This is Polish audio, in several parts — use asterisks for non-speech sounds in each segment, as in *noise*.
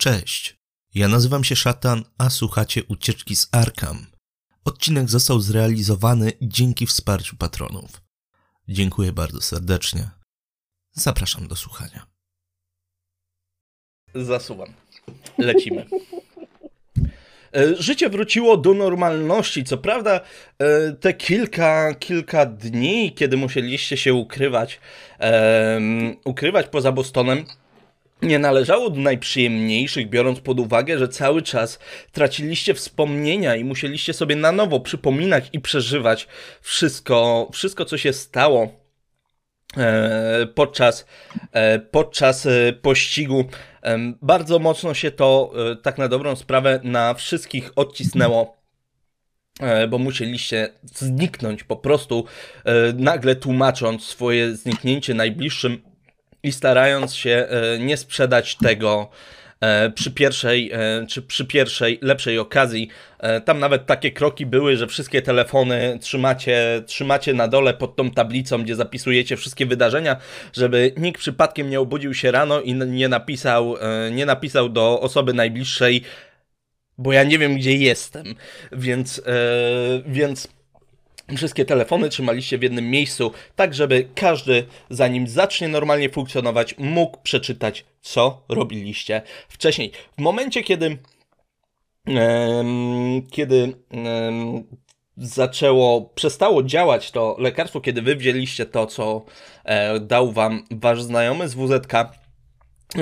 Cześć, ja nazywam się Szatan, a słuchacie Ucieczki z Arkham. Odcinek został zrealizowany dzięki wsparciu patronów. Dziękuję bardzo serdecznie. Zapraszam do słuchania. Zasuwam. Lecimy. E, życie wróciło do normalności. Co prawda, e, te kilka, kilka dni, kiedy musieliście się ukrywać, um, ukrywać poza Bostonem, nie należało do najprzyjemniejszych, biorąc pod uwagę, że cały czas traciliście wspomnienia i musieliście sobie na nowo przypominać i przeżywać wszystko, wszystko co się stało e, podczas, e, podczas e, pościgu. Bardzo mocno się to, tak na dobrą sprawę, na wszystkich odcisnęło bo musieliście zniknąć po prostu, nagle tłumacząc swoje zniknięcie najbliższym i starając się e, nie sprzedać tego e, przy pierwszej, e, czy przy pierwszej lepszej okazji. Tam nawet takie kroki były, że wszystkie telefony trzymacie, trzymacie na dole pod tą tablicą, gdzie zapisujecie wszystkie wydarzenia, żeby nikt przypadkiem nie obudził się rano i nie napisał, nie napisał do osoby najbliższej, bo ja nie wiem, gdzie jestem. Więc, więc Wszystkie telefony trzymaliście w jednym miejscu, tak żeby każdy, zanim zacznie normalnie funkcjonować, mógł przeczytać, co robiliście wcześniej. W momencie, kiedy, kiedy zaczęło, przestało działać to lekarstwo, kiedy wy wzięliście to, co e, dał wam wasz znajomy z WZK,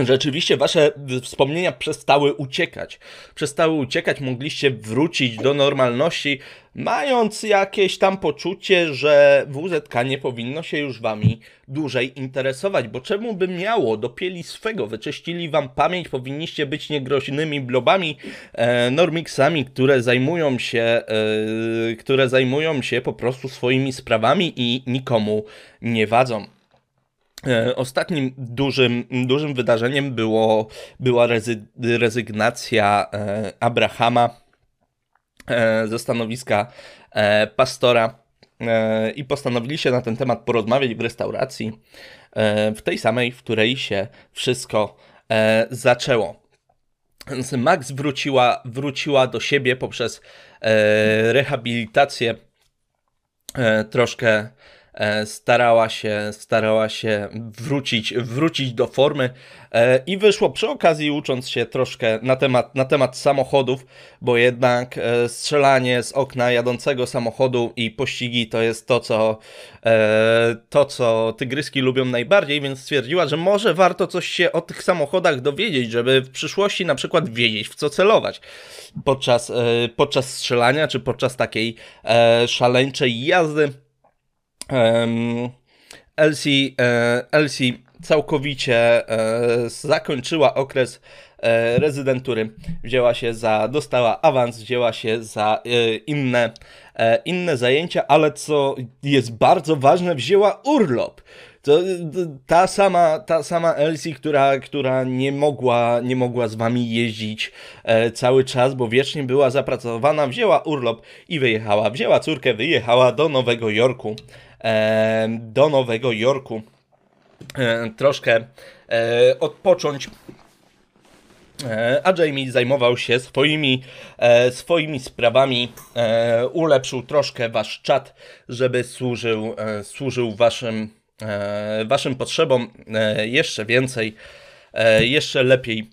rzeczywiście wasze wspomnienia przestały uciekać. Przestały uciekać, mogliście wrócić do normalności, mając jakieś tam poczucie, że WZK nie powinno się już wami dłużej interesować, bo czemu by miało? Dopieli swego, wyczyścili wam pamięć, powinniście być niegroźnymi blobami, e, normixami, które zajmują się, e, które zajmują się po prostu swoimi sprawami i nikomu nie wadzą. E, ostatnim dużym, dużym wydarzeniem było, była rezy, rezygnacja e, Abrahama e, ze stanowiska pastora i postanowili się na ten temat porozmawiać w restauracji, w tej samej, w której się wszystko zaczęło. Max wróciła, wróciła do siebie poprzez rehabilitację troszkę starała się, starała się wrócić, wrócić do formy e, i wyszło przy okazji ucząc się troszkę na temat, na temat samochodów, bo jednak e, strzelanie z okna jadącego samochodu i pościgi to jest to, co to, co tygryski lubią najbardziej, więc stwierdziła, że może warto coś się o tych samochodach dowiedzieć, żeby w przyszłości na przykład wiedzieć, w co celować podczas, podczas strzelania, czy podczas takiej szaleńczej jazdy. Elsie, e, Elsie całkowicie e, zakończyła okres e, rezydentury. Wzięła się za, dostała awans, wzięła się za inne, inne zajęcia, ale co jest bardzo ważne, wzięła urlop. To, ta sama, ta sama Elsie, która, która nie, mogła, nie mogła z wami jeździć cały czas, bo wiecznie była zapracowana, wzięła urlop i wyjechała. Wzięła córkę, wyjechała do Nowego Jorku do Nowego Jorku troszkę e, odpocząć. E, a Jamie zajmował się swoimi, e, swoimi sprawami, ulepszył troszkę wasz czat, żeby służył, służył waszym, waszym potrzebom jeszcze więcej, jeszcze lepiej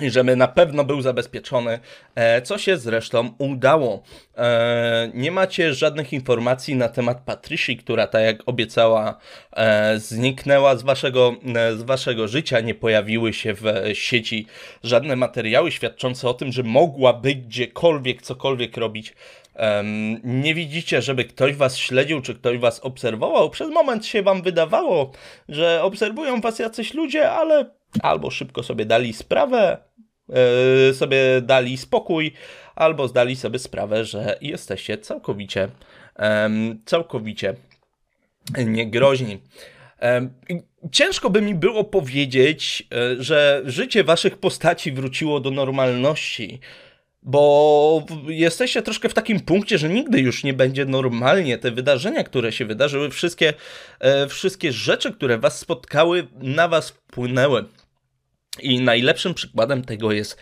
i żeby na pewno był zabezpieczony, e, co się zresztą udało. E, nie macie żadnych informacji na temat Patrycji, która tak jak obiecała e, zniknęła z waszego, z waszego życia, nie pojawiły się w sieci żadne materiały świadczące o tym, że mogłaby gdziekolwiek, cokolwiek robić. Nie widzicie, żeby ktoś was śledził, czy ktoś was obserwował. Przez moment się wam wydawało, że obserwują was jacyś ludzie, ale albo szybko sobie dali sprawę, yy, sobie dali spokój, albo zdali sobie sprawę, że jesteście całkowicie, całkowicie niegroźni. Ciężko by mi było powiedzieć, e, że życie waszych postaci wróciło do normalności, bo jesteście troszkę w takim punkcie, że nigdy już nie będzie normalnie. Te wydarzenia, które się wydarzyły, wszystkie, e, wszystkie rzeczy, które was spotkały, na was wpłynęły. I najlepszym przykładem tego jest,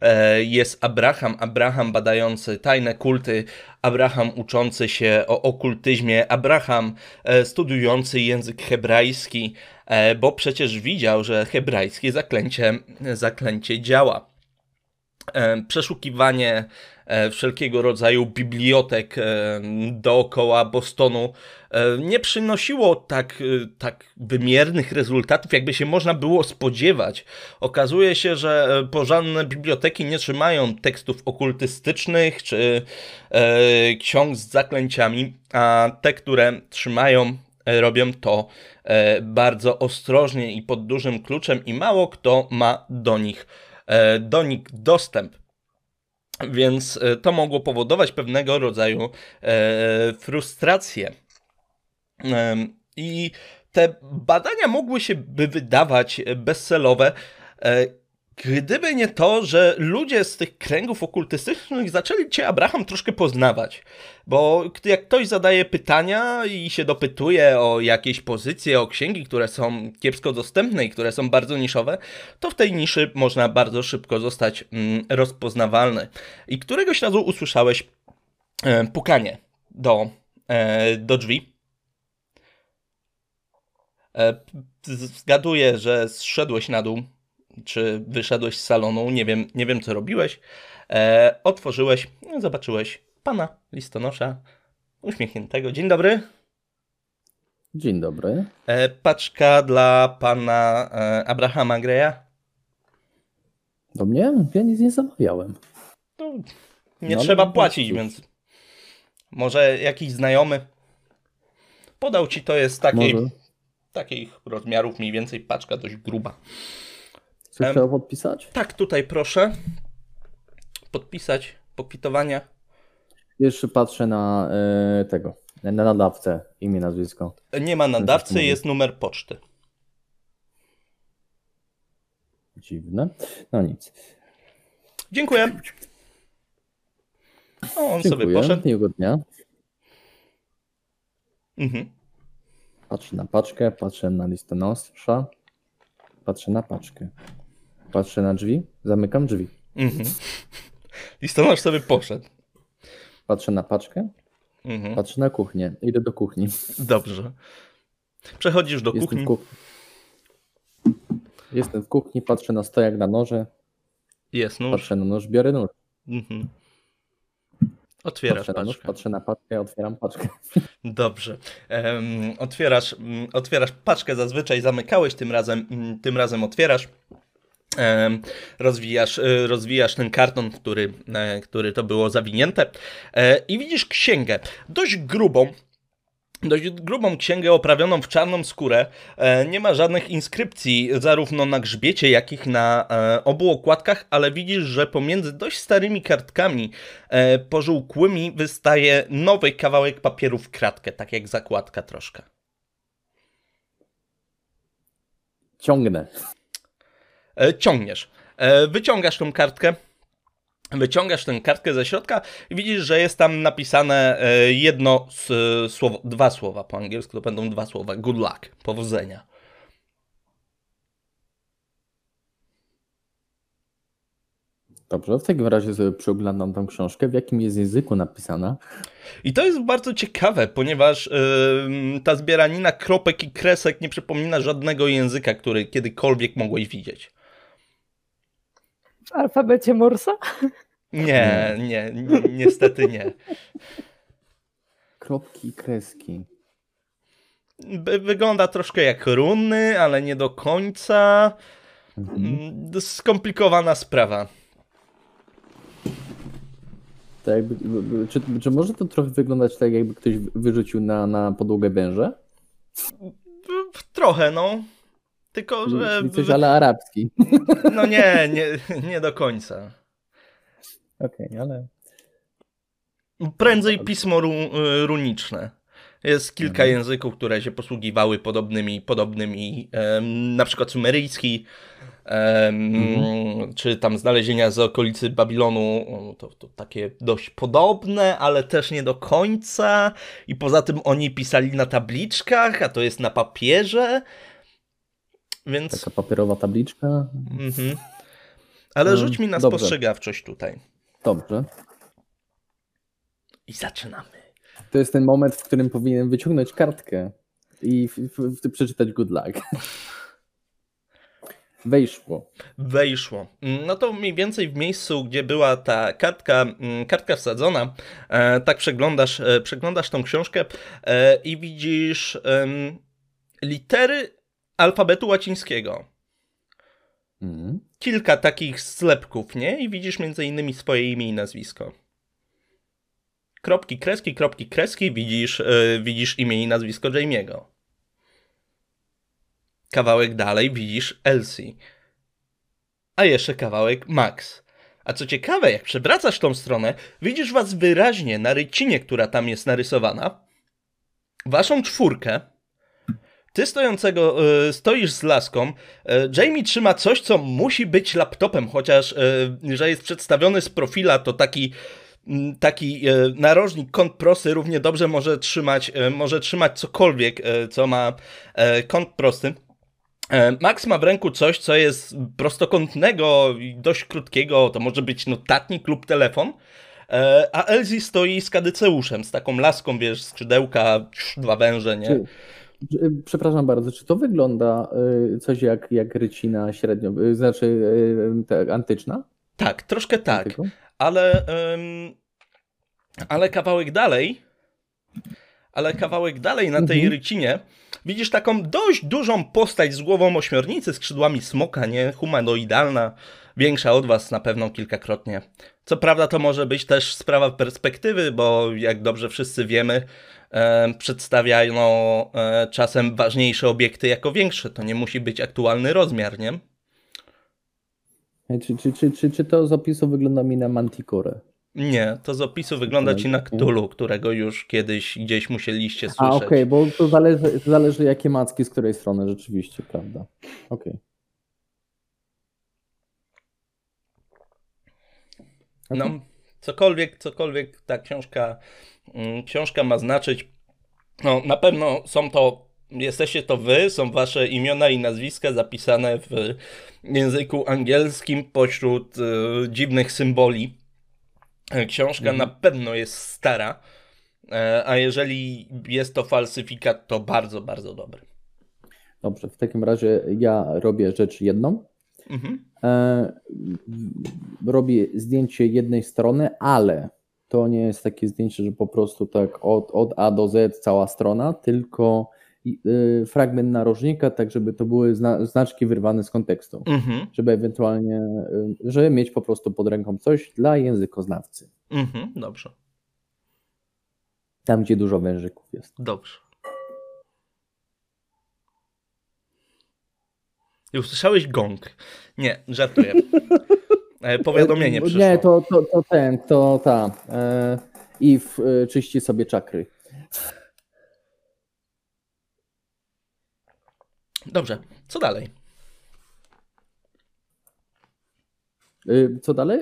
e, jest Abraham. Abraham badający tajne kulty, Abraham uczący się o okultyzmie, Abraham e, studiujący język hebrajski, e, bo przecież widział, że hebrajskie zaklęcie, zaklęcie działa. Przeszukiwanie wszelkiego rodzaju bibliotek e, dookoła Bostonu e, nie przynosiło tak, tak wymiernych rezultatów, jakby się można było spodziewać. Okazuje się, że porządne biblioteki nie trzymają tekstów okultystycznych czy ksiąg z zaklęciami, a te, które trzymają, robią to bardzo ostrożnie i pod dużym kluczem, i mało kto ma do nich, do nich dostęp. Więc e, to mogło powodować pewnego rodzaju e, frustrację. I te badania mogły się by wydawać bezcelowe, e, Gdyby nie to, że ludzie z tych kręgów okultystycznych zaczęli cię, Abraham, troszkę poznawać. Bo jak ktoś zadaje pytania i się dopytuje o jakieś pozycje, o księgi, które są kiepsko dostępne i które są bardzo niszowe, to w tej niszy można bardzo szybko zostać mm, rozpoznawalny. I któregoś razu usłyszałeś e, pukanie do, e, do drzwi. E, zgaduję, że zszedłeś na dół czy wyszedłeś z salonu, nie wiem, nie wiem co robiłeś, e, otworzyłeś, no, zobaczyłeś pana listonosza uśmiechniętego. Dzień dobry. Dzień dobry. E, paczka dla pana e, Abrahama Greya. Do mnie? Ja nic nie zamawiałem. No, nie no, trzeba płacić, więc może jakiś znajomy podał ci, to jest takiej, takich rozmiarów mniej więcej paczka dość gruba. Coś trzeba podpisać? Tak, tutaj proszę. Podpisać, pokwitowania. Jeszcze patrzę na y, tego, na nadawcę, imię, nazwisko. Nie ma nadawcy, jest numer poczty. Dziwne. No nic. Dziękuję. O, on Dziękuję. sobie poszedł. Miłego dnia. Mhm. Patrzę na paczkę, patrzę na listę nosza, patrzę na paczkę. Patrzę na drzwi, zamykam drzwi. Mhm. Listonosz sobie poszedł. Patrzę na paczkę, mhm. patrzę na kuchnię. Idę do kuchni. Dobrze. Przechodzisz do Jestem kuchni. Jestem w kuchni, patrzę na stojak na noże. Jest nóż. Patrzę na nóż, biorę nóż. Mhm. Otwierasz patrzę paczkę. Na nóż, patrzę na paczkę, otwieram paczkę. Dobrze. Um, otwierasz, um, otwierasz paczkę, zazwyczaj zamykałeś, tym razem, um, tym razem otwierasz rozwijasz, e, rozwijasz ten karton, który, e, który to było zawinięte e, i widzisz księgę, dość grubą, dość grubą księgę oprawioną w czarną skórę. Nie ma żadnych inskrypcji, zarówno na grzbiecie, jak i na obu okładkach, ale widzisz, że pomiędzy dość starymi kartkami pożółkłymi wystaje nowy kawałek papieru w kratkę, tak jak zakładka troszkę. Ciągnę. E, ciągniesz. E, wyciągasz tą kartkę, wyciągasz tę kartkę ze środka i widzisz, że jest tam napisane e, jedno słowo, dwa słowa po angielsku, to będą dwa słowa. Good luck, powodzenia. Dobrze, w takim razie sobie przeoglądam tą książkę. W jakim jest języku napisana? I to jest bardzo ciekawe, ponieważ yy, ta zbieranina kropek i kresek nie przypomina żadnego języka, który kiedykolwiek mogłeś widzieć. W alfabecie Morsa? Nie, nie, ni niestety nie. Kropki i kreski. wygląda troszkę jak runy, ale nie do końca. Mhm. Mm, skomplikowana sprawa. Tak jakby, czy, czy może to trochę wyglądać tak, jakby ktoś wyrzucił na, na podłogę węże? Trochę, no. Tylko, że... Coś ale arabski. *laughs* No nie, nie, nie do końca. Okej, okay, ale... Prędzej pismo ru, runiczne. Jest kilka mhm. języków, które się posługiwały podobnymi, podobnymi um, na przykład sumeryjski, um, mhm. czy tam znalezienia z okolicy Babilonu, to, to takie dość podobne, ale też nie do końca. I poza tym oni pisali na tabliczkach, a to jest na papierze. Więc... Taka papierowa tabliczka. Mhm. Ale Mm, rzuć mi na dobrze. spostrzegawczość tutaj. Dobrze. I zaczynamy. To jest ten moment, w którym powinien wyciągnąć kartkę i w, w, w, przeczytać good luck. *laughs* Wejszło. Wejszło. Mm, No to mniej więcej w miejscu, gdzie była ta kartka, mm, kartka wsadzona, e, tak przeglądasz, e, przeglądasz tą książkę e, i widzisz litery alfabetu łacińskiego. Mhm. Kilka takich zlepków, nie? I widzisz między innymi swoje imię i nazwisko. Kropki, kreski, kropki, kreski, widzisz, e, widzisz imię i nazwisko Jamie'ego. Kawałek dalej widzisz Elsie. A jeszcze kawałek Max. A co ciekawe, jak przewracasz tą stronę, widzisz was wyraźnie na rycinie, która tam jest narysowana. Waszą czwórkę. Ty stojącego, e, stoisz z laską. E, Jamie trzyma coś, co musi być laptopem, chociaż, e, że jest przedstawiony z profila, to taki taki narożnik kąt prosty równie dobrze może trzymać, może trzymać cokolwiek, co ma kąt prosty. Max ma w ręku coś, co jest prostokątnego i dość krótkiego, to może być notatnik lub telefon, a Elsie stoi z kadyceuszem, z taką laską, wiesz, skrzydełka, dwa węże, nie? Czy- przepraszam bardzo, czy to wygląda y, coś jak, jak rycina średnio, y, znaczy y, ta, antyczna? Tak, troszkę tak. Antyką? ale, ym, ale kawałek dalej, ale kawałek dalej na tej Mhm. rycinie widzisz taką dość dużą postać z głową ośmiornicy, skrzydłami smoka, nie? Humanoidalna, większa od was na pewno kilkakrotnie. Co prawda to może być też sprawa perspektywy, bo jak dobrze wszyscy wiemy, przedstawiają e, czasem ważniejsze obiekty jako większe. To nie musi być aktualny rozmiar, nie? Czy, czy, czy, czy, czy to z opisu wygląda mi na Manticore? Nie, to z opisu wygląda ci na Cthulhu, którego już kiedyś gdzieś musieliście A słyszeć. okej, bo to zależy, to zależy jakie macki z której strony rzeczywiście, prawda? Okej. No, cokolwiek, cokolwiek ta książka, mm, książka ma znaczyć, no na pewno są to, jesteście to wy, są wasze imiona i nazwiska zapisane w języku angielskim pośród e, dziwnych symboli. E, Książka na pewno jest stara, e, a jeżeli jest to falsyfikat, to bardzo, bardzo dobry. Dobrze, w takim razie ja robię rzecz jedną. Mhm. E, robię zdjęcie jednej strony, ale to nie jest takie zdjęcie, że po prostu tak od, od A do Z cała strona, tylko y, fragment narożnika, tak żeby to były zna, znaczki wyrwane z kontekstu. Mhm. Żeby ewentualnie, y, żeby mieć po prostu pod ręką coś dla językoznawcy. Mhm. Dobrze, Tam, gdzie dużo wężyków jest. dobrze. I usłyszałeś gong. Nie, żartuję. E, Powiadomienie E, przyszło. Nie, to, to, to ten, to ta. E, I w, e, czyści sobie czakry. Dobrze, co dalej? Co dalej?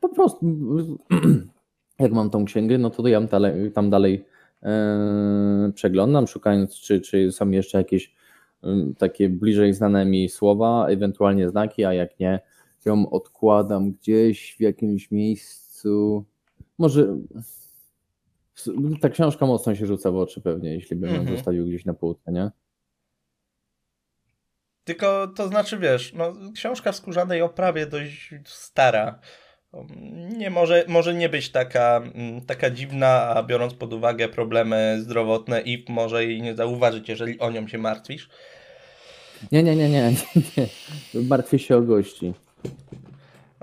Po prostu, *clears throat* jak mam tą księgę, no to ja tam dalej, tam dalej przeglądam, szukając, czy, czy są jeszcze jakieś takie bliżej znane mi słowa, ewentualnie znaki, a jak nie, ją odkładam gdzieś w jakimś miejscu. Może ta książka mocno się rzuca w oczy pewnie, jeśli bym ją Mhm. zostawił gdzieś na półce, nie? Tylko to znaczy, wiesz, no, książka w skórzanej oprawie dość stara. Nie może, może nie być taka, mm, taka dziwna, a biorąc pod uwagę problemy zdrowotne i może jej nie zauważyć, jeżeli o nią się martwisz. Nie, nie, nie, nie, *laughs* nie. Martwię się o gości.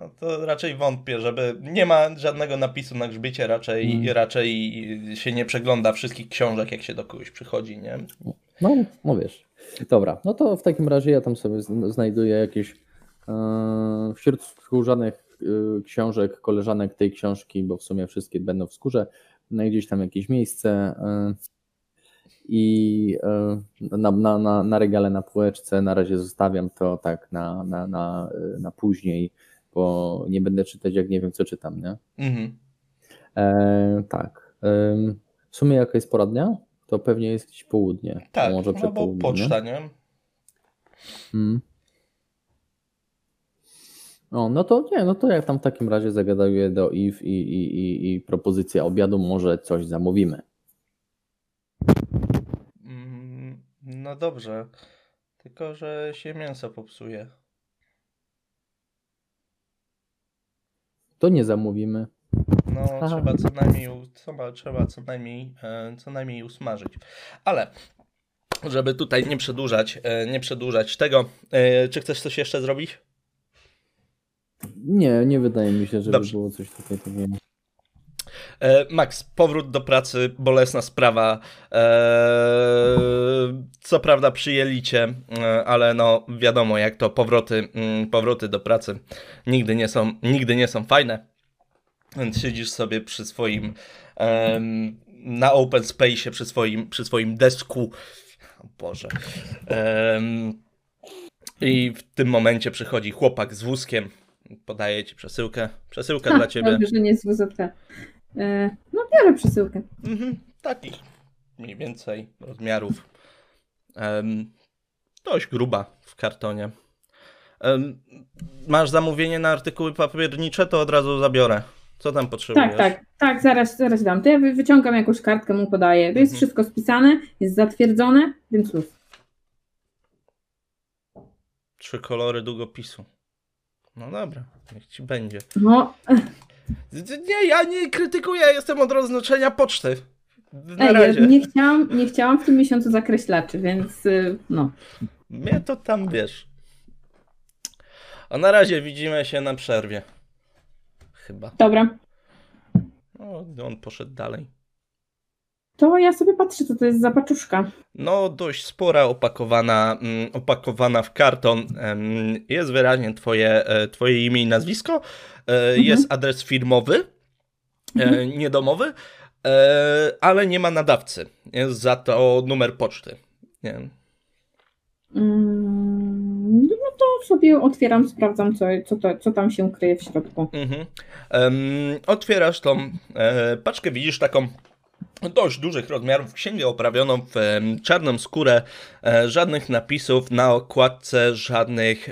No to raczej wątpię, żeby nie ma żadnego napisu na grzbiecie, raczej, Mm. raczej się nie przegląda wszystkich książek, jak się do kogoś przychodzi, nie? No, no wiesz. Dobra, no to w takim razie ja tam sobie zn- znajduję jakieś e, wśród skórzanych książek, koleżanek tej książki, bo w sumie wszystkie będą w skórze, no i gdzieś tam jakieś miejsce e, i e, na, na, na, na regale, na półeczce na razie zostawiam to tak na, na, na, na później, bo nie będę czytać jak nie wiem co czytam, nie? Mhm. E, tak. W sumie jaka jest pora dnia? To pewnie jest gdzieś południe. Tak, może no bo przedpołudnie, nie? poczta, nie? Hmm. O, no to nie, no to jak tam w takim razie zagaduję do Eve i, i, i, i propozycja obiadu, może coś zamówimy. Mm, No dobrze. Tylko, że się mięso popsuje. To nie zamówimy. No, Aha. trzeba co najmniej, u- trzeba, trzeba co najmniej, e, co najmniej usmażyć. Ale, żeby tutaj nie przedłużać, e, nie przedłużać tego, e, czy chcesz coś jeszcze zrobić? Nie, nie wydaje mi się, żeby Dobrze. było coś tutaj takiego. E, Max, powrót do pracy, bolesna sprawa. E, co prawda przyjęli cię, e, ale no wiadomo jak to powroty, mm, powroty do pracy nigdy nie są, nigdy nie są fajne. Więc siedzisz sobie przy swoim na open space, przy swoim, przy swoim desku. O Boże. I w tym momencie przychodzi chłopak z wózkiem. Podaje ci przesyłkę. Przesyłka Ha, dla ciebie. Dobrze, że nie jest WZT. E, no biorę przesyłkę. Mhm, takich mniej więcej rozmiarów. Em, dość gruba w kartonie. Em, masz zamówienie na artykuły papiernicze, to od razu zabiorę. Co tam potrzebujesz? Tak, tak, tak, zaraz, zaraz dam. To ja wy- wyciągam jakąś kartkę, mu podaję. To jest Mhm. wszystko spisane, jest zatwierdzone, więc luz. Trzy kolory długopisu. No dobra, niech ci będzie. No, Nie, ja nie krytykuję, ja jestem od roznoszenia poczty. Na ej, ja razie. nie chciałam, nie chciałam w tym miesiącu zakreślaczy, więc y, no. Mnie to tam wiesz. A na razie widzimy się na przerwie. Chyba. Dobra, No, on poszedł dalej. To ja sobie patrzę, co to jest za paczuszka. No, dość spora, opakowana, mm, opakowana w karton. Jest wyraźnie twoje, e, twoje imię i nazwisko. E, Jest adres firmowy, e, Mhm. niedomowy, ale nie ma nadawcy. Jest za to numer poczty. Nie. Mm, no to sobie otwieram, sprawdzam, co, co, to, co tam się kryje w środku. Mhm. Otwierasz tą paczkę, widzisz taką dość dużych rozmiarów księgę oprawioną w czarną skórę, e, żadnych napisów na okładce, żadnych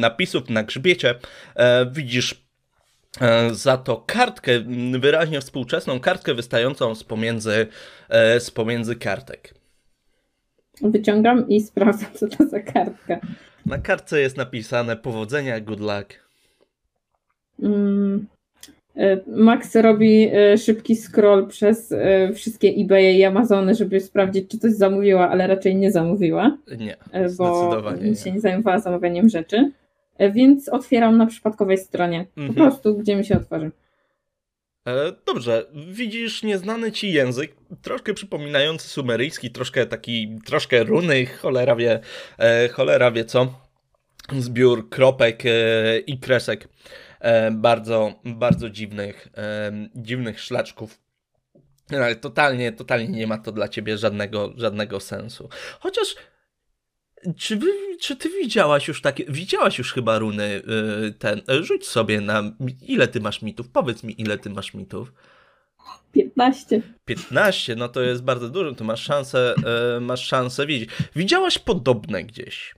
napisów na grzbiecie. E, widzisz e, za to kartkę, m, wyraźnie współczesną kartkę wystającą z pomiędzy, z pomiędzy kartek. Wyciągam i sprawdzam, co to za kartka. Na kartce jest napisane powodzenia, good luck. Mm, Max robi e, szybki scroll przez e, wszystkie eBay i Amazony, żeby sprawdzić, czy coś zamówiła, ale raczej nie zamówiła, Nie, e, bo się nie zajmowała zamawianiem rzeczy. E, Więc otwieram na przypadkowej stronie. Po Mhm. prostu, gdzie mi się otworzy. E, Dobrze, widzisz nieznany ci język, troszkę przypominający sumeryjski, troszkę taki, troszkę runy, cholera wie, e, cholera wie co. Zbiór kropek e, i kresek, e, bardzo, bardzo dziwnych, e, dziwnych szlaczków. Ale totalnie, totalnie nie ma to dla ciebie żadnego, żadnego sensu. Chociaż, czy, wy, czy ty widziałaś już takie, widziałaś już chyba runy y, ten, e, rzuć sobie na, ile ty masz mitów, powiedz mi ile ty masz mitów. 15. 15, no to jest bardzo dużo, to masz szansę, e, masz szansę widzieć. Widziałaś podobne gdzieś.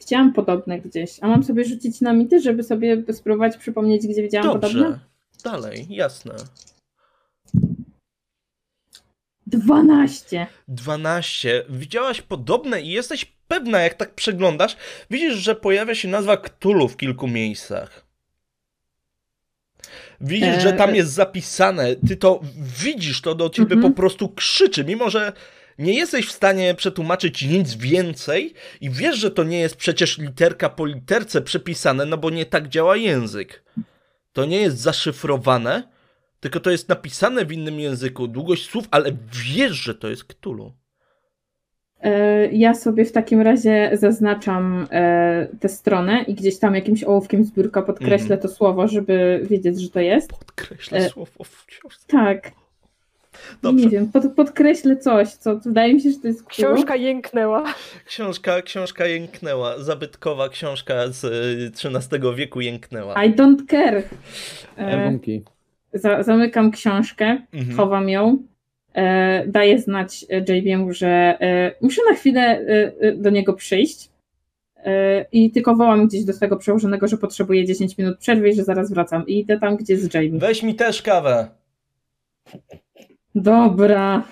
Chciałam podobne gdzieś. A mam sobie rzucić na mity, żeby sobie spróbować przypomnieć, gdzie widziałam podobne? Dobrze, dalej, jasne. 12. 12. Widziałaś podobne i jesteś pewna, jak tak przeglądasz, widzisz, że pojawia się nazwa Cthulhu w kilku miejscach. Widzisz, E, że tam jest zapisane, ty to widzisz, to do ciebie Mhm. po prostu krzyczy, mimo że nie jesteś w stanie przetłumaczyć nic więcej i wiesz, że to nie jest przecież literka po literce przepisane, no bo nie tak działa język. To nie jest zaszyfrowane, tylko to jest napisane w innym języku, długość słów, ale wiesz, że to jest Cthulhu. E, Ja sobie w takim razie zaznaczam e, tę stronę i gdzieś tam jakimś ołówkiem z biurka podkreślę Mhm. to słowo, żeby wiedzieć, że to jest. Podkreślę E, słowo w książce. Tak, Dobrze. nie wiem, pod, podkreślę coś, co wydaje mi się, że to jest Cthulhu. Książka jęknęła. Książka, książka jęknęła. Zabytkowa książka z y, XIII wieku jęknęła. I don't care. E, za, zamykam książkę, Mhm. chowam ją, e, daję znać e, JB'emu, że e, muszę na chwilę e, e, do niego przyjść e, i tylko wołam gdzieś do swojego przełożonego, że potrzebuję 10 minut przerwy i że zaraz wracam. I idę tam, gdzie jest Jamie. Weź mi też kawę. Dobra,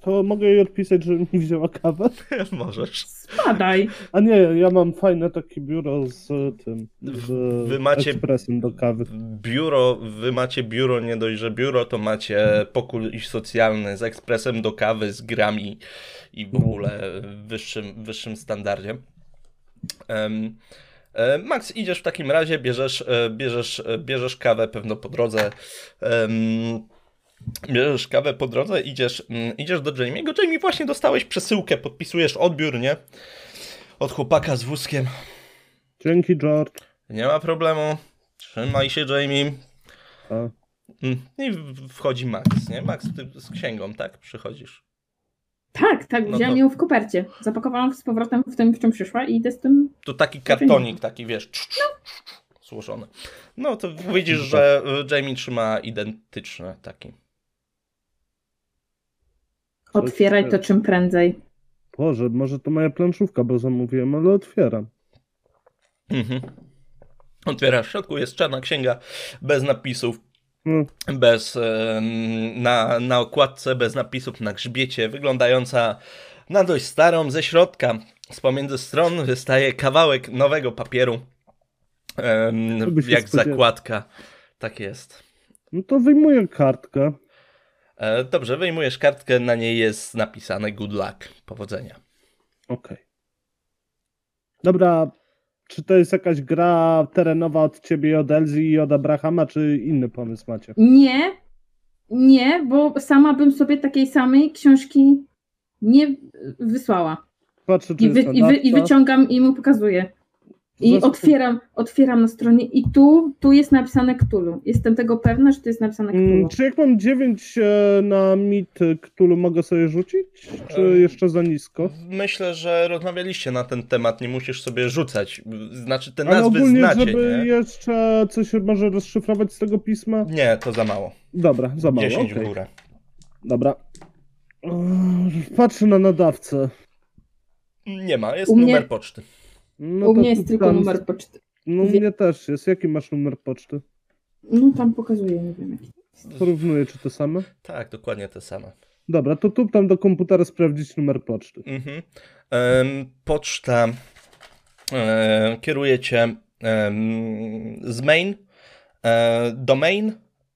To mogę jej odpisać, że mi wzięła kawę? *laughs* Możesz. spadaj. A nie, ja mam fajne takie biuro z tym, z Wy macie- ekspresem do kawy. Biuro, wy macie biuro, nie dość, że biuro, to macie pokój socjalny z ekspresem do kawy, z grami i w ogóle w wyższym, wyższym standardzie. E, Max, idziesz w takim razie, bierzesz, e, bierzesz, e, bierzesz kawę pewno po drodze. em, Bierzesz kawę po drodze, idziesz, mm, idziesz do Jamie'ego. Jamie, właśnie dostałeś przesyłkę, podpisujesz odbiór, nie? Od chłopaka z wózkiem. Dzięki, George. Nie ma problemu. Trzymaj się, Jamie. A, Mm, I wchodzi Max, nie? Max, ty z księgą, tak? Przychodzisz. Tak, tak, No wziąłem to- ją w kopercie. Zapakowałam z powrotem w tym, w czym przyszła i idę z tym. Tu taki kartonik, taki wiesz, cz, cz, cz, złożony. No to widzisz, że y, Jamie trzyma identyczny taki. Otwieraj to czym prędzej. Boże, może to moja planszówka, bo zamówiłem, ale otwieram. Mhm. Otwierasz, w środku jest czarna księga, bez napisów, No, bez, na, na okładce, bez napisów na grzbiecie, wyglądająca na dość starą ze środka. Z pomiędzy stron wystaje kawałek nowego papieru, jak spodziewał. zakładka. Tak jest. no to wyjmuję kartkę. E, Dobrze, wyjmujesz kartkę, na niej jest napisane good luck, powodzenia. Okej. Dobra, czy to jest jakaś gra terenowa od ciebie i od Elzy i od Abrahama, czy inny pomysł macie? Nie, nie, bo sama bym sobie takiej samej książki nie wysłała. Patrzę, czy I, wy, jest i, wy, i wyciągam i mu pokazuję. I otwieram, otwieram na stronie i tu, tu jest napisane Cthulhu. Jestem tego pewna, że to jest napisane Mm, Cthulhu. Czy jak mam 9 e, na mit, który mogę sobie rzucić? Czy jeszcze za nisko? Myślę, że rozmawialiście na ten temat, nie musisz sobie rzucać. Znaczy, te Ale nazwy ogólnie, znacie, żeby nie? jeszcze coś może rozszyfrować z tego pisma? Nie, to za mało. Dobra, za mało. 10 okej. w górę. Dobra. Patrzę na nadawcę. Nie ma, jest U mnie- numer poczty. No U to mnie jest tylko tam- numer poczty. No u mnie też jest. Jaki masz numer poczty? No tam pokazuję, nie wiem jaki. Porównuję, czy te same? Tak, dokładnie te same. Dobra, to tu tam do komputera sprawdzić numer poczty. Mhm. Em, poczta e, kieruje cię em, z main e, do main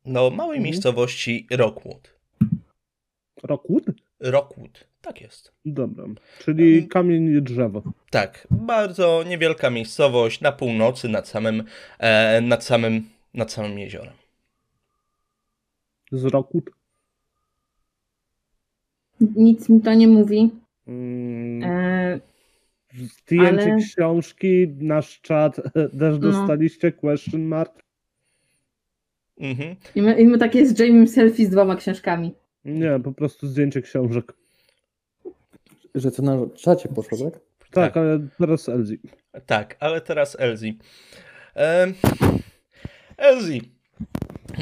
do małej Mhm. miejscowości Rockwood. Rockwood? Rockwood, tak jest. Dobra, czyli Mhm. kamień i drzewo. Tak, bardzo niewielka miejscowość na północy nad samym, e, nad samym, nad samym jeziorem. Z Rockwood? Nic mi to nie mówi. Mm, E, zdjęcie ale- książki, nasz czat też No. dostaliście, question mark? Mhm. i, my, I my takie z Jamie selfie z dwoma książkami. Nie, po prostu zdjęcie książek. Że co na czacie poszło, tak? Tak, Tak. ale teraz Elzi. Tak, ale teraz Elzi. Elzi,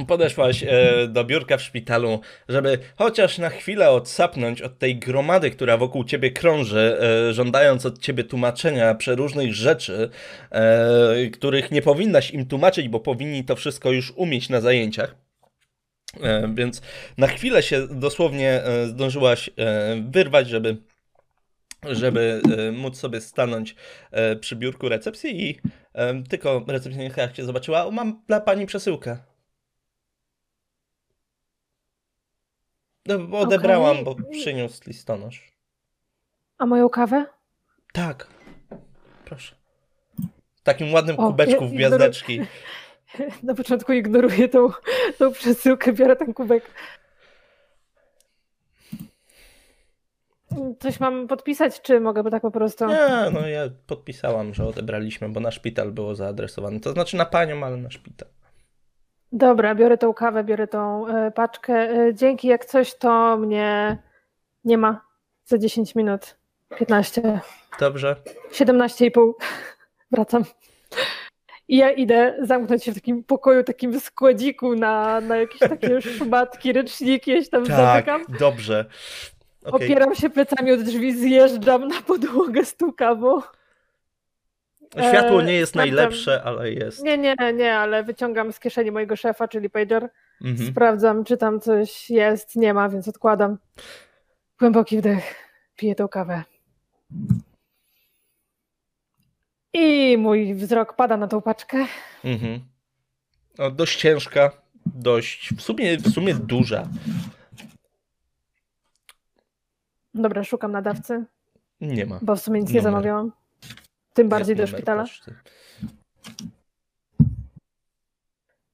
podeszłaś e, do biurka w szpitalu, żeby chociaż na chwilę odsapnąć od tej gromady, która wokół ciebie krąży, e, żądając od ciebie tłumaczenia przeróżnych rzeczy, e, których nie powinnaś im tłumaczyć, bo powinni to wszystko już umieć na zajęciach. E, więc na chwilę się dosłownie e, zdążyłaś e, wyrwać, żeby żeby móc sobie stanąć przy biurku recepcji i tylko recepcjonistka jak cię zobaczyła, mam dla pani przesyłkę. No, odebrałam, bo przyniósł listonosz. A moją kawę? Tak, proszę. W takim ładnym O, kubeczku w gwiazdeczki. *laughs* Na początku ignoruję tą, tą przesyłkę, biorę ten kubek. Coś mam podpisać, czy mogę tak po prostu? Nie, no ja podpisałam, że odebraliśmy, bo na szpital było zaadresowane. To znaczy na panią, ale na szpital. Dobra, biorę tą kawę, biorę tą e, paczkę. E, dzięki, jak coś, to mnie nie ma za 10 minut. 15, Dobrze? 17,5. *laughs* Wracam. I ja idę zamknąć się w takim pokoju, takim składziku na, na jakieś takie *laughs* szmatki, ręczniki, ja się tam zamykam. Tak, dobrze. Okej. Opieram się plecami od drzwi, zjeżdżam na podłogę tą kawą. Światło nie jest sprawdzam. najlepsze, ale jest. Nie, nie, nie, ale wyciągam z kieszeni mojego szefa, czyli pager. Mhm. Sprawdzam, czy tam coś jest, nie ma, więc odkładam. Głęboki wdech, piję tą kawę. I mój wzrok pada na tą paczkę. Mhm. No, dość ciężka, dość w sumie, w sumie duża. Dobra, szukam nadawcy, Nie ma. bo w sumie nic nie Numer. zamawiałam. Tym bardziej do szpitala. poczty.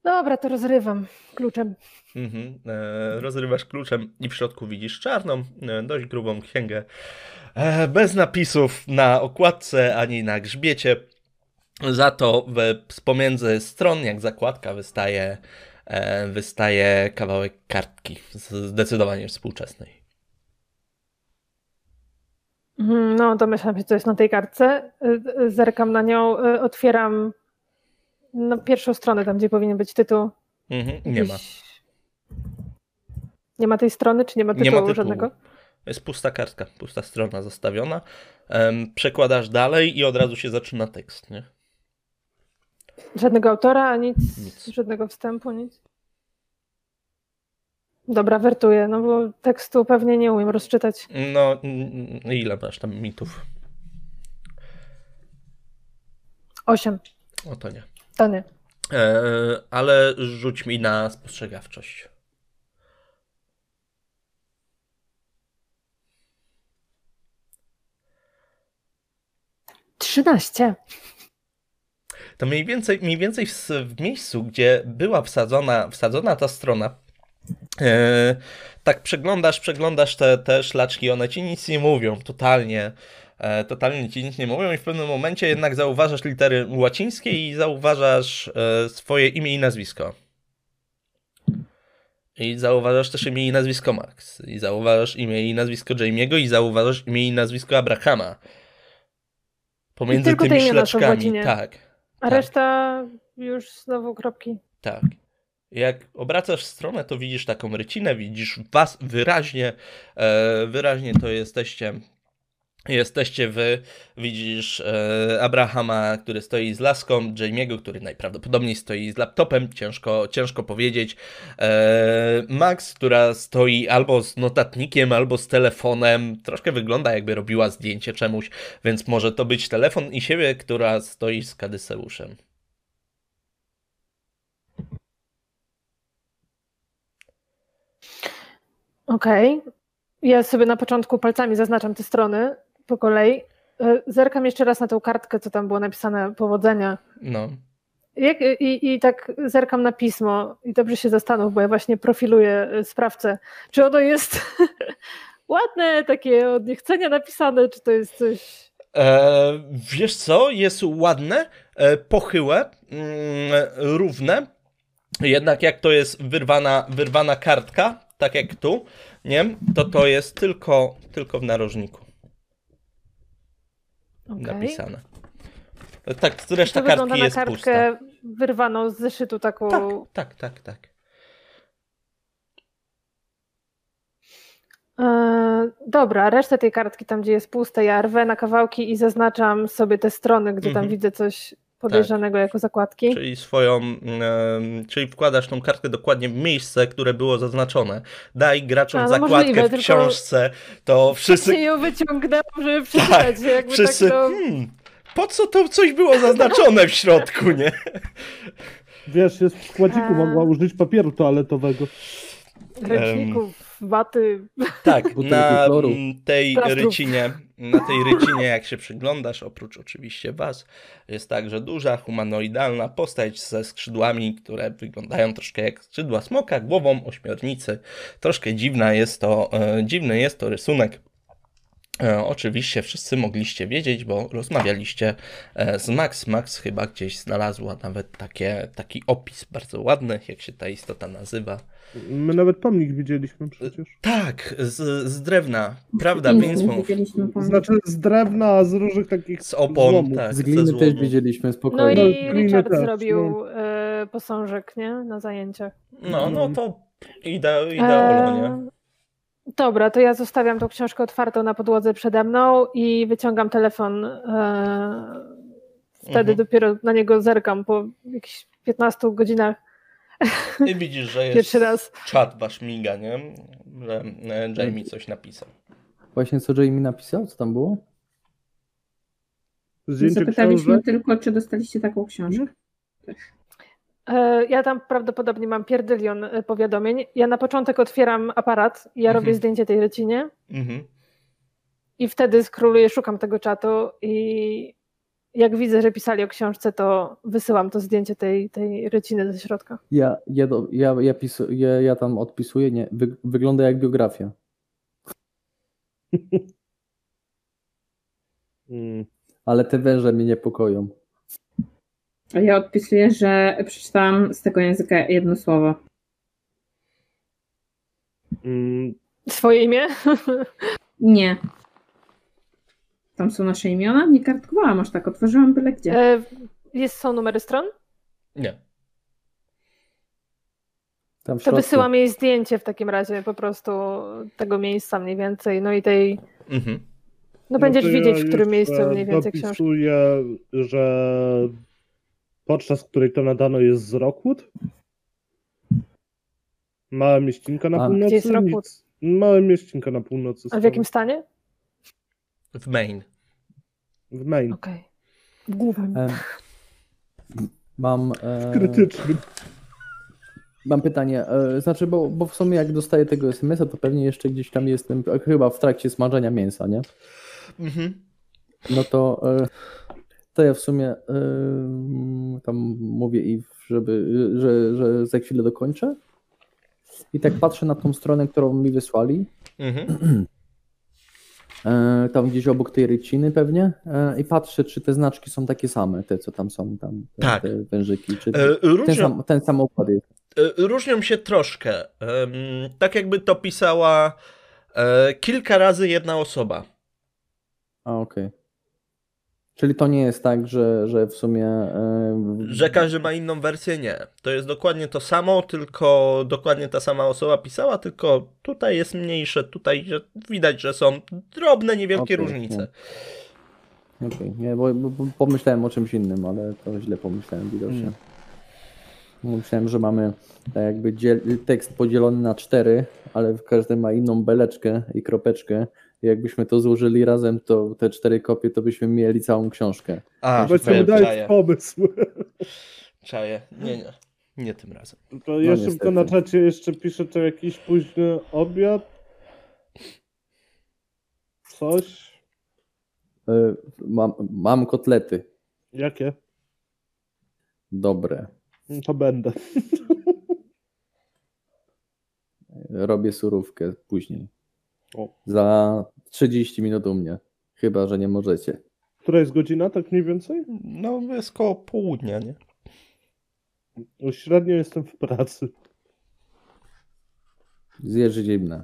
Dobra, to rozrywam kluczem. Mhm. E, rozrywasz kluczem i w środku widzisz czarną, e, dość grubą księgę. E, bez napisów na okładce ani na grzbiecie. Za to z pomiędzy stron, jak zakładka, wystaje, e, wystaje kawałek kartki, zdecydowanie współczesnej. Mhm, No, domyślam się, co jest na tej kartce. Y, Zerkam na nią, otwieram no, pierwszą stronę, tam gdzie powinien być tytuł. Mhm. Nie ma. Nie ma tej strony, czy nie ma tytułu, Nie ma tytułu. żadnego? Jest pusta kartka, pusta strona zostawiona. Przekładasz dalej i od razu się zaczyna tekst, nie? Żadnego autora, nic, Nic. żadnego wstępu, nic. Dobra, wertuję, no bo tekstu pewnie nie umiem rozczytać. No, ile masz tam mitów? Osiem, O to nie. to nie. E, ale rzuć mi na spostrzegawczość. Trzynaście. To mniej więcej, mniej więcej w, w miejscu, gdzie była wsadzona, wsadzona ta strona, e, tak przeglądasz, przeglądasz te, te szlaczki, one ci nic nie mówią, totalnie. E, totalnie ci nic nie mówią i w pewnym momencie jednak zauważasz litery łacińskie i zauważasz e, swoje imię i nazwisko. I zauważasz też imię i nazwisko Max. I zauważasz imię i nazwisko Jamie'ego i zauważasz imię i nazwisko Abrahama. Pomiędzy tylko te tymi szlaczkami, tak. A Tak. reszta już znowu kropki. Tak. Jak obracasz stronę, to widzisz taką rycinę, widzisz was wyraźnie, e, wyraźnie to jesteście, jesteście wy, widzisz e, Abrahama, który stoi z laską, Jamie'ego, który najprawdopodobniej stoi z laptopem, ciężko, ciężko powiedzieć, e, Max, która stoi albo z notatnikiem, albo z telefonem, troszkę wygląda jakby robiła zdjęcie czemuś, więc może to być telefon i siebie, która stoi z Kadyseuszem. Okej. Ja sobie na początku palcami zaznaczam te strony po kolei. E, Zerkam jeszcze raz na tą kartkę, co tam było napisane, powodzenia. No. Jak, i, I tak zerkam na pismo i dobrze się zastanów, bo ja właśnie profiluję y, sprawcę. Czy ono jest *laughs* ładne, takie od niechcenia napisane, czy to jest coś... E, wiesz co, jest ładne, e, pochyłe, mm, równe. Jednak jak to jest wyrwana, wyrwana kartka, tak jak tu, nie, to to jest tylko, tylko w narożniku Okej. napisane. Tak, reszta To wygląda kartki na jest kartkę pusta. wyrwaną z zeszytu taką... Tak, tak, tak, tak. E, dobra, resztę tej kartki, tam gdzie jest puste, ja rwę na kawałki i zaznaczam sobie te strony, gdzie tam Mhm. widzę coś podejrzanego jako zakładki. Czyli swoją, em, czyli wkładasz tą kartkę dokładnie w miejsce, które było zaznaczone. Daj graczom A, no zakładkę możliwe, w książce, to wszyscy ją wyciągnęłam, żeby przeczytać. jakby Wszyscy, tak, no, hmm, po co to coś było zaznaczone w środku, nie? Wiesz, jest w składziku, A. mogła użyć papieru toaletowego. ręczników, waty. Tak, na tej rycinie, na tej rycinie, jak się przyglądasz, oprócz oczywiście was, jest także duża, humanoidalna postać ze skrzydłami, które wyglądają troszkę jak skrzydła smoka, głową ośmiornicy. Troszkę dziwna jest to, e, dziwny jest to rysunek. E, oczywiście wszyscy mogliście wiedzieć, bo rozmawialiście e, z Max. Max chyba gdzieś znalazła nawet takie, taki opis bardzo ładny, jak się ta istota nazywa. My nawet pomnik widzieliśmy przecież. Tak, z, z drewna, prawda, widzieliśmy pomysłu. Znaczy z drewna, a z różnych takich Z opon, złomów. tak. Z ze gliny złomu. też widzieliśmy No spokojnie. i No, Richard też, zrobił e, posążek, nie? Na zajęciach. No, no to ide, ideolo, nie? E, Dobra, to ja zostawiam tą książkę otwartą na podłodze przede mną i wyciągam telefon e, wtedy Mhm. dopiero na niego zerkam po jakichś 15 godzinach I widzisz, że jest pierwszy raz. czat wasz miga, nie? Że e, Jamie coś napisał. Właśnie co Jamie napisał? Co tam było? Zdjęcie Zapytaliśmy książek. tylko, czy dostaliście taką książkę. E, Ja tam prawdopodobnie mam pierdylion e, powiadomień. Ja na początek otwieram aparat, ja Mhm. robię zdjęcie tej rycinie Mhm. i wtedy skroluję, szukam tego czatu i jak widzę, że pisali o książce, to wysyłam to zdjęcie tej, tej ryciny ze środka. Ja, ja, do, ja, ja, pisu, ja, ja tam odpisuję, nie, wy, wygląda jak biografia. Mm. Ale te węże mnie niepokoją. A ja odpisuję, że przeczytałam z tego języka jedno słowo. Mm. Swoje imię? Nie. Tam są nasze imiona? Nie kartkowałam aż tak, otworzyłam byle gdzie. E, Jest, są numery stron? Nie. Tam To wysyłam jej zdjęcie w takim razie po prostu tego miejsca mniej więcej, no i tej, Mhm. no będziesz to widzieć ja w którym miejscu mniej więcej książki. dopisuję, że podczas której to nadano jest z Rockwood. Mała mieścinka na A, północy. gdzie jest Rockwood? Mała mieścinka na północy. A w jakim stanie? W main. W Maine. Okej. W głównym. Mam, e, Krytycznym. mam pytanie, e, znaczy, bo, bo w sumie jak dostaję tego SMS-a, to pewnie jeszcze gdzieś tam jestem, e, chyba w trakcie smażenia mięsa, nie? Mhm. No to, e, to ja w sumie tam mówię i żeby, że, że za chwilę dokończę. I tak patrzę na tą stronę, którą mi wysłali. Mhm. *clears throat* E, tam gdzieś obok tej ryciny pewnie. E, I patrzę, czy te znaczki są takie same, te co tam są, tam, te, Tak. te wężyki. Czy E, ten, różnią, sam, ten sam układ jest. e, różnią się troszkę. Tak jakby to pisała kilka razy jedna osoba. A, okej. Czyli to nie jest tak, że, że w sumie. Że każdy ma inną wersję? Nie. To jest dokładnie to samo, tylko dokładnie ta sama osoba pisała, tylko tutaj jest mniejsze, tutaj widać, że są drobne, niewielkie Okej, różnice. Okej, nie, bo, bo, pomyślałem o czymś innym, ale to źle pomyślałem widocznie. Mm. Myślałem, że mamy tak jakby tekst podzielony na cztery, ale każdy ma inną beleczkę i kropeczkę. Jakbyśmy to złożyli razem, to te cztery kopie, to byśmy mieli całą książkę. A, wiem, dajesz czaję, pomysł. czaję. Nie, nie. Nie tym razem. To ja szybko niestety. na czacie jeszcze piszę, to jakiś późny obiad. Coś. E, Mam, mam kotlety. Jakie? Dobre. No To będę. *laughs* Robię surówkę później. O. Za 30 minut u mnie. Chyba, że nie możecie. Która jest godzina, tak mniej więcej? No, jest koło południa, nie? No, Średnio jestem w pracy. Zjeżdż zimne.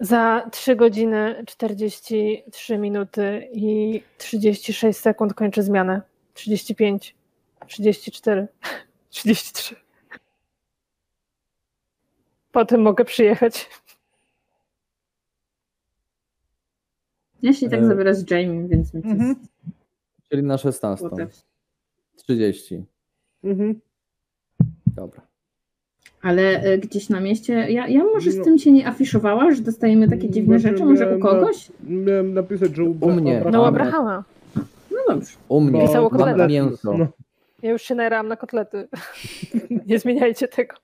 Za 3 godziny 43 minuty i 36 sekund kończę zmianę. 35, 34, 33. Potem mogę przyjechać. Ja się i tak E, zabiorę z Jamie, więc mi to Mhm. jest Czyli na 16. whatever. 30. Mhm. Dobra. Ale e, gdzieś na mieście, ja, ja może z No. tym się nie afiszowała, że dostajemy takie dziwne Znaczy, rzeczy, może u miałem na- kogoś? Miałem napisać, że u, U mnie. Abrahama. No Abrahama. No dobrze. U mnie Pisało kotlety. mięso. No, Ja już się najerałam na kotlety. *laughs* Nie zmieniajcie tego.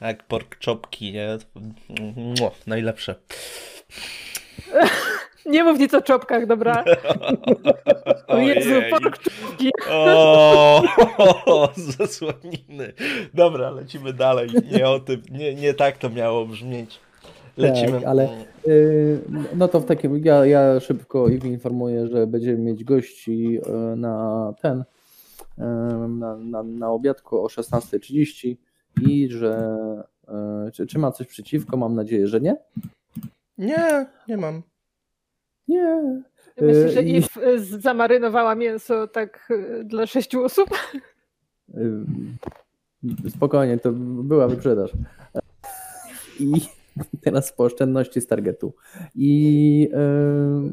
Jak pork chopki, nie? Mua, najlepsze. *laughs* Nie mów nic o czopkach, dobra? *laughs* O Jezu, Ojej. pork czopki. O, *laughs* zasłoniny. Dobra, lecimy dalej. Nie o tym, nie, nie tak to miało brzmieć. Lecimy. Tak, ale- Yy, No to w takim, ja, ja szybko ich informuję, że będziemy mieć gości yy, na ten, yy, na, na, na obiadku o 16.30 i że yy, czy, czy ma coś przeciwko? Mam nadzieję, że nie. Nie, nie mam. Nie. Myślę, że I- Eve y, zamarynowała mięso tak dla sześciu osób. Spokojnie, to była wyprzedaż. I Teraz po oszczędności z targetu. I, yy,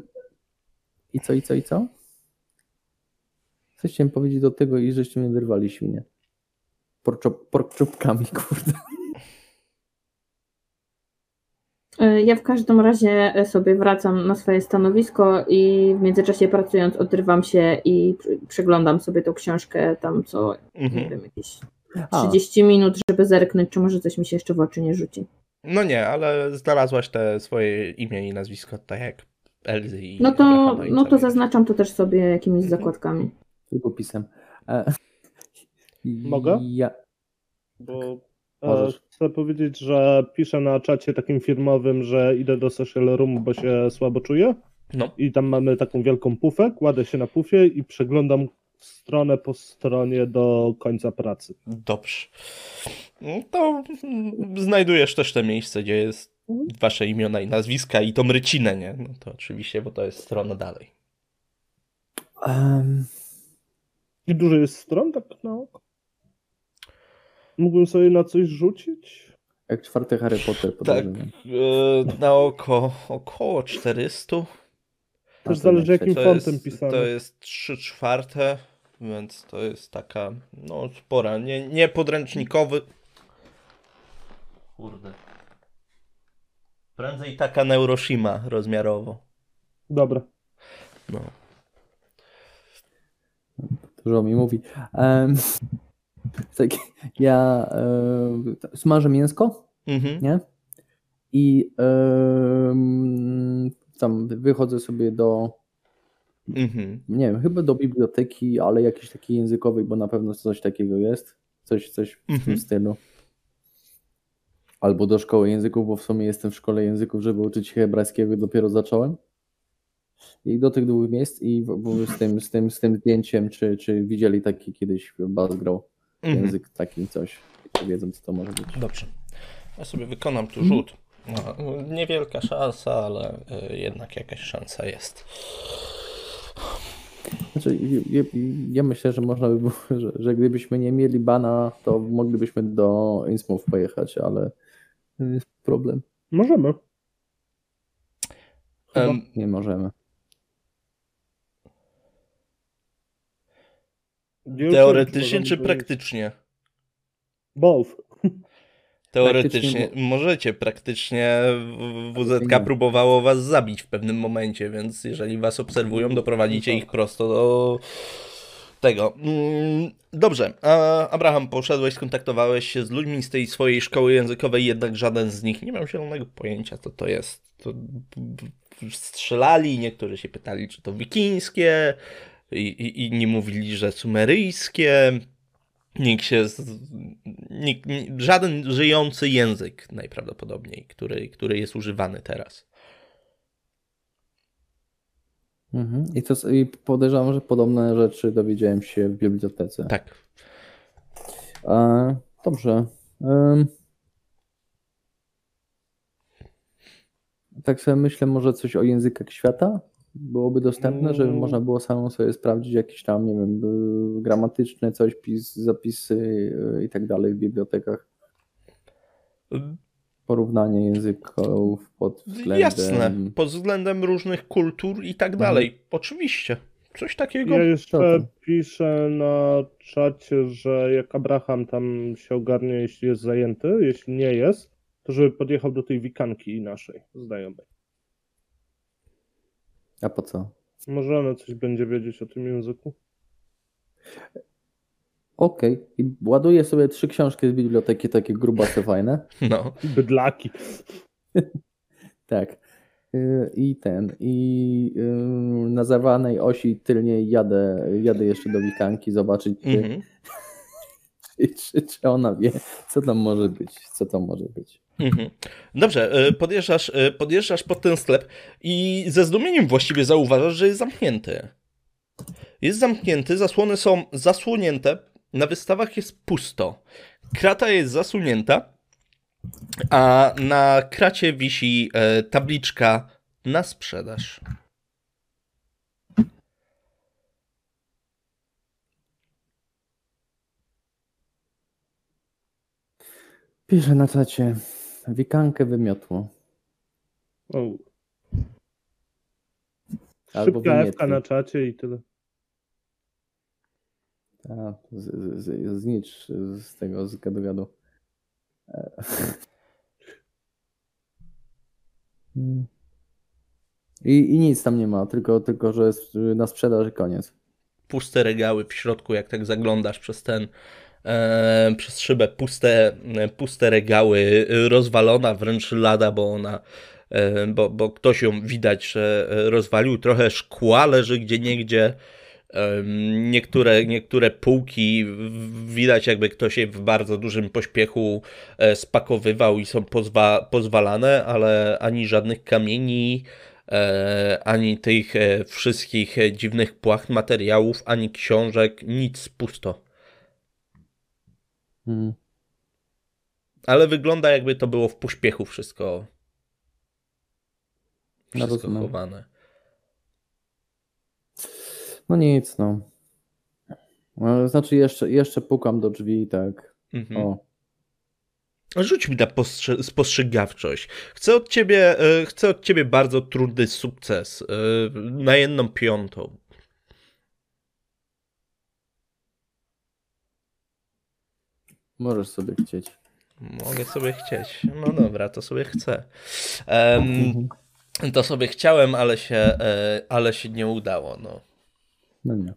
I co, i co, i co? Coś chciałem powiedzieć do tego i żeście mnie wyrwali świnie. Porczopkami, *laughs* kurde. E, ja w każdym razie sobie wracam na swoje stanowisko i w międzyczasie pracując odrywam się i przeglądam sobie tą książkę tam co, mhm. nie wiem, jakieś 30 A. minut, żeby zerknąć, czy może coś mi się jeszcze w oczy nie rzuci. No nie, ale znalazłaś te swoje imię i nazwisko, tak jak Elzy i No to, no to zaznaczam to też sobie jakimiś mhm. zakładkami. Długopisem. E... Mogę? Ja... Bo e, chcę powiedzieć, że piszę na czacie takim firmowym, że idę do social room, bo się słabo czuję. No. I tam mamy taką wielką pufę, kładę się na pufie i przeglądam stronę po stronie do końca pracy. Dobrze. No to znajdujesz też te miejsce, gdzie jest wasze imiona i nazwiska i tą rycinę, nie? No to oczywiście, bo to jest strona dalej. Um... I dużo jest stron, tak na oko? Mógłbym sobie na coś rzucić? Jak czwarty Harry Potter. Tak, e, na oko około 400. Też zależy jakim to fontem jest, pisane. To jest 3 czwarte, więc to jest taka, no spora, nie, nie podręcznikowy. Kurde. Prędzej taka Neuroshima rozmiarowo. Dobra. No. Dużo mi mówi. Um, tak, ja um, smażę mięsko, mhm. nie? I um, tam wychodzę sobie do mhm. nie wiem, chyba do biblioteki, ale jakiejś takiej językowej, bo na pewno coś takiego jest. Coś, coś w mhm. tym stylu. Albo do szkoły języków, bo w sumie jestem w szkole języków, żeby uczyć się hebrajskiego, dopiero zacząłem. I do tych dwóch miejsc i z tym, z tym, z tym zdjęciem, czy, czy widzieli taki kiedyś grał mhm. Język taki coś, wiedzą co to może być. Dobrze. Ja sobie wykonam tu rzut. No, niewielka szansa, ale y, jednak jakaś szansa jest. Znaczy, ja, ja, myślę, że można by było, *laughs* że, że, gdybyśmy nie mieli bana, to moglibyśmy do Innsmouth pojechać, ale jest problem. Możemy. Um, nie możemy. Teoretycznie czy praktycznie? Both. *laughs* Teoretycznie możecie, praktycznie WZK próbowało was zabić w pewnym momencie, więc jeżeli was obserwują, doprowadzicie ich prosto do tego. Mm, dobrze, Abraham, poszedłeś, skontaktowałeś się z ludźmi z tej swojej szkoły językowej, jednak żaden z nich nie miał zielonego pojęcia, co to jest. To strzelali, niektórzy się pytali, czy to wikińskie, i, inni mówili, że sumeryjskie. Nikt się. Nikt, żaden żyjący język najprawdopodobniej, który, który jest używany teraz. Mhm. I, to, I podejrzewam, że podobne rzeczy dowiedziałem się w bibliotece. Tak. E, dobrze. E, tak sobie myślę, może coś o językach świata? Byłoby dostępne, żeby mm. można było samą sobie sprawdzić jakieś tam, nie wiem, gramatyczne coś, pis, zapisy y, i tak dalej w bibliotekach. Porównanie języków pod względem... Jasne, pod względem różnych kultur i tak dalej. Mhm. Oczywiście. Coś takiego. Ja jeszcze piszę na czacie, że jak Abraham tam się ogarnie, jeśli jest zajęty, jeśli nie jest, to żeby podjechał do tej wikanki naszej znajomej. A po co? Może ona coś będzie wiedzieć o tym języku. Okej. Okay. I ładuję sobie trzy książki z biblioteki, takie grubase fajne. *laughs* No. Bydlaki. *laughs* tak. Y, I ten. I y, na zawanej osi tylnie jadę, jadę jeszcze do wikanki zobaczyć, czy, mm -hmm. *laughs* czy, czy, czy ona wie, co tam może być. Co tam może być. Mhm. Dobrze, e, podjeżdżasz, e, podjeżdżasz pod ten sklep i ze zdumieniem właściwie zauważasz, że jest zamknięty. Jest zamknięty, zasłony są zasłonięte, na wystawach jest pusto. Krata jest zasunięta, a na kracie wisi e, tabliczka na sprzedaż. Piszę na czacie. Wikankę wymiotło. O. Albo Szybka F na czacie i tyle. A, z, z, znicz z tego, z gadu gadu. I, I nic tam nie ma, tylko, tylko że jest na sprzedaż i koniec. Puste regały w środku, jak tak zaglądasz przez ten, przez szybę, puste, puste regały, rozwalona wręcz lada, bo ona, e, bo, bo ktoś ją widać, że rozwalił, trochę szkła leży gdzie niegdzie, Niektóre, niektóre półki widać, jakby ktoś je w bardzo dużym pośpiechu e, spakowywał i są pozwa pozwalane, ale ani żadnych kamieni, e, ani tych e, wszystkich dziwnych płacht materiałów, ani książek, nic pusto. Hmm. Ale wygląda, jakby to było w pośpiechu wszystko. Wszystko chowane. No nic, no. Znaczy jeszcze, jeszcze pukam do drzwi, tak. Mhm. O. Rzuć mi na postrze spostrzegawczość. Chcę od, ciebie, e, chcę od ciebie bardzo trudny sukces. E, na jedną piątą. Możesz sobie chcieć. Mogę sobie chcieć. No dobra, to sobie chcę. Um, to sobie chciałem, ale się, e, ale się nie udało. No. No nie.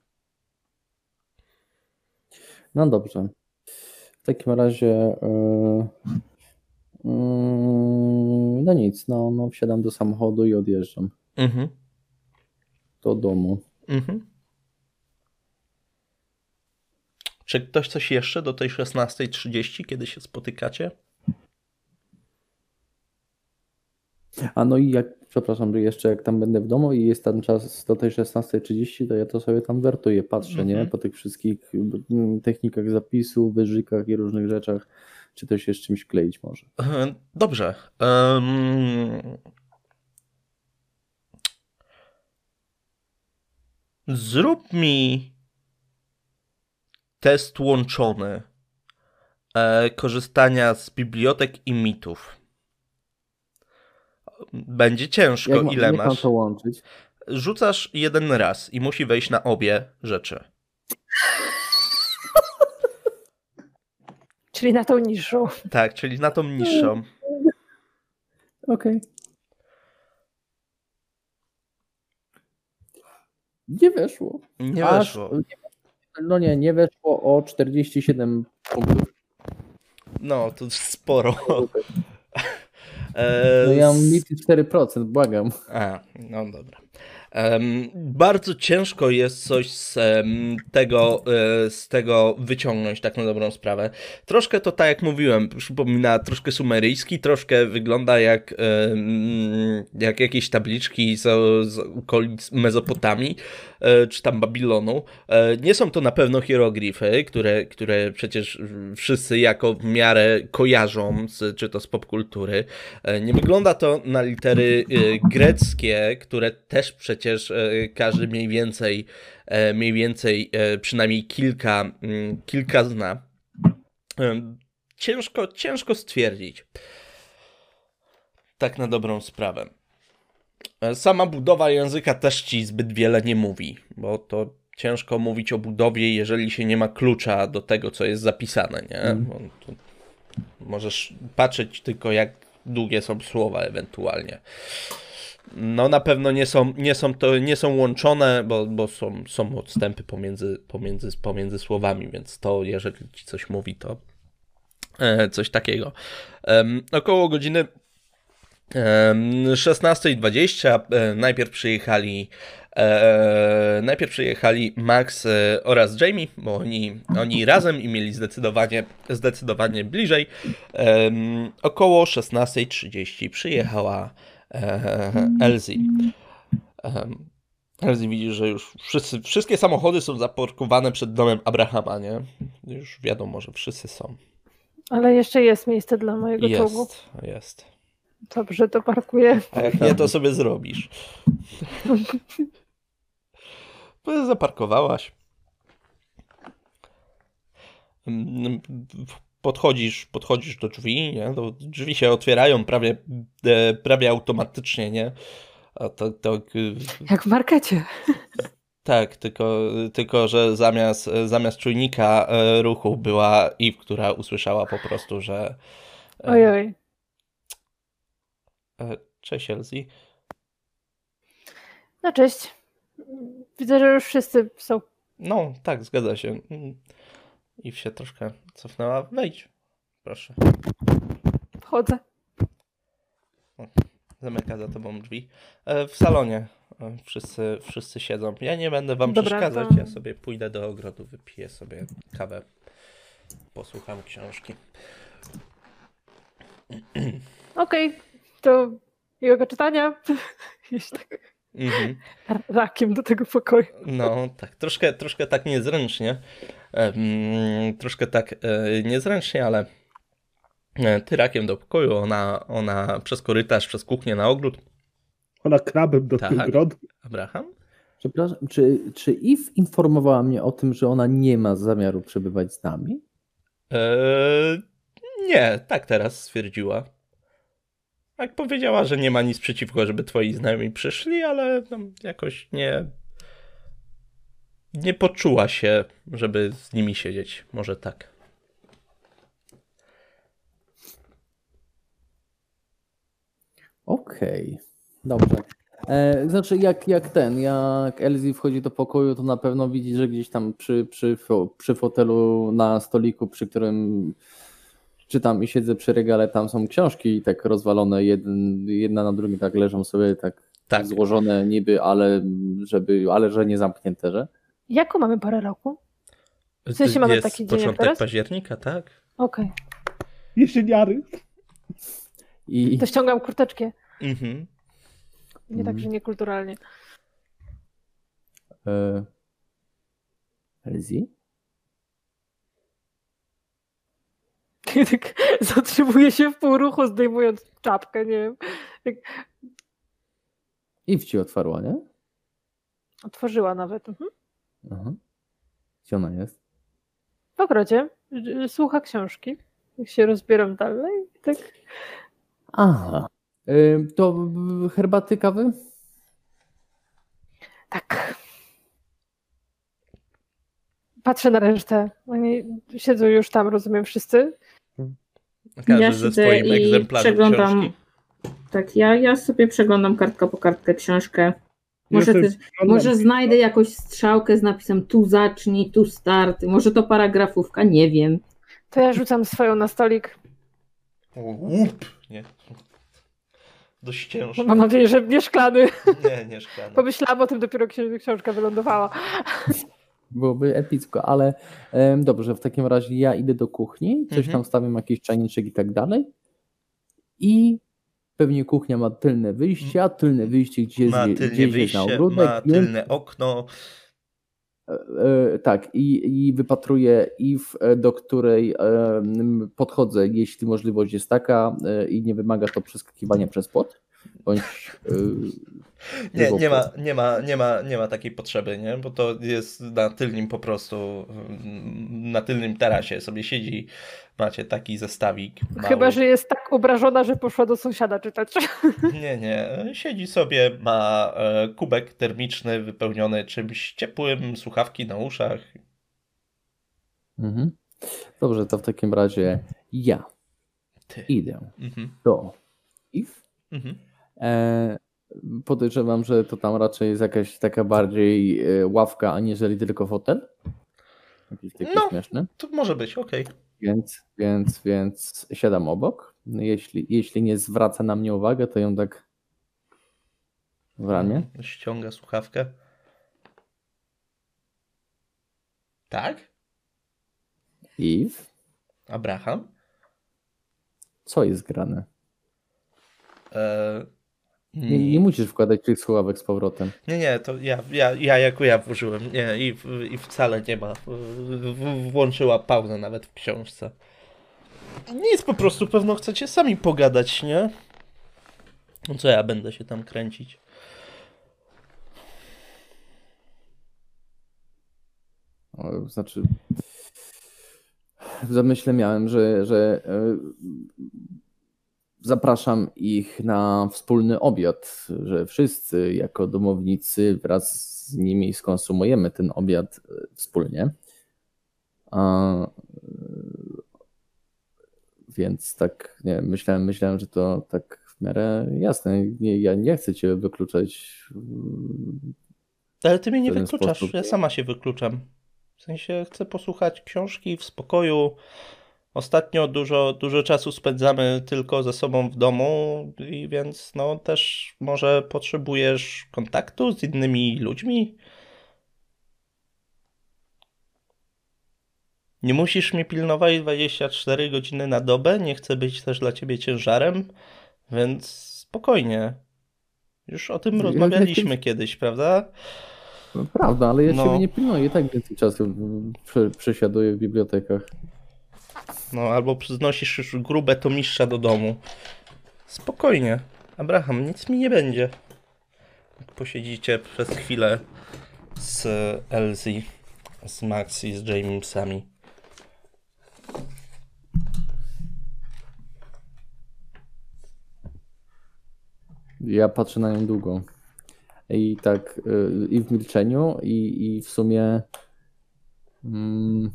No dobrze. W takim razie yy, yy, no nic, no, no wsiadam do samochodu i odjeżdżam. Mhm. Do domu. Mhm. Czy ktoś coś jeszcze do tej 16.30, kiedy się spotykacie? A no i jak, przepraszam, jeszcze jak tam będę w domu i jest tam czas do tej 16.30, to ja to sobie tam wertuję, patrzę, nie? Mhm. Po tych wszystkich mm, technikach zapisu, wyżykach i różnych rzeczach, czy to się z czymś kleić może. Dobrze. Um... Zrób mi test łączony e, korzystania z bibliotek i mitów. Będzie ciężko. Jak, Ile jak masz? to łączyć? Rzucasz jeden raz i musi wejść na obie rzeczy. *laughs* Czyli na tą niższą. Tak, czyli na tą niższą. Okej. Okay. Nie weszło. Nie Aż, weszło. No nie, nie weszło o 47 punktów. No, to sporo. No *laughs* ja mam mity 4%, błagam. A, no dobra. Bardzo ciężko jest coś z, tego, e, z tego wyciągnąć, tak na dobrą sprawę. Troszkę to, tak jak mówiłem, przypomina troszkę sumeryjski, troszkę wygląda jak, jak jakieś tabliczki z, z okolic Mezopotamii, e, czy tam Babilonu. E, nie są to na pewno hieroglify, które, które przecież wszyscy jako w miarę kojarzą, z, czy to z popkultury. Nie wygląda to na litery greckie, które też przecież przecież e, każdy mniej więcej, e, mniej więcej e, przynajmniej kilka, mm, kilka zna. Ciężko, ciężko stwierdzić. Tak na dobrą sprawę. Sama budowa języka też ci zbyt wiele nie mówi, bo to ciężko mówić o budowie, jeżeli się nie ma klucza do tego, co jest zapisane, nie? Mm. możesz patrzeć tylko, jak długie są słowa ewentualnie. No na pewno nie są, nie są, to, nie są łączone, bo, bo są, są odstępy pomiędzy, pomiędzy, pomiędzy słowami, więc to jeżeli ci coś mówi, to e, coś takiego. około godziny 16.20 e, najpierw przyjechali e, najpierw przyjechali Max oraz Jamie, bo oni, oni razem i mieli zdecydowanie, zdecydowanie bliżej. około 16.30 przyjechała Elzi. Elzi widzi, że już wszyscy, wszystkie samochody są zaparkowane przed domem Abrahama, nie? Już wiadomo, że wszyscy są. Ale jeszcze jest miejsce dla mojego jest, czołgu. Jest, Dobrze, to parkuję. A jak nie, to sobie zrobisz. *laughs* Zaparkowałaś. Podchodzisz, podchodzisz do drzwi, nie? To drzwi się otwierają prawie, e, prawie automatycznie, nie? A to, to... Jak w markecie. Tak, tylko, tylko że zamiast, zamiast czujnika e, ruchu była Eve, która usłyszała po prostu, że. Ojoj. Cześć, Elsie. No cześć. Widzę, że już wszyscy są. No, tak, zgadza się. I się troszkę cofnęła. Wejdź, proszę. Wchodzę. zamyka za tobą drzwi. E, w salonie e, wszyscy, wszyscy siedzą. Ja nie będę wam Dobra, przeszkadzać. To... Ja sobie pójdę do ogrodu, wypiję sobie kawę. Posłucham książki. Okej, okay. to miłego czytania. *laughs* Jeśli tak mhm. rakiem do tego pokoju. No, tak, troszkę, troszkę tak niezręcznie. Troszkę tak e, niezręcznie, ale e, ty rakiem do pokoju, ona, ona przez korytarz, przez kuchnię na ogród. Ona krabem do tak. ogrodu. Abraham? Przepraszam, czy, czy Eve informowała mnie o tym, że ona nie ma zamiaru przebywać z nami? Eee, nie, tak teraz stwierdziła. Tak powiedziała, że nie ma nic przeciwko, żeby twoi znajomi przyszli, ale no, jakoś nie. Nie poczuła się, żeby z nimi siedzieć. Może tak. Okej, okay. dobrze. E, znaczy, jak, jak ten, jak Elsie wchodzi do pokoju, to na pewno widzi, że gdzieś tam przy, przy, przy fotelu na stoliku, przy którym czytam i siedzę przy regale, tam są książki tak rozwalone, jeden, jedna na drugim tak leżą sobie tak, tak. złożone niby, ale żeby, ale że nie zamknięte, że? Jaką mamy parę roku? W sensie mamy Jest taki dzień początek teraz? października, tak? Okej. Okay. Jesieniary. I... To ściągam kurteczkę. Mhm. Nie tak, że niekulturalnie. E... Elzi? *laughs* tak zatrzymuje się w pół ruchu, zdejmując czapkę, nie wiem. Tak... I w ci otwarła, nie? Otworzyła nawet. Mhm. Aha. Gdzie ona jest? W ogrodzie. Słucha książki. Jak się rozbieram dalej. Tak. Aha. To herbaty, kawy? Tak. Patrzę na resztę. Oni siedzą już tam, rozumiem, wszyscy. Każdy ja ze swoim i przeglądam. Książki. Tak, ja, ja sobie przeglądam kartka po kartkę książkę. Może, też, może znajdę jakąś strzałkę z napisem tu zacznij, tu start. Może to paragrafówka, nie wiem. To ja rzucam swoją na stolik. Łup! Nie. Dość ciężko. Mam nadzieję, że nie szklany. Nie, nie szklany. Pomyślałam o tym dopiero książka wylądowała. Byłoby epicko, ale um, dobrze, w takim razie ja idę do kuchni, coś mhm. tam stawiam, jakiś czajniczek i tak dalej. I pewnie kuchnia ma tylne wyjście, a tylne wyjście gdzie ma jest, tylne gdzieś wyjście, na ogródek. Ma tylne okno. E, e, tak, i, i wypatruję IF, e, do której podchodzę, jeśli możliwość jest taka i nie wymaga to przeskakiwania przez płot bądź *laughs* nie, nie ma, nie, ma, nie, ma, nie ma takiej potrzeby, nie? bo to jest na tylnym po prostu, na tylnym tarasie sobie siedzi, macie taki zestawik. Mały. Chyba, że jest tak obrażona, że poszła do sąsiada czytać. *laughs* Nie, nie, siedzi sobie, ma e, kubek termiczny wypełniony czymś ciepłym, słuchawki na uszach. Mhm. Dobrze, to w takim razie ja Ty. idę mhm. do if. Mhm E, podejrzewam, że to tam raczej jest jakaś taka bardziej e, ławka, aniżeli tylko fotel. Jakiś taki no, śmieszny. To może być, okej. Okay. Więc, więc, więc siadam obok. Jeśli, jeśli nie zwraca na mnie uwagę, to ją tak w ramię. Mhm, ściąga słuchawkę. Tak? Eve? Abraham? Co jest grane? E nie, nie, musisz wkładać tych słuchawek z powrotem. Nie, nie, to ja, ja, ja jako ja włożyłem. Nie, i, i wcale nie ma. Włączyła pauzę nawet w książce. Nic, po prostu pewno chcecie sami pogadać, nie? No co ja będę się tam kręcić? O, znaczy. w zamyśle miałem, że, że e, zapraszam ich na wspólny obiad, że wszyscy jako domownicy wraz z nimi skonsumujemy ten obiad e, wspólnie. A, więc tak, nie myślałem, myślałem, że to tak w miarę jasne. Nie, ja nie chcę cię wykluczać. Ale ty mnie nie wykluczasz, sposób. ja sama się wykluczam. W sensie chcę posłuchać książki w spokoju. Ostatnio dużo, dużo czasu spędzamy tylko ze sobą w domu, i więc no też może potrzebujesz kontaktu z innymi ludźmi. Nie musisz mnie pilnować 24 godziny na dobę, nie chcę być też dla ciebie ciężarem, więc spokojnie. Już o tym ja rozmawialiśmy kiedyś, prawda? No, prawda, ale ja no. ciebie nie pilnuję, tak więcej czasu przesiaduję w bibliotekach. No, albo znosisz już grube tomistrza do domu. Spokojnie. Abraham, nic mi nie będzie. Posiedzicie przez chwilę z Elsie, z Max i z Jamesami. Ja patrzę na nią długo. I tak y, i w milczeniu, i, i w sumie mm,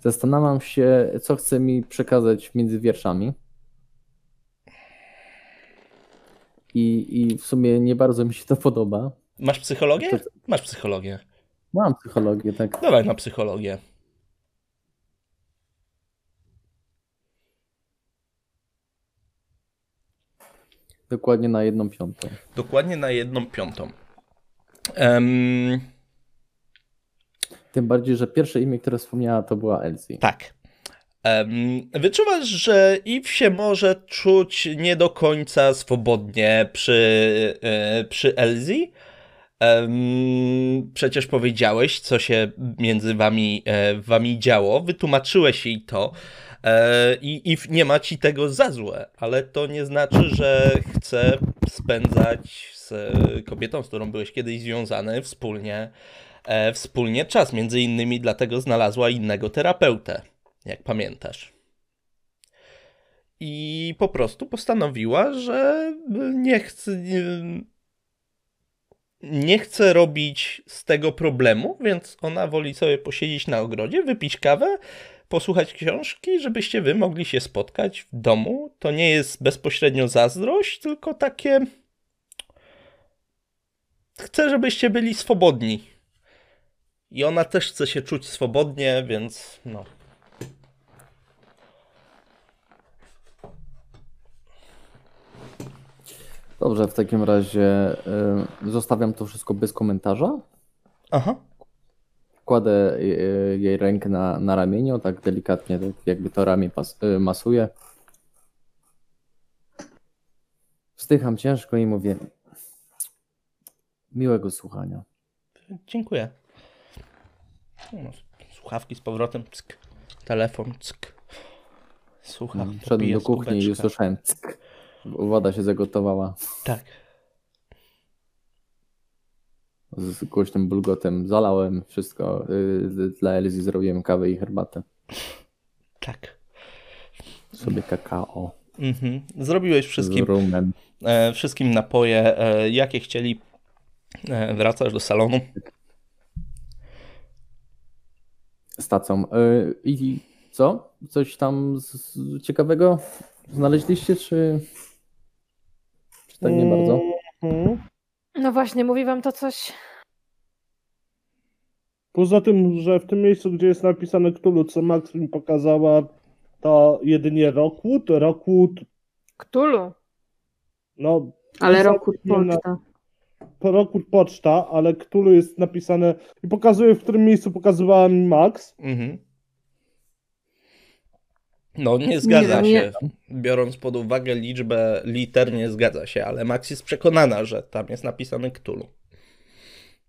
zastanawiam się, co chce mi przekazać między wierszami. I, I w sumie nie bardzo mi się to podoba. Masz psychologię? To... Masz psychologię. Mam psychologię, tak. Dawaj na psychologię. Dokładnie na jedną piątą. Dokładnie na jedną piątą. Um... Tym bardziej, że pierwsze imię, które wspomniała, to była Elsie. Tak. Wyczuwasz, że Eve się może czuć nie do końca swobodnie przy, e, przy Elsie. Przecież powiedziałeś, co się między wami, e, wami działo, wytłumaczyłeś jej to. E, i, i nie ma ci tego za złe, ale to nie znaczy, że chce spędzać z kobietą, z którą byłeś kiedyś związany, wspólnie, wspólnie czas. Między innymi dlatego znalazła innego terapeutę, jak pamiętasz. I po prostu postanowiła, że nie chce. Nie, nie chce robić z tego problemu, więc ona woli sobie posiedzieć na ogrodzie, wypić kawę, posłuchać książki, żebyście wy mogli się spotkać w domu. To nie jest bezpośrednio zazdrość, tylko takie. Chcę, żebyście byli swobodni. I ona też chce się czuć swobodnie, więc no. Dobrze, w takim razie y, zostawiam to wszystko bez komentarza. Aha. Kładę y, y, jej rękę na, na ramieniu, tak delikatnie, tak jakby to ramię pas, y, masuje. Wstycham ciężko i mówię miłego słuchania. Dziękuję. No, słuchawki z powrotem, cyk. telefon, cyk. Słucham. Wszedłem do kuchni i usłyszałem cyk. Woda się zagotowała. Tak z głośnym bulgotem zalałem wszystko. Y, dla Elzy zrobiłem kawę i herbatę. Tak. Sobie kakao. Mhm. Zrobiłeś wszystkim, e, wszystkim napoje, e, jakie chcieli. E, wracasz do salonu. Stacją. E, I co? Coś tam z, ciekawego znaleźliście, czy, czy tak nie bardzo? Mhm. No właśnie, mówi wam to coś. Poza tym, że w tym miejscu, gdzie jest napisane Cthulhu, co Max mi pokazała, to jedynie Rockwood. Rockwood. Cthulhu. No. Ale Rockwood poczta. Rockwood poczta, ale Cthulhu jest napisane i pokazuje, w którym miejscu pokazywała mi Max. Mhm. No, nie zgadza nie, się. Nie. Biorąc pod uwagę liczbę liter, nie zgadza się, ale Max jest przekonana, że tam jest napisane Cthulhu.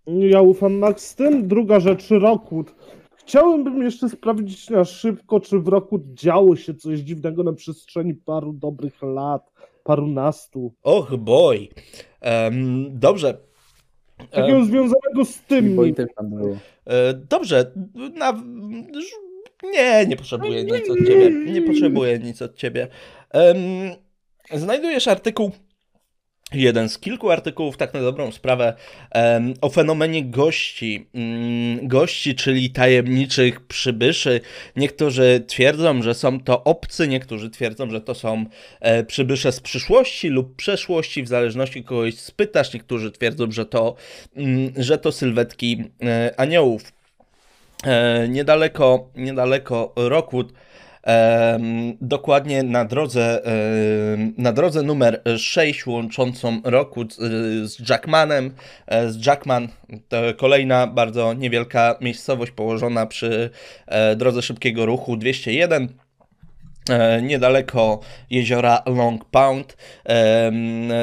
Ja ufam Max z tym. Druga rzecz, Rockwood. Chciałbym jeszcze sprawdzić na szybko, czy w Rockwood działo się coś dziwnego na przestrzeni paru dobrych lat, parunastu. Och, boy. Um, dobrze. Takiego um, związanego z tym. Boy też tam było. E, dobrze. Na, Nie, nie potrzebuję nic od ciebie. Nie potrzebuję nic od ciebie. Um, znajdujesz artykuł jeden z kilku artykułów, tak na dobrą sprawę, o fenomenie gości. Um, gości, czyli tajemniczych przybyszy. Niektórzy twierdzą, że są to obcy, niektórzy twierdzą, że to są e, przybysze z przyszłości lub przeszłości, w zależności kogoś spytasz. Niektórzy twierdzą, że to, um, że to sylwetki e, aniołów. E, niedaleko, niedaleko Rockwood dokładnie na drodze, na drodze numer 6 łączącą roku z Jackmanem. E, z Jackman to kolejna bardzo niewielka miejscowość położona przy e, drodze szybkiego ruchu 201 E, niedaleko jeziora Long Pound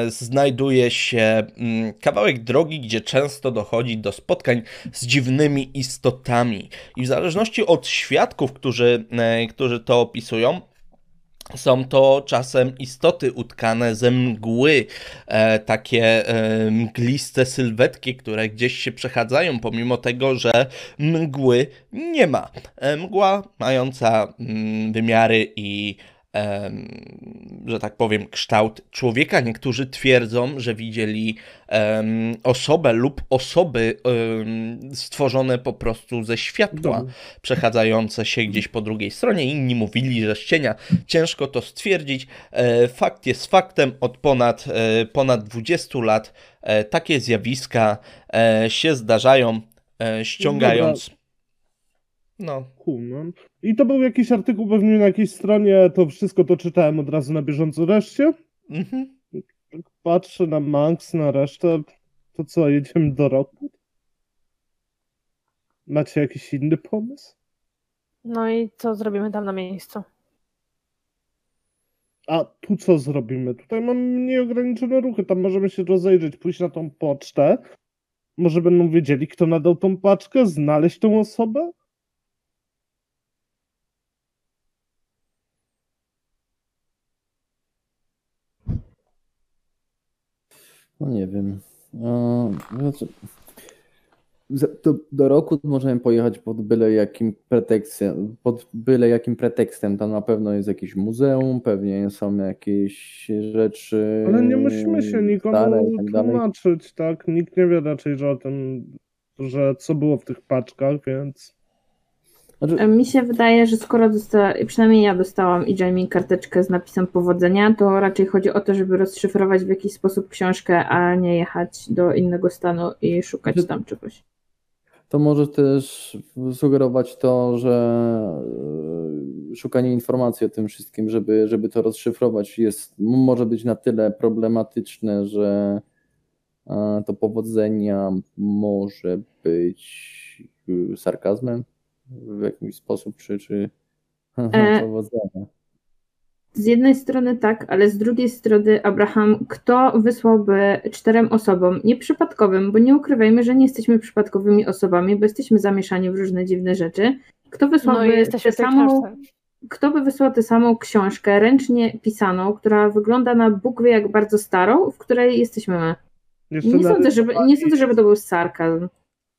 znajduje się kawałek drogi, gdzie często dochodzi do spotkań z dziwnymi istotami. I w zależności od świadków, którzy, e, którzy to opisują, są to czasem istoty utkane ze mgły, e, takie e, mgliste sylwetki, które gdzieś się przechadzają, pomimo tego, że mgły nie ma. E, mgła mająca mm, wymiary i że tak powiem, kształt człowieka. Niektórzy twierdzą, że widzieli osobę lub osoby stworzone po prostu ze światła, przechadzające się gdzieś po drugiej stronie. Inni mówili, że z cienia. Ciężko to stwierdzić. E, fakt jest faktem. Od ponad, e, ponad 20 lat e, takie zjawiska się zdarzają, ściągając. No. Humam. I to był jakiś artykuł pewnie na jakiejś stronie, to wszystko to czytałem od razu na bieżąco reszcie. Mhm. Patrzę na Manx, na resztę. To co, jedziemy do roku? Macie jakiś inny pomysł? No i co zrobimy tam na miejscu? A tu co zrobimy? Tutaj mam nieograniczone ruchy, tam możemy się rozejrzeć, pójść na tą pocztę. Może będą wiedzieli, kto nadał tą paczkę, znaleźć tą osobę? No nie wiem. Znaczy, do, do roku możemy pojechać pod byle jakim pretekstem, pod byle jakim pretekstem. Tam na pewno jest jakieś muzeum, pewnie są jakieś rzeczy. Ale nie musimy się nikomu tak tłumaczyć, tak? Nikt nie wie raczej, że o tym, że co było w tych paczkach, więc. Znaczy... Mi się wydaje, że skoro przynajmniej ja dostałam i Jamie karteczkę z napisem powodzenia, to raczej chodzi o to, żeby rozszyfrować w jakiś sposób książkę, a nie jechać do innego stanu i szukać że... tam czegoś. To może też sugerować to, że e, szukanie informacji o tym wszystkim, żeby, żeby to rozszyfrować, jest, może być na tyle problematyczne, że e, to powodzenia może być e, sarkazmem w jakiś sposób, czy, czy e, powodzenia. Z jednej strony tak, ale z drugiej strony, Abraham, kto wysłałby czterem osobom, nieprzypadkowym, bo nie ukrywajmy, że nie jesteśmy przypadkowymi osobami, bo jesteśmy zamieszani w różne dziwne rzeczy. Kto wysłałby no tę samą, kto by wysłał tę samą książkę, ręcznie pisaną, która wygląda na Bóg wie jak bardzo starą, w której jesteśmy my? nie sądzę, żeby, nie sądzę, żeby to był sarkazm.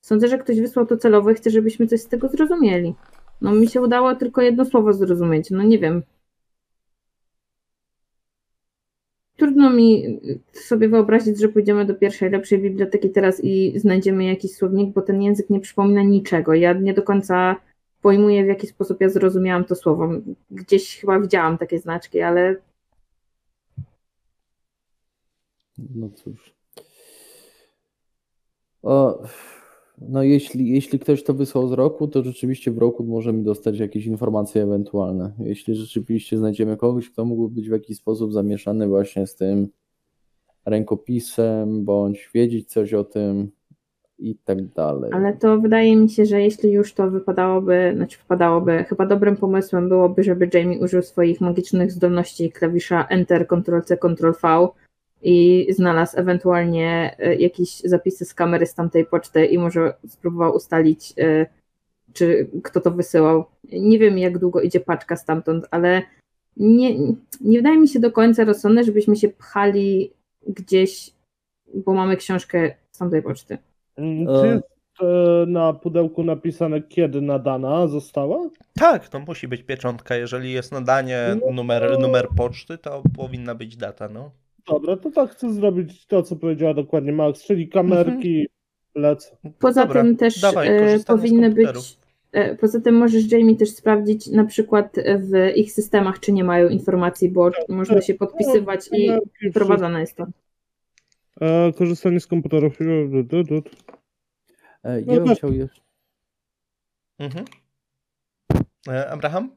Sądzę, że ktoś wysłał to celowo i chce, żebyśmy coś z tego zrozumieli. No mi się udało tylko jedno słowo zrozumieć. No nie wiem. Trudno mi sobie wyobrazić, że pójdziemy do pierwszej lepszej biblioteki teraz i znajdziemy jakiś słownik, bo ten język nie przypomina niczego. Ja nie do końca pojmuję, w jaki sposób ja zrozumiałam to słowo. Gdzieś chyba widziałam takie znaczki, ale. No cóż. O, no jeśli, jeśli ktoś to wysłał z roku, to rzeczywiście w roku możemy dostać jakieś informacje ewentualne. Jeśli rzeczywiście znajdziemy kogoś, kto mógłby być w jakiś sposób zamieszany właśnie z tym rękopisem, bądź wiedzieć coś o tym i tak dalej. Ale to wydaje mi się, że jeśli już to wypadałoby, znaczy wypadałoby, chyba dobrym pomysłem byłoby, żeby Jamie użył swoich magicznych zdolności klawisza Enter, Ctrl-C, Ctrl-V, i znalazł ewentualnie e, jakieś zapisy z kamery z tamtej poczty i może spróbował ustalić, e, czy kto to wysyłał. Nie wiem, jak długo idzie paczka stamtąd, ale nie, nie wydaje mi się do końca rozsądne, żebyśmy się pchali gdzieś, bo mamy książkę z tamtej poczty. Mm, czy jest, e, na pudełku napisane, kiedy nadana została? Tak, to musi być pieczątka. Jeżeli jest nadanie, no numer, numer poczty, to powinna być data, no. Dobra, to tak chcę zrobić to, co powiedziała dokładnie Max, czyli kamerki, mhm. lecę. Poza Dobra, tym też dawaj, e, powinny być E, poza tym możesz Jamie też sprawdzić na przykład w ich systemach, czy nie mają informacji, bo tak, można tak. się podpisywać i wprowadzane jest to. E, korzystanie z komputerów. E, ja bym chciał jeszcze. Mhm. Abraham?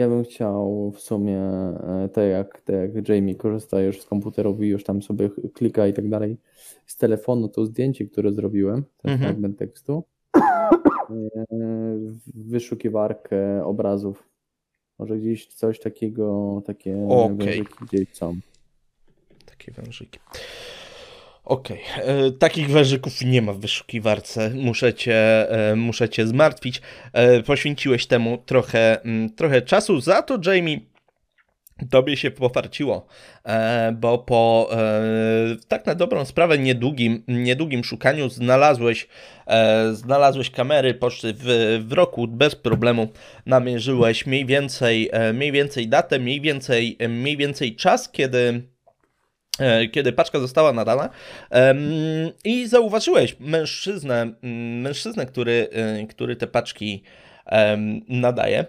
Ja bym chciał w sumie, tak jak, tak jak Jamie korzysta już z komputerów i już tam sobie klika i tak dalej, z telefonu to zdjęcie, które zrobiłem, ten mhm. fragment tekstu, wyszukiwarkę obrazów. Może gdzieś coś takiego, takie okay. wężyki gdzieś są. Takie wężyki. Okej, okay. E, takich wężyków nie ma w wyszukiwarce. Muszę cię, e, muszę cię zmartwić. E, poświęciłeś temu trochę, mm, trochę czasu. Za to, Jamie, Tobie się pofarciło, bo po tak na dobrą sprawę niedługim, niedługim szukaniu znalazłeś, znalazłeś kamery poczty w, w roku bez problemu namierzyłeś mniej więcej, mniej więcej datę, mniej więcej, mniej więcej czas, kiedy kiedy paczka została nadana i zauważyłeś mężczyznę, mężczyznę który, który te paczki nadaje.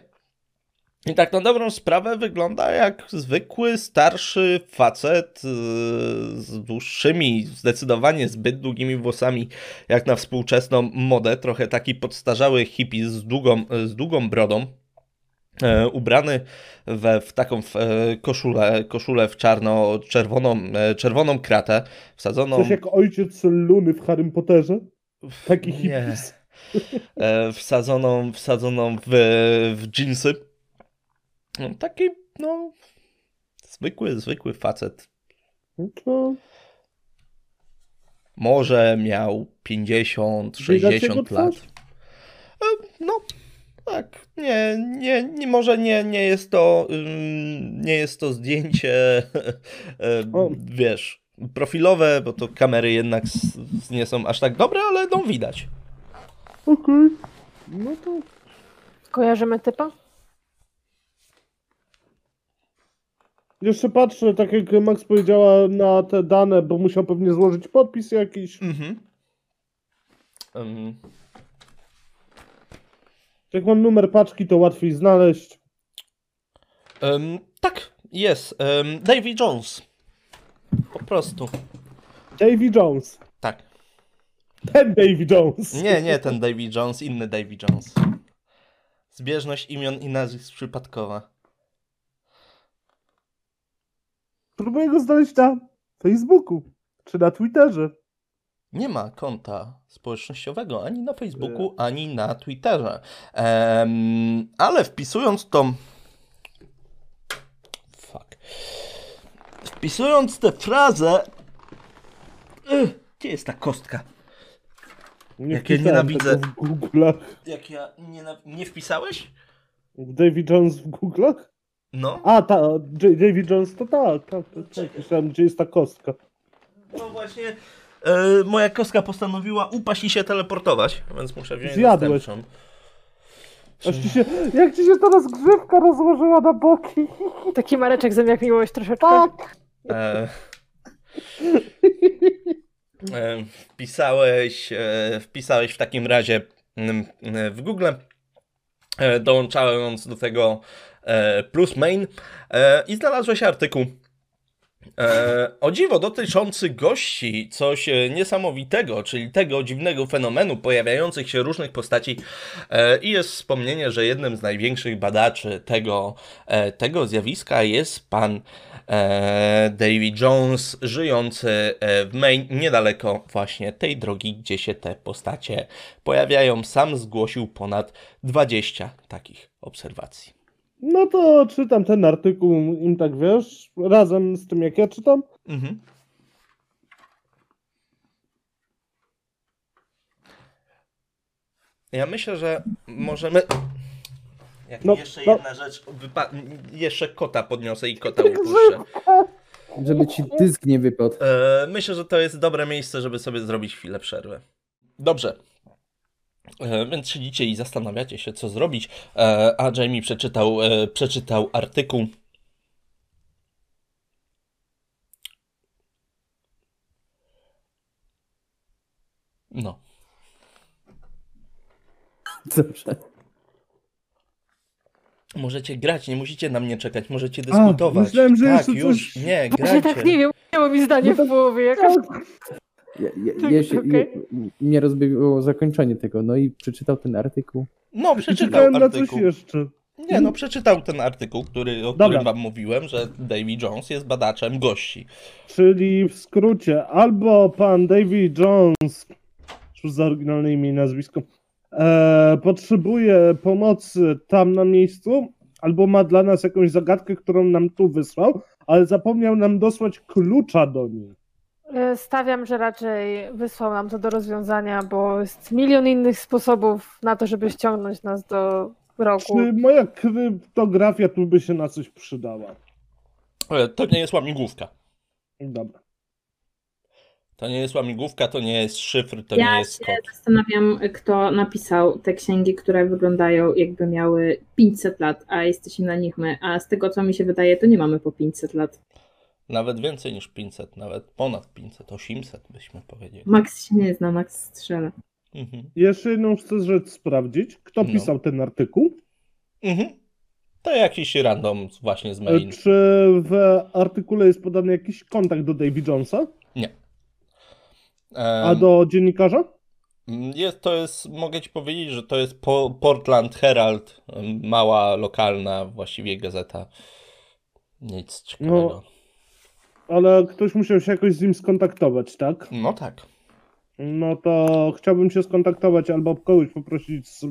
I tak na dobrą sprawę wygląda jak zwykły, starszy facet y, z dłuższymi, zdecydowanie zbyt długimi włosami, jak na współczesną modę. Trochę taki podstarzały hippie z długą, z długą brodą. E, ubrany we, w taką w, e, koszulę, koszulę w czarno-czerwoną e, czerwoną kratę, wsadzoną... Coś jak ojciec Luny w Harrym Potterze? Taki hippie. wsadzoną, wsadzoną w, w dżinsy no, taki, no, zwykły, zwykły facet. To... Może miał 50, 60 lat. No, tak, nie, nie, nie, może nie, nie jest to, nie jest to zdjęcie, *laughs* wiesz, profilowe, bo to kamery jednak nie są aż tak dobre, ale no widać. Okej, okay. no to... Kojarzymy typa? Jeszcze patrzę, tak jak Max powiedziała, na te dane, bo musiał pewnie złożyć podpis jakiś. Mhm. Um. Jak mam numer paczki, to łatwiej znaleźć. Um, tak, jest. Um, Davy Jones. Po prostu. Davy Jones. Tak. Ten Davy Jones. Nie, nie ten Davy Jones, inny Davy Jones. Zbieżność imion i nazwisk przypadkowa. Próbuję go znaleźć na Facebooku czy na Twitterze. Nie ma konta społecznościowego ani na Facebooku, ani na Twitterze. Um, ale wpisując tą. Fuck. Wpisując tę frazę. gdzie jest ta kostka? Nie Jak ja nienawidzę. W Google'ach. Jak ja nie, nie wpisałeś? David Jones w Google'ach? No. A, ta, David Jones to tak, tak, tak, tak. Myślałem, gdzie jest ta kostka. No właśnie, e, moja kostka postanowiła upaść i się teleportować, więc muszę wziąć Zjadłeś. następną. Aż ci się, jak ci się teraz grzywka rozłożyła na boki. Taki mareczek zamiast miłość troszeczkę. Tak. E, e, wpisałeś, e, wpisałeś w takim razie mm, w Google, e, dołączając do tego E, plus main e, i znalazłeś artykuł E, o dziwo dotyczący gości, coś niesamowitego, czyli tego dziwnego fenomenu pojawiających się różnych postaci e, i jest wspomnienie, że jednym z największych badaczy tego, e, tego zjawiska jest pan e, Davy Jones, żyjący w Maine, niedaleko właśnie tej drogi, gdzie się te postacie pojawiają. Sam zgłosił ponad 20 takich obserwacji. No to czytam ten artykuł im tak wiesz, razem z tym jak ja czytam. Mhm. Ja myślę, że możemy. Jak no, jeszcze no. jedna rzecz. Wypa... Jeszcze kota podniosę i kota upuszczę. Żeby ci dysk nie wypadł. E, myślę, że to jest dobre miejsce, żeby sobie zrobić chwilę przerwy. Dobrze. E, więc siedzicie i zastanawiacie się, co zrobić. A Jamie przeczytał, przeczytał artykuł. No. Dobrze. Możecie grać, nie musicie na mnie czekać, możecie dyskutować. A, myślałem, że tak, jeszcze już, coś... nie, grajcie. tak, nie wiem, miało mi zdanie w głowie. Jakaś... Ja, ja, ja się, okay. nie rozbawiło zakończenie tego, no i przeczytał ten artykuł. No, przeczytał artykuł. na coś jeszcze. Nie, no przeczytał ten artykuł, który, o Dobra. którym wam mówiłem, że Davy Jones jest badaczem gości. Czyli w skrócie, albo pan Davy Jones, cóż za oryginalne imię i nazwisko, e, potrzebuje pomocy tam na miejscu, albo ma dla nas jakąś zagadkę, którą nam tu wysłał, ale zapomniał nam dosłać klucza do niej. E, stawiam, że raczej wysłał nam to do rozwiązania, bo jest milion innych sposobów na to, żeby ściągnąć nas do roku. Czy moja kryptografia tu by się na coś przydała? E, to nie jest łamigłówka. Dobra. To nie jest łamigłówka, to nie jest szyfr, to ja nie jest kod. Ja się zastanawiam, kto napisał te księgi, które wyglądają jakby miały 500 lat, a jesteśmy na nich my. A z tego, co mi się wydaje, to nie mamy po 500 lat. Nawet więcej niż 500, nawet ponad 500, 800 byśmy powiedzieli. Max się nie zna, Max strzela. Mhm. Jeszcze jedną chcę rzecz sprawdzić. Kto no. pisał ten artykuł? Mhm. To jakiś random właśnie z mail. Czy w artykule jest podany jakiś kontakt do Davy Jonesa? Nie. A do dziennikarza? Jest, to jest, mogę ci powiedzieć, że to jest Portland Herald, mała, lokalna właściwie gazeta. Nic ciekawego. No, ale ktoś musiał się jakoś z nim skontaktować, tak? No tak. No to chciałbym się skontaktować albo kogoś poprosić z...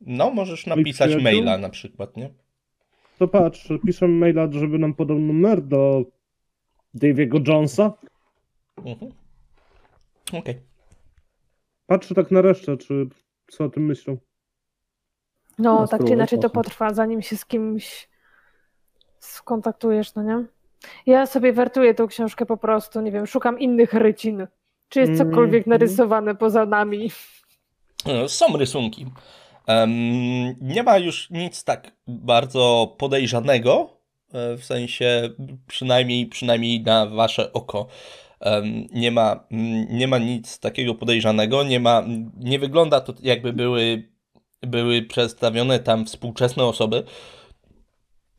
No, możesz napisać maila na przykład, nie? To patrz, piszę maila, żeby nam podał numer do Daviego Jonesa. Mhm. Okej. Okay. Patrzę tak na resztę, czy co o tym myślą. No, no tak czy inaczej to potrwa, zanim się z kimś skontaktujesz, no nie? Ja sobie wertuję tą książkę po prostu, nie wiem, szukam innych rycin. Czy jest cokolwiek mm. narysowane poza nami? No, są rysunki. Um, nie ma już nic tak bardzo podejrzanego, e, w sensie przynajmniej, przynajmniej na wasze oko. Um, nie, ma, nie ma nic takiego podejrzanego, nie, ma, nie wygląda to jakby były, były przedstawione tam współczesne osoby.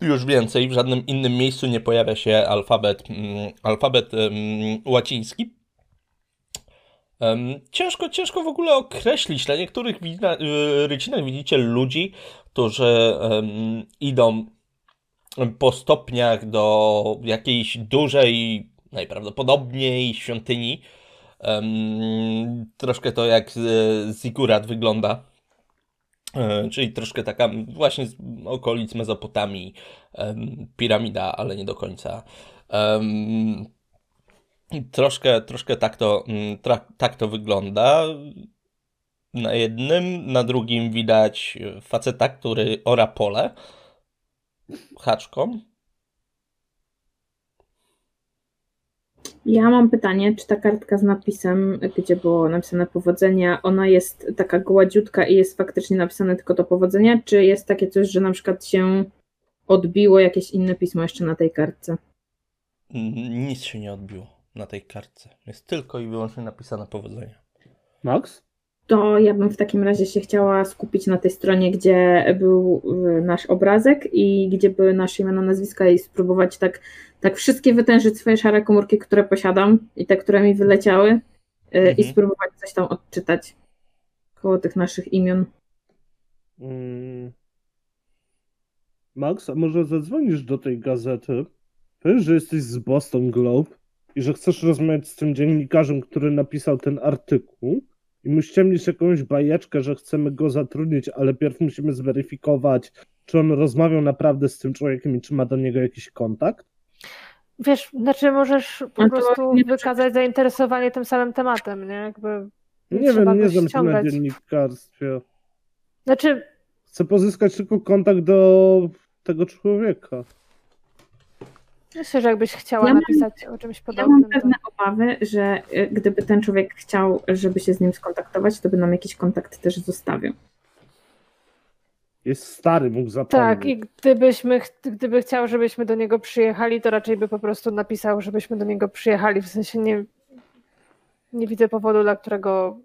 Już więcej, w żadnym innym miejscu nie pojawia się alfabet, alfabet um, łaciński. Ciężko, ciężko w ogóle określić. Na niektórych y, rycinach widzicie ludzi, którzy idą po stopniach do jakiejś dużej, najprawdopodobniej świątyni. Troszkę to jak Zigurat wygląda. E, czyli troszkę taka właśnie z okolic Mezopotamii, piramida, ale nie do końca. Troszkę, troszkę tak, to, mm, tak to wygląda. Na jednym, na drugim widać faceta, który ora pole haczką. Ja mam pytanie, czy ta kartka z napisem, gdzie było napisane powodzenia, ona jest taka gładziutka i jest faktycznie napisane tylko to powodzenia, czy jest takie coś, że na przykład się odbiło jakieś inne pismo jeszcze na tej kartce? Nic się nie odbiło na tej kartce. Jest tylko i wyłącznie napisane powodzenia. Max? To ja bym w takim razie się chciała skupić na tej stronie, gdzie był y, nasz obrazek i gdzie były nasze imiona, nazwiska i spróbować tak, tak wszystkie wytężyć swoje szare komórki, które posiadam i te, które mi wyleciały y, mhm. i spróbować coś tam odczytać koło tych naszych imion. Mm. Max, a może zadzwonisz do tej gazety? Powiesz, że jesteś z Boston Globe i że chcesz rozmawiać z tym dziennikarzem, który napisał ten artykuł i mu ściemnisz jakąś bajeczkę, że chcemy go zatrudnić, ale pierw musimy zweryfikować, czy on rozmawiał naprawdę z tym człowiekiem i czy ma do niego jakiś kontakt? Wiesz, znaczy możesz po no prostu wykazać zainteresowanie tym samym tematem, nie? Jakby nie, nie wiem, nie znam się na dziennikarstwie. Znaczy... Chcę pozyskać tylko kontakt do tego człowieka. Myślę, że jakbyś chciała ja napisać mam, o czymś podobnym. Ja mam pewne to... obawy, że y, gdyby ten człowiek chciał, żeby się z nim skontaktować, to by nam jakiś kontakt też zostawił. Jest stary, mógł zapomnieć. Tak, i gdybyśmy, gdyby chciał, żebyśmy do niego przyjechali, to raczej by po prostu napisał, żebyśmy do niego przyjechali. W sensie nie, nie widzę powodu, dla którego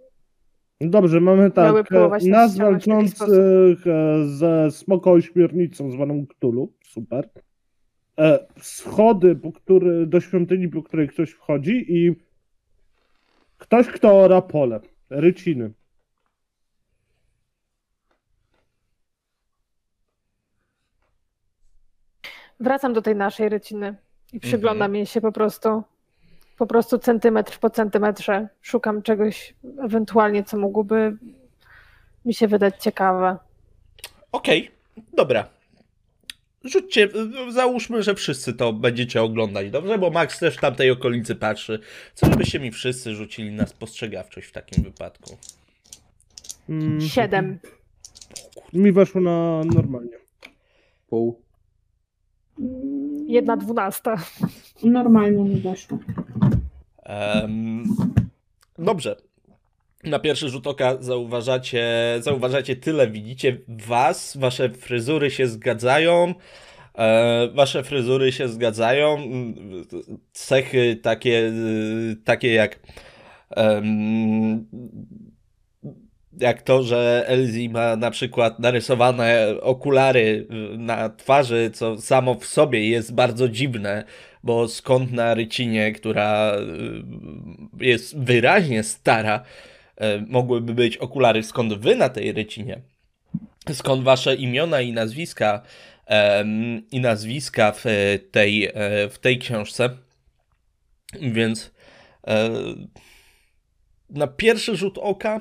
Dobrze, mamy tak. Nas walczących ze smoką śmiernicą zwaną Cthulhu. Super. E, schody, po który, do świątyni, po której ktoś wchodzi i ktoś, kto ora pole. Ryciny. Wracam do tej naszej ryciny i przyglądam mhm. jej się po prostu po prostu centymetr po centymetrze szukam czegoś ewentualnie, co mogłoby mi się wydać ciekawe. Okej, okay, dobra. Rzućcie, załóżmy, że wszyscy to będziecie oglądać, dobrze? Bo Max też w tamtej okolicy patrzy. Co żebyście mi wszyscy rzucili na spostrzegawczość w takim wypadku? Mm. Siedem. Mi weszło na normalnie. Pół. Jedna dwunasta. Normalnie mi weszło. Um, dobrze. Na pierwszy rzut oka zauważacie, zauważacie tyle, widzicie was, wasze fryzury się zgadzają, e, wasze fryzury się zgadzają, cechy takie, takie jak jak to, że Elzi ma na przykład narysowane okulary na twarzy, co samo w sobie jest bardzo dziwne, bo skąd na rycinie, która y, jest wyraźnie stara, y, mogłyby być okulary, skąd wy na tej rycinie? Skąd wasze imiona i nazwiska i nazwiska w tej, e, w tej książce? Więc e, na pierwszy rzut oka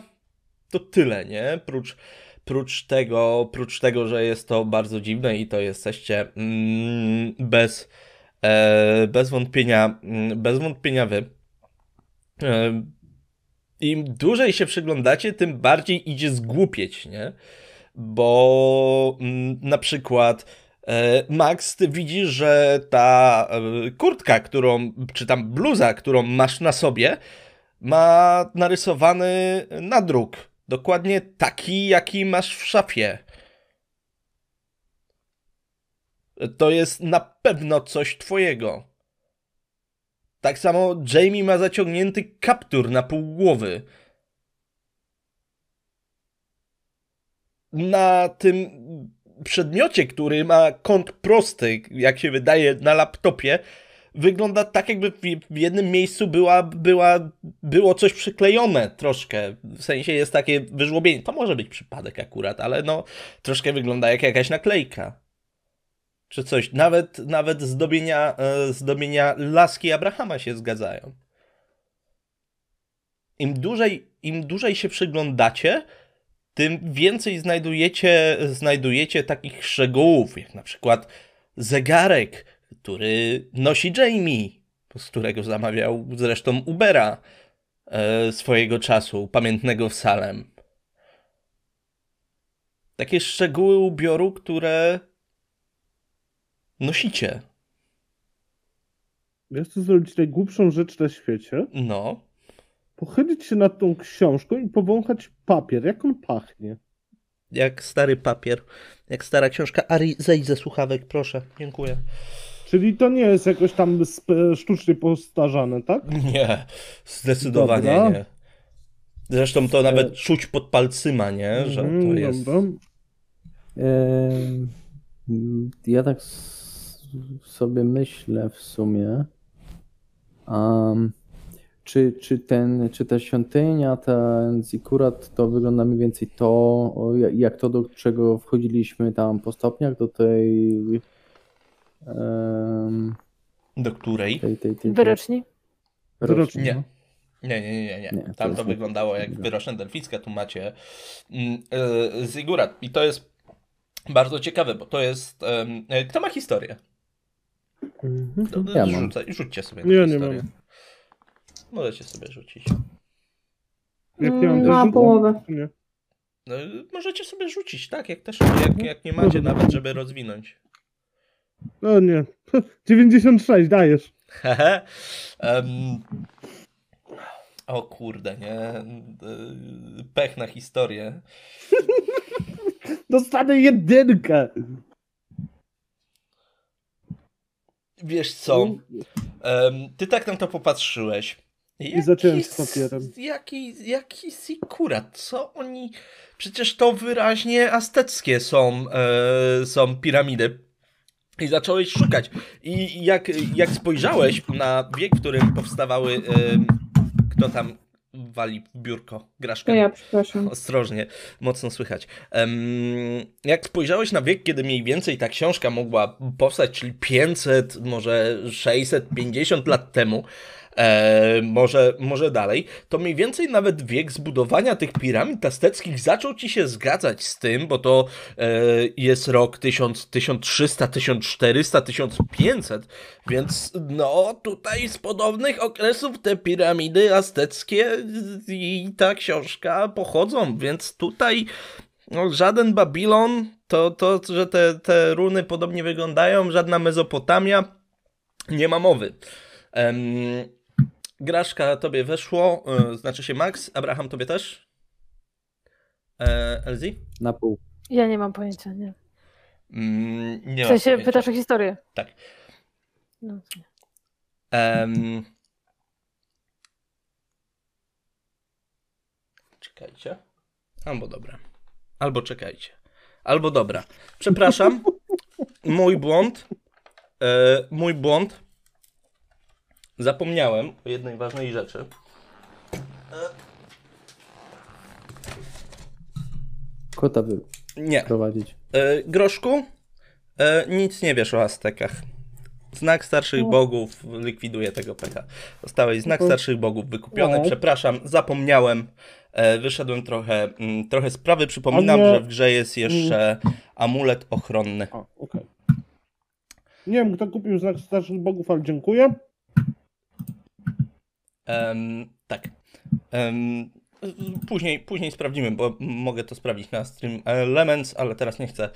to tyle, nie? Prócz, prócz, tego, prócz tego, że jest to bardzo dziwne i to jesteście mm, bez, e, bez wątpienia, mm, bez wątpienia wy. Im dłużej się przyglądacie, tym bardziej idzie zgłupieć, nie? Bo mm, na przykład e, Max, ty widzisz, że ta e, kurtka, którą, czy tam bluza, którą masz na sobie, ma narysowany nadruk Dokładnie taki, jaki masz w szafie. To jest na pewno coś twojego. Tak samo Jamie ma zaciągnięty kaptur na pół głowy. Na tym przedmiocie, który ma kąt prosty, jak się wydaje na laptopie, wygląda tak, jakby w jednym miejscu była, była, było coś przyklejone troszkę. W sensie jest takie wyżłobienie. To może być przypadek akurat, ale no troszkę wygląda jak jakaś naklejka. Czy coś. Nawet, nawet zdobienia, e, zdobienia laski Abrahama się zgadzają. Im dłużej, im dłużej się przyglądacie, tym więcej znajdujecie, znajdujecie takich szczegółów, jak na przykład zegarek, który nosi Jamie, z którego zamawiał zresztą Ubera e, swojego czasu, pamiętnego w Salem. Takie szczegóły ubioru, które nosicie. Ja chcę zrobić najgłupszą rzecz na świecie. No. Pochylić się nad tą książką i powąchać papier. Jak on pachnie? Jak stary papier. Jak stara książka. Ari, zejdź ze słuchawek, proszę. Dziękuję. Czyli to nie jest jakoś tam sztucznie postarzane, tak? Nie, zdecydowanie dobra. nie. Zresztą to nawet czuć pod palcyma, nie? Że to mhm, jest. ja tak sobie myślę w sumie. Um, czy, czy, ten, czy ta świątynia, ten zikurat, to wygląda mniej więcej to, jak to, do czego wchodziliśmy tam po stopniach, do tej Um, Do której? Tej, tej, tej, Wyroczni? Wyroczni. Nie. Nie, nie, nie, nie. nie. Tam to, to wyglądało jak wyroczne delficka, tu macie yy, Zigurat. I to jest bardzo ciekawe, bo to jest... Yy, kto ma historię? Mhm. ja Rzucaj, rzućcie sobie na historię. Nie mam. Możecie sobie rzucić. Jak nie mam Na połowę. Nie. No, możecie sobie rzucić, tak? Jak też, jak, jak nie macie nawet, żeby rozwinąć. No nie. *laughs* 96, dajesz. um, o kurde, nie? Pech na historię. *laughs* Dostanę jedynkę. Wiesz co? Ty tak na to popatrzyłeś. Jaki, I zacząłem z papierem. Jaki, jaki sikurat? Co oni... Przecież to wyraźnie azteckie są, e, są piramidy. I zacząłeś szukać. I jak, jak spojrzałeś na wiek, w którym powstawały... E, kto tam wali w biurko? Graszka. To ja, przepraszam. Ostrożnie, mocno słychać. Jak spojrzałeś na wiek, kiedy mniej więcej ta książka mogła powstać, czyli 500, może 650 lat temu, e, może, może dalej, to mniej więcej nawet wiek zbudowania tych piramid azteckich zaczął ci się zgadzać z tym, bo to e, jest rok 1000, 1300, 1400, 1500, więc no tutaj z podobnych okresów te piramidy azteckie i ta książka pochodzą, więc tutaj no, żaden Babilon, to, to że te, te runy podobnie wyglądają, żadna Mezopotamia, nie ma mowy. Graszka tobie weszło, yy, znaczy się Max, Abraham tobie też? E, Elzi? Na pół. Ja nie mam pojęcia, nie. Mm, nie w sensie pytasz o historię? Tak. No. Um, czekajcie. Albo dobra. Albo czekajcie. Albo dobra. Przepraszam. Mój błąd. E, mój błąd. Zapomniałem o jednej ważnej rzeczy. Kota by nie. prowadzić. E, groszku, e, nic nie wiesz o Aztekach. Znak starszych no. bogów likwiduje tego pecha. Zostałeś znak mhm. starszych bogów wykupiony. No. Przepraszam, zapomniałem. E, wyszedłem trochę, m, mm, trochę sprawy. Przypominam, nie... że w grze jest jeszcze amulet ochronny. A, okay. Nie wiem, kto kupił znak starszych bogów, ale dziękuję. Um, tak. Um, później, później sprawdzimy, bo mogę to sprawdzić na Stream Elements, ale teraz nie chcę,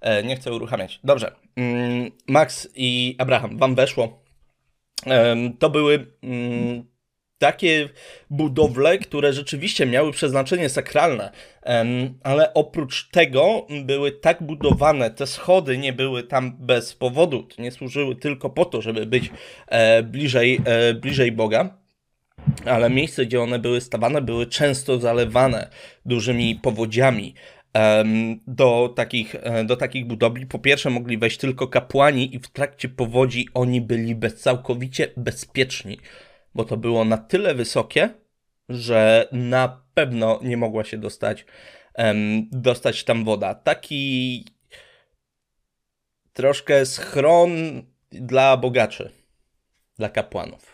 e, nie chcę uruchamiać. Dobrze. Um, Max i Abraham, wam weszło. To były takie budowle, które rzeczywiście miały przeznaczenie sakralne, ale oprócz tego były tak budowane, te schody nie były tam bez powodu, nie służyły tylko po to, żeby być e, bliżej, e, bliżej Boga ale miejsce, gdzie one były stawane, były często zalewane dużymi powodziami. Do takich, e, do takich budowli po pierwsze mogli wejść tylko kapłani i w trakcie powodzi oni byli bez, całkowicie bezpieczni, bo to było na tyle wysokie, że na pewno nie mogła się dostać, dostać tam woda. Taki troszkę schron dla bogaczy, dla kapłanów.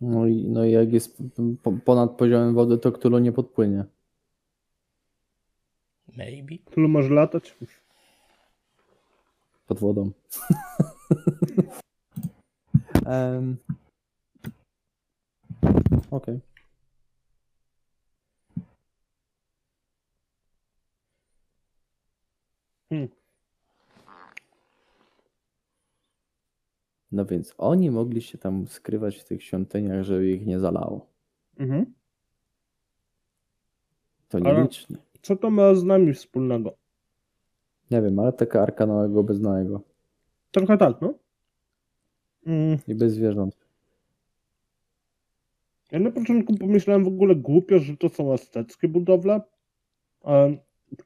No i, no i jak jest ponad poziomem wody, to Ktulu nie podpłynie. Maybe. Ktulu może latać? Pod wodą. *laughs* um. Okej. Okay. Hmm. No więc oni mogli się tam skrywać w tych świątyniach, żeby ich nie zalało. Mhm. To nieliczni. Co to ma z nami wspólnego? Nie wiem, ale taka arka nowego bez nowego. Trochę tak, no. Mm. I bez zwierząt. Ja na początku pomyślałem w ogóle głupio, że to są azteckie budowle.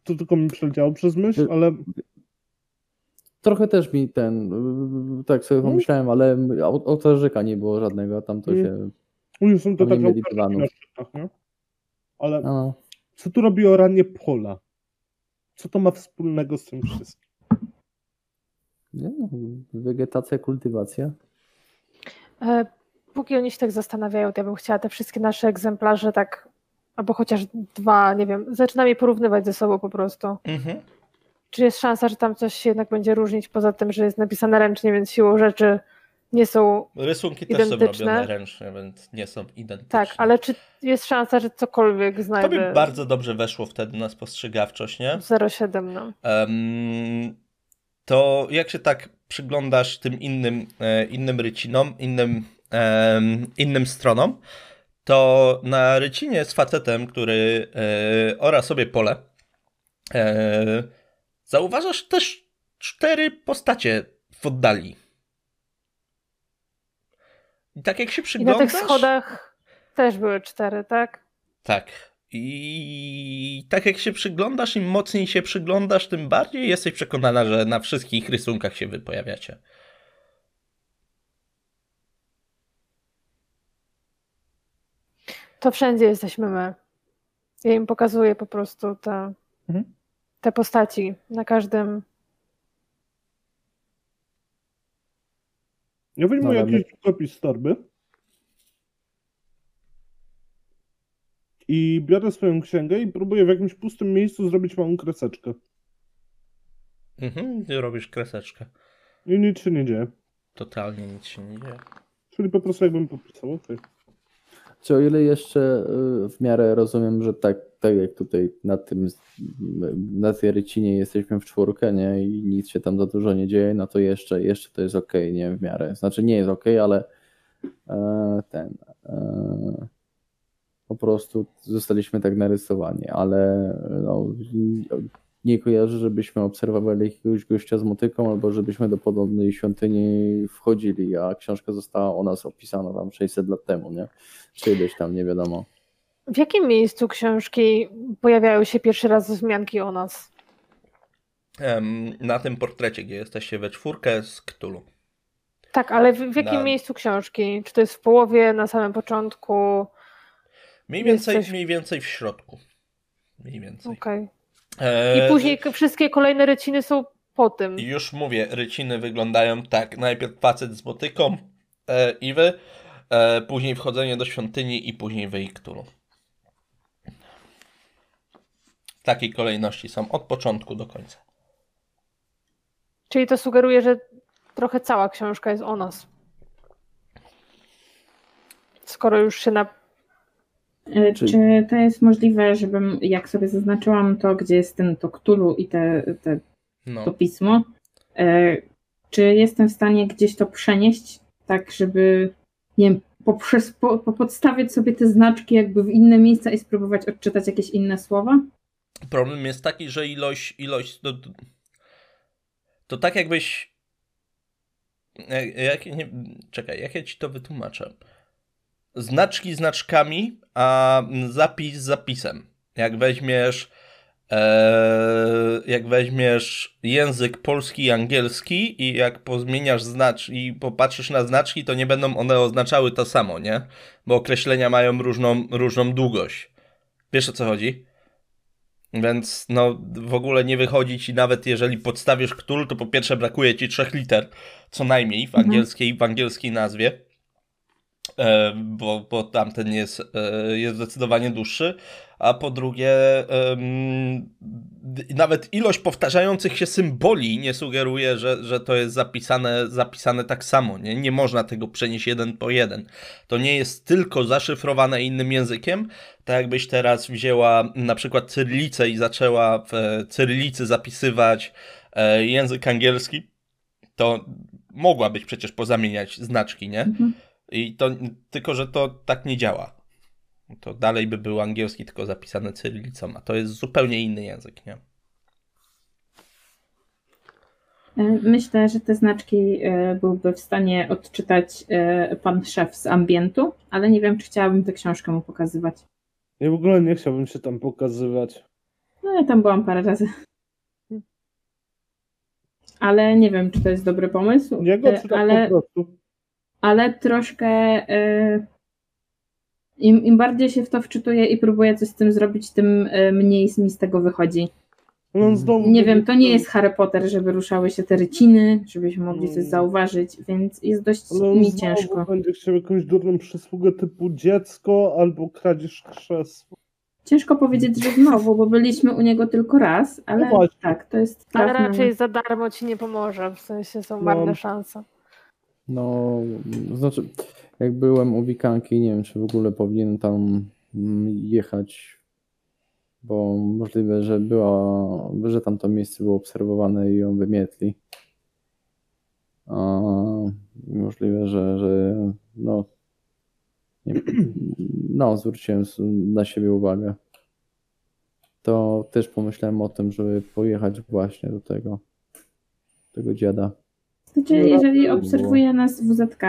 To tylko mi przeleciało przez myśl, ale trochę też mi ten, tak sobie mhm. pomyślałem, ale ołtarzyka nie było żadnego, tam to mhm. się... Oni są to tak szczytach, nie? Ale no. co tu robi oranie pola? Co to ma wspólnego z tym wszystkim? Nie no, wegetacja, kultywacja. E, póki oni się tak zastanawiają, to ja bym chciała te wszystkie nasze egzemplarze tak, albo chociaż dwa, nie wiem, zaczynam je porównywać ze sobą po prostu. Mhm. Czy jest szansa, że tam coś się jednak będzie różnić, poza tym, że jest napisane ręcznie, więc siłą rzeczy nie są Rysunki identyczne. też są robione ręcznie, więc nie są identyczne. Tak, ale czy jest szansa, że cokolwiek znajdę? To by bardzo dobrze weszło wtedy na spostrzegawczość, nie? 0,7 no. Um, to jak się tak przyglądasz tym innym, e, innym rycinom, innym, um, innym stronom, to na rycinie z facetem, który e, ora sobie pole, e, zauważasz też cztery postacie w oddali. I tak jak się przyglądasz... I na tych schodach też były cztery, tak? Tak. I tak jak się przyglądasz, im mocniej się przyglądasz, tym bardziej jesteś przekonana, że na wszystkich rysunkach się wy pojawiacie. To wszędzie jesteśmy my. Ja im pokazuję po prostu te, mhm. Te postaci na każdym. Ja wyjmuję no, jakiś kopii z torby i biorę swoją księgę i próbuję w jakimś pustym miejscu zrobić małą kreseczkę. Mhm, robisz kreseczkę. I nic się nie dzieje. Totalnie nic się nie dzieje. Czyli po prostu jakbym popisał, okej. Okay. Czy o ile jeszcze y, w miarę rozumiem, że tak, tak jak tutaj na tym, na tej rycinie jesteśmy w czwórkę, nie, i nic się tam za dużo nie dzieje, no to jeszcze, jeszcze to jest ok, nie, w miarę. Znaczy nie jest ok, ale e, ten, e, po prostu zostaliśmy tak narysowani, ale no, nie kojarzę, żebyśmy obserwowali jakiegoś gościa z motyką, albo żebyśmy do podobnej świątyni wchodzili, a książka została o nas opisana tam 600 lat temu, nie? Czy ileś tam, nie wiadomo. W jakim miejscu książki pojawiają się pierwszy raz wzmianki o nas? Na tym portrecie, gdzie jesteście we czwórkę z Ktulu. Tak, ale w, w jakim na... miejscu książki? Czy to jest w połowie, na samym początku? Mniej więcej, coś... mniej więcej w środku. Mniej więcej. Okej. Okay. I później wszystkie kolejne ryciny są po tym. Już mówię, ryciny wyglądają tak. Najpierw facet z motyką e, Iwy, e, później wchodzenie do świątyni i później wyjść W takiej kolejności są od początku do końca. Czyli to sugeruje, że trochę cała książka jest o nas. Skoro już się na E, czy... To jest możliwe, żebym, jak sobie zaznaczyłam to, gdzie jest ten to Ktulu i te, te, no. to pismo, e, czy jestem w stanie gdzieś to przenieść, tak żeby, nie wiem, poprzez, po, po podstawiać sobie te znaczki jakby w inne miejsca i spróbować odczytać jakieś inne słowa? Problem jest taki, że ilość, ilość to, to tak jakbyś jak, nie, czekaj, jak ja ci to wytłumaczę? Znaczki znaczkami, a zapis zapisem. Jak weźmiesz e, jak weźmiesz język polski i angielski i jak pozmieniasz znacz i popatrzysz na znaczki, to nie będą one oznaczały to samo, nie? Bo określenia mają różną, różną długość. Wiesz o co chodzi? Więc no w ogóle nie wychodzi ci nawet jeżeli podstawisz ktul, to po pierwsze brakuje ci trzech liter, co najmniej w mhm. angielskiej, w angielskiej nazwie. E, bo, bo tamten jest, e, jest zdecydowanie dłuższy, a po drugie nawet ilość powtarzających się symboli nie sugeruje, że, że to jest zapisane, zapisane tak samo. Nie? nie można tego przenieść jeden po jeden. To nie jest tylko zaszyfrowane innym językiem, tak jakbyś teraz wzięła na przykład cyrylicę i zaczęła w cyrylicy zapisywać e, język angielski, to mogłabyś przecież pozamieniać znaczki, nie? Mhm. I to, tylko, że to tak nie działa. To dalej by był angielski, tylko zapisany cyrylicą, a to jest zupełnie inny język, nie? E, myślę, że te znaczki e, byłby w stanie odczytać e, pan szef z ambientu, ale nie wiem, czy chciałabym tę książkę mu pokazywać. Ja w ogóle nie chciałbym się tam pokazywać. No ja tam byłam parę razy. Ale nie wiem, czy to jest dobry pomysł. Nie go ale... po prostu ale troszkę y, im, im bardziej się w to wczytuję i próbuję coś z tym zrobić, tym y, mniej mi z tego wychodzi. No, nie wiem, to nie jest Harry Potter, żeby ruszały się te ryciny, żebyśmy mogli coś mm. zauważyć, więc jest dość mi ciężko. będzie chciał jakąś durną przysługę typu dziecko albo kradzież krzesła. Ciężko powiedzieć, że znowu, bo byliśmy u niego tylko raz, ale no tak, to jest Ale raczej za darmo ci nie pomoże, w sensie są marne no. szanse. No, znaczy, jak byłem u Wikanki, nie wiem, czy w ogóle powinien tam jechać, bo możliwe, że była, że tam to miejsce było obserwowane i ją wymietli. A możliwe, że, że no, nie, *clears throat* no, zwróciłem na siebie uwagę. To też pomyślałem o tym, żeby pojechać właśnie do tego, tego dziada. Znaczy, no, jeżeli obserwuje nas WZK,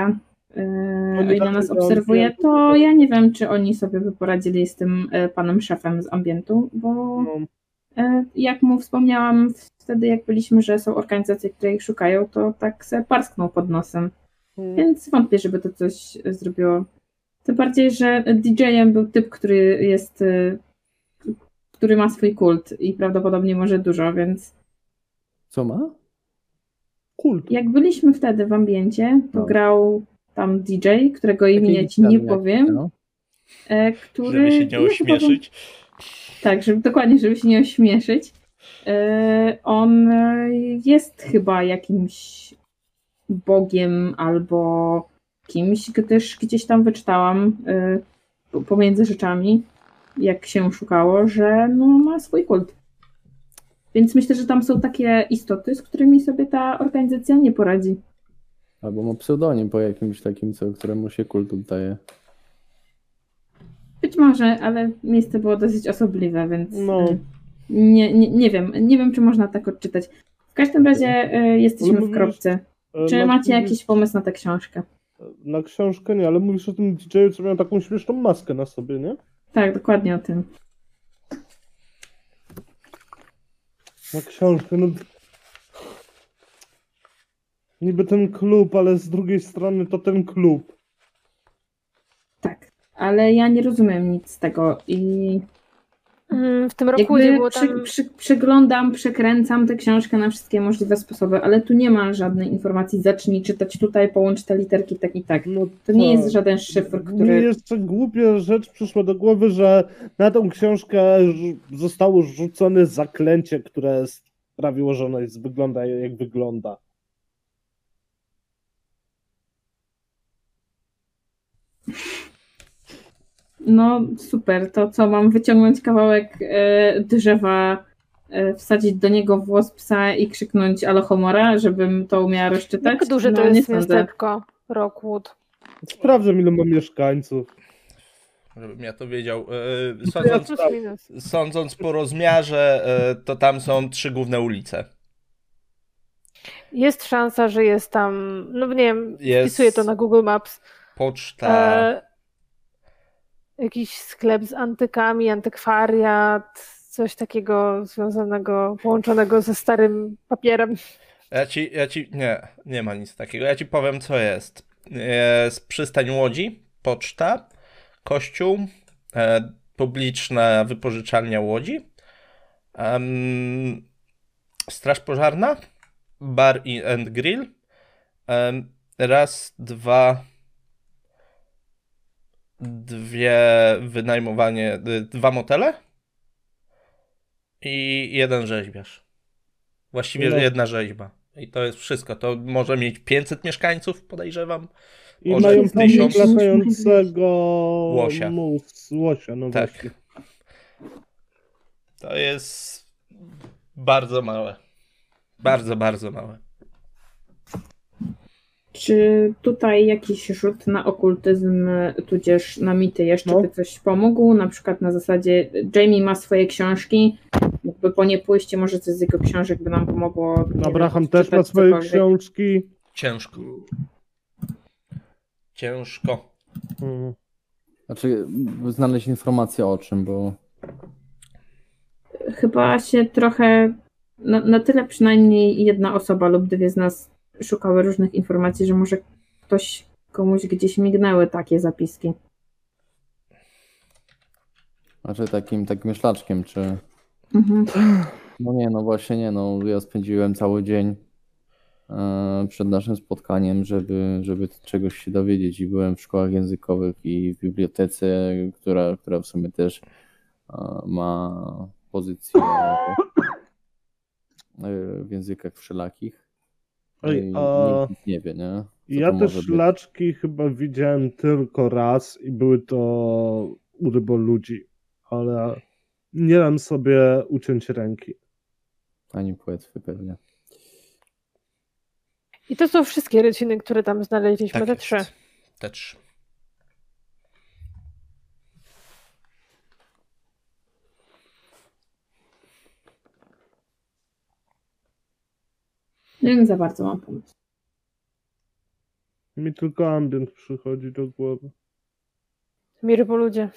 yy, i na nas obserwuje, to ja nie wiem, czy oni sobie by poradzili z tym yy, panem szefem z ambientu, bo no. yy, jak mu wspomniałam wtedy, jak byliśmy, że są organizacje, które ich szukają, to tak se parsknął pod nosem. Hmm. Więc wątpię, żeby to coś zrobiło. Tym bardziej, że DJ-em był typ, który jest, który ma swój kult i prawdopodobnie może dużo, więc. Co ma? Kult. Jak byliśmy wtedy w ambiencie, to no. grał tam DJ, którego imienia ci nie powiem. No. E, który, żeby się nie ośmieszyć. tak, żeby, dokładnie, żeby się nie ośmieszyć. E, on jest chyba jakimś bogiem albo kimś, gdyż gdzieś tam wyczytałam e, pomiędzy rzeczami, jak się szukało, że no, ma swój kult. Więc myślę, że tam są takie istoty, z którymi sobie ta organizacja nie poradzi. Albo ma pseudonim po jakimś takim, co, któremu się kult oddaje. Być może, ale miejsce było dosyć osobliwe, więc no. E, nie, nie, nie wiem. Nie wiem, czy można tak odczytać. W każdym razie y, jesteśmy mówisz, w kropce. E, czy macie jakiś pomysł na tę książkę? Na książkę nie, ale mówisz o tym DJ, co miał taką śmieszną maskę na sobie, nie? Tak, dokładnie o tym. Na książkę, no... Niby ten klub, ale z drugiej strony to ten klub. Tak, ale ja nie rozumiem nic z tego i w tym roku nie było tam... Przy, przy, przeglądam, przekręcam tę książkę na wszystkie możliwe sposoby, ale tu nie ma żadnej informacji, zacznij czytać tutaj, połącz te literki tak i tak. No to nie jest żaden szyfr, który... Mi jeszcze głupia rzecz przyszła do głowy, że na tą książkę zostało rzucone zaklęcie, które sprawiło, że ona jest, wygląda jak wygląda. No super, to co, mam wyciągnąć kawałek e, drzewa, e, wsadzić do niego włos psa i krzyknąć alohomora, żebym to umiała rozczytać? Jak duże no, to jest miasteczko Rockwood? Sprawdzę, ile ma mieszkańców. Żebym ja to wiedział. E, sądząc, sądząc po rozmiarze, to tam są trzy główne ulice. Jest szansa, że jest tam, no nie wiem, jest wpisuję to na Google Maps. Poczta. E, jakiś sklep z antykami, antykwariat, coś takiego związanego, połączonego ze starym papierem. Ja ci, ja ci, nie, nie ma nic takiego. Ja ci powiem, co jest. Jest przystań Łodzi, poczta, kościół, e, publiczna wypożyczalnia Łodzi, straż pożarna, bar and grill, raz, dwa, dwie wynajmowanie, dwa motele i jeden rzeźbiarz. Właściwie no. jedna rzeźba. I to jest wszystko. To może mieć 500 mieszkańców, podejrzewam. I może mają tysiąc latającego łosia. Mus, łosia no tak. Właśnie. To jest bardzo małe. Bardzo, bardzo małe. Czy tutaj jakiś rzut na okultyzm, tudzież na mity jeszcze no. by coś pomógł? Na przykład na zasadzie Jamie ma swoje książki, mógłby po nie pójść, może coś z jego książek by nam pomogło. Abraham wiem, też ma swoje cokolwiek. książki. Ciężko. Ciężko. Hmm. Znaczy, znaleźć informację o czym, bo. Chyba się trochę. Na, na tyle przynajmniej jedna osoba lub dwie z nas szukały różnych informacji, że może ktoś komuś gdzieś mignęły takie zapiski. Znaczy takim, takim szlaczkiem, czy... Mhm. No nie, no właśnie nie, no ja spędziłem cały dzień e, przed naszym spotkaniem, żeby, żeby czegoś się dowiedzieć i byłem w szkołach językowych i w bibliotece, która, która w sumie też e, ma pozycję e, w językach wszelakich. Ej, a... nikt nie wie, nie? ja te szlaczki chyba widziałem tylko raz i były to u ryboludzi, ale nie dam sobie uciąć ręki. Ani płetwy pewnie. I to są wszystkie ryciny, które tam znaleźliśmy, tak te trzy. Te trzy. Nie za bardzo mam pomysł. Mi tylko ambient przychodzi do głowy. Mi ryboludzie.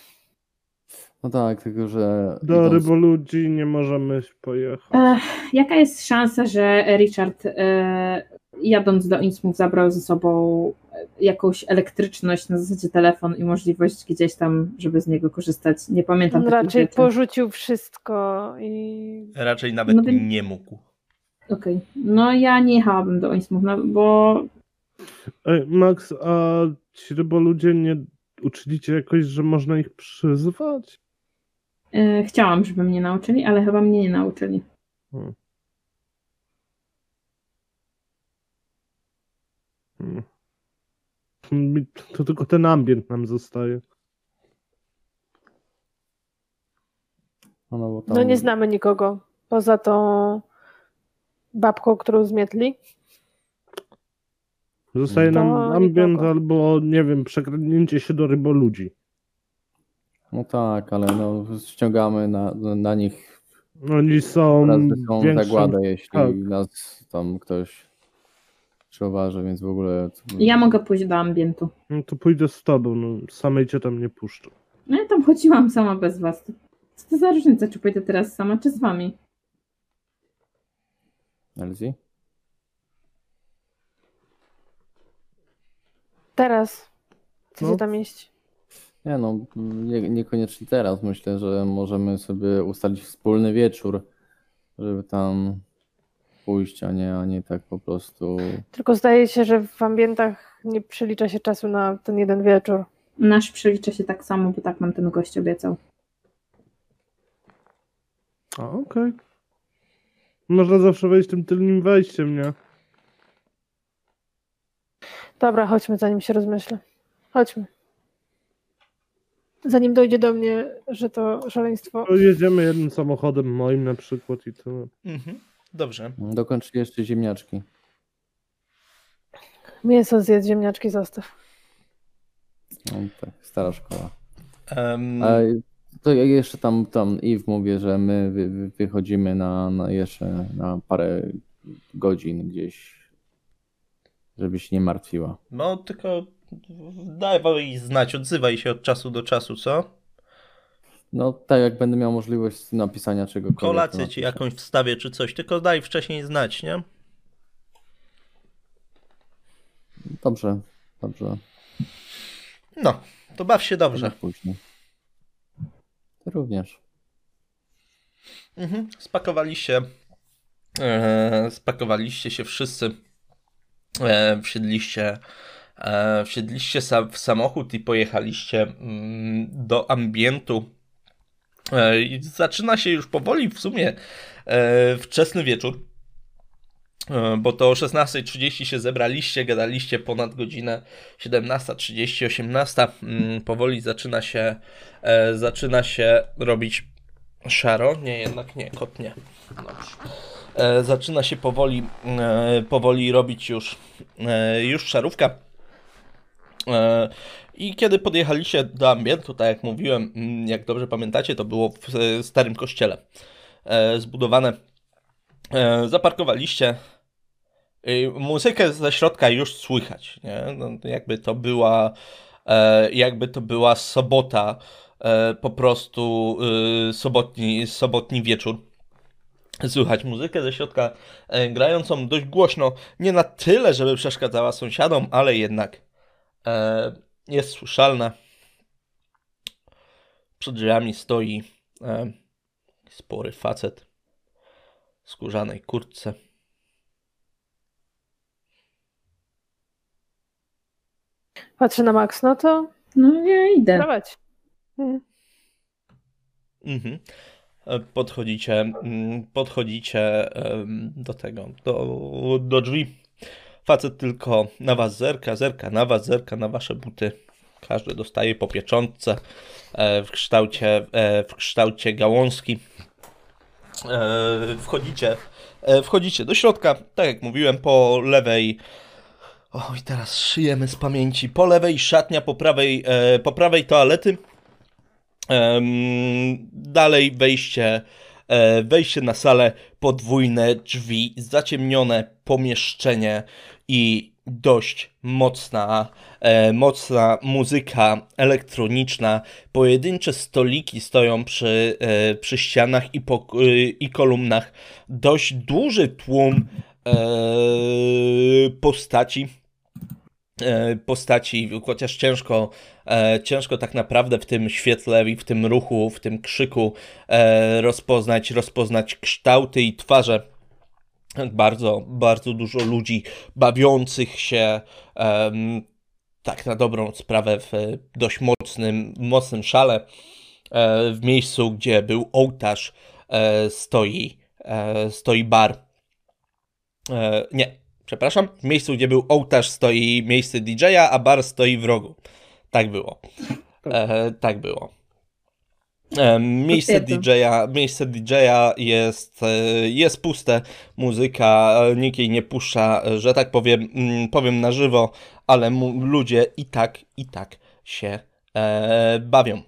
No tak, tylko że. Do idąc... ryboludzi nie możemy pojechać. Ech, jaka jest szansa, że Richard e, jadąc do Innsmouth zabrał ze sobą jakąś elektryczność na zasadzie telefon i możliwość gdzieś tam, żeby z niego korzystać? Nie pamiętam. On raczej rzeczy. porzucił wszystko i. Raczej nawet no, nie mógł. Okej. Okay. No ja nie jechałabym do Innsmouth, no, bo... Ej, Max, a ci ryboludzie nie uczyli cię jakoś, że można ich przyzwać? Yy, chciałam, żeby mnie nauczyli, ale chyba mnie nie nauczyli. Hmm. Hmm. To tylko ten ambient nam zostaje. No, no, tam... no nie znamy nikogo poza tą babką, którą zmietli. Zostaje nam ambient nikogo. albo, nie wiem, przekradnięcie się do ryboludzi. No tak, ale no, ściągamy na, na nich. Oni są. są większym... zagładę, jeśli tak. nas tam ktoś przeważy, więc w ogóle. Ja mogę pójść do ambientu. No to pójdę z tobą, no samej cię tam nie puszczę. No ja tam chodziłam sama bez was. Co to za różnica, czy pójdę teraz sama, czy z wami? Elzi? Teraz. Chcecie no. tam iść? Nie no, nie, niekoniecznie teraz. Myślę, że możemy sobie ustalić wspólny wieczór, żeby tam pójść, a nie, a nie tak po prostu. Tylko zdaje się, że w ambientach nie przelicza się czasu na ten jeden wieczór. Nasz przelicza się tak samo, bo tak nam ten gość obiecał. Okej. Okay. Można zawsze wejść tym tylnym wejściem, nie? Dobra, chodźmy, zanim się rozmyślę. Chodźmy. Zanim dojdzie do mnie, że to szaleństwo. To jedziemy jednym samochodem moim na przykład i tyle. Mhm. Dobrze. Dokończ jeszcze ziemniaczki. Mięso zjedz, ziemniaczki zostaw. No tak, stara szkoła. Um... A to ja jeszcze tam, tam Eve mówię, że my wy, wychodzimy na, na jeszcze na parę godzin gdzieś, żebyś nie martwiła. No tylko daj znać, odzywaj się od czasu do czasu, co? No tak, jak będę miał możliwość napisania czegokolwiek. Kolację ci jakąś wstawię czy coś, tylko daj wcześniej znać, nie? Dobrze, dobrze. No, to baw się dobrze. Później. Również. Mhm. Spakowaliście. E, spakowaliście się wszyscy. E, wsiedliście, e, wsiedliście sa w samochód i pojechaliście mm, do ambientu. E, zaczyna się już powoli w sumie e, wczesny wieczór. E, bo to o 16.30 się zebraliście, gadaliście ponad godzinę 17.30, 18. Mm, powoli zaczyna się, e, zaczyna się robić szaro. Nie, jednak nie, kot nie. Dobrze. E, zaczyna się powoli, powoli robić już, już szarówka. I kiedy podjechaliście do ambientu, tak jak mówiłem, mm, jak dobrze pamiętacie, to było w starym kościele zbudowane. Zaparkowaliście muzykę ze środka już słychać, nie? No, jakby to była e, jakby to była sobota, e, po prostu y, sobotni, sobotni wieczór. Słychać muzykę ze środka e, grającą dość głośno, nie na tyle, żeby przeszkadzała sąsiadom, ale jednak jest słyszalna. Przed drzwiami stoi spory facet w skórzanej kurtce. Patrzę na Max, no to. No ja idę. Prowadź. Mhm. mhm. E, podchodzicie, mm, podchodzicie do tego, do, do drzwi. Facet tylko na was zerka, zerka na was, zerka na wasze buty. Każdy dostaje po pieczątce w kształcie, w kształcie gałązki. Wchodzicie, wchodzicie do środka, tak jak mówiłem, po lewej Oj, teraz szyjemy z pamięci. Po lewej szatnia, po prawej, e, po prawej toalety. dalej wejście, e, wejście na salę, podwójne drzwi, zaciemnione pomieszczenie i dość mocna, e, mocna muzyka elektroniczna. Pojedyncze stoliki stoją przy, e, przy ścianach i, po, e, i kolumnach. Dość duży tłum e, postaci E, postaci, chociaż ciężko, e, ciężko tak naprawdę w tym świetle i w tym ruchu, w tym krzyku e, rozpoznać, rozpoznać kształty i twarze. Bardzo, bardzo dużo ludzi bawiących się tak na dobrą sprawę w dość mocnym, mocnym szale. W miejscu, gdzie był ołtarz, stoi, stoi bar. Nie, przepraszam, w miejscu, gdzie był ołtarz stoi miejsce DJ-a, a bar stoi w rogu. Tak było. E, tak było. E, miejsce DJ-a, miejsce DJ-a jest, e, jest puste, muzyka nikt jej nie puszcza, że tak powiem, mm, powiem na żywo, ale ludzie i tak, i tak się e, bawią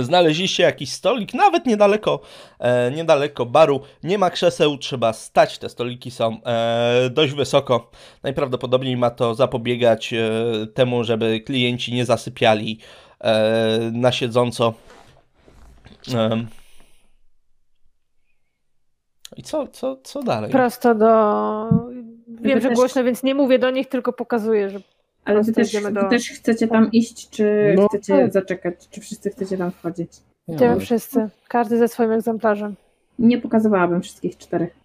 znaleźliście jakiś stolik, nawet niedaleko, e, niedaleko baru. Nie ma krzeseł, trzeba stać. Te stoliki są e, dość wysoko. Najprawdopodobniej ma to zapobiegać e, temu, żeby klienci nie zasypiali e, na siedząco. I co, co, co dalej? Prosto do. Wiem, że głośno, więc nie mówię do nich, tylko pokazuję, że ale wy też, do... też chcecie tam iść, czy no, chcecie tak. zaczekać? Czy wszyscy chcecie tam wchodzić? Idziemy no. wszyscy. Każdy ze swoim egzemplarzem. Nie pokazywałabym wszystkich czterech.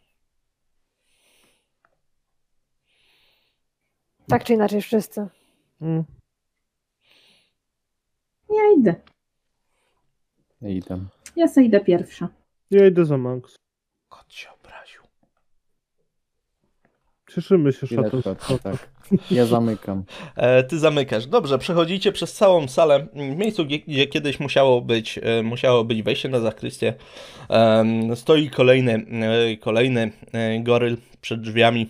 Tak czy inaczej wszyscy. Mm. Ja idę. Ja idę. Ja sobie idę pierwsza. Ja idę za Max. Obraził. Cieszymy się, Szatus. Tak. Ja zamykam. *laughs* E, ty zamykasz. Dobrze, przechodzicie przez całą salę. W miejscu, gdzie, gdzie kiedyś musiało być, e, musiało być wejście na zakrystię, stoi kolejny, e, kolejny goryl przed drzwiami.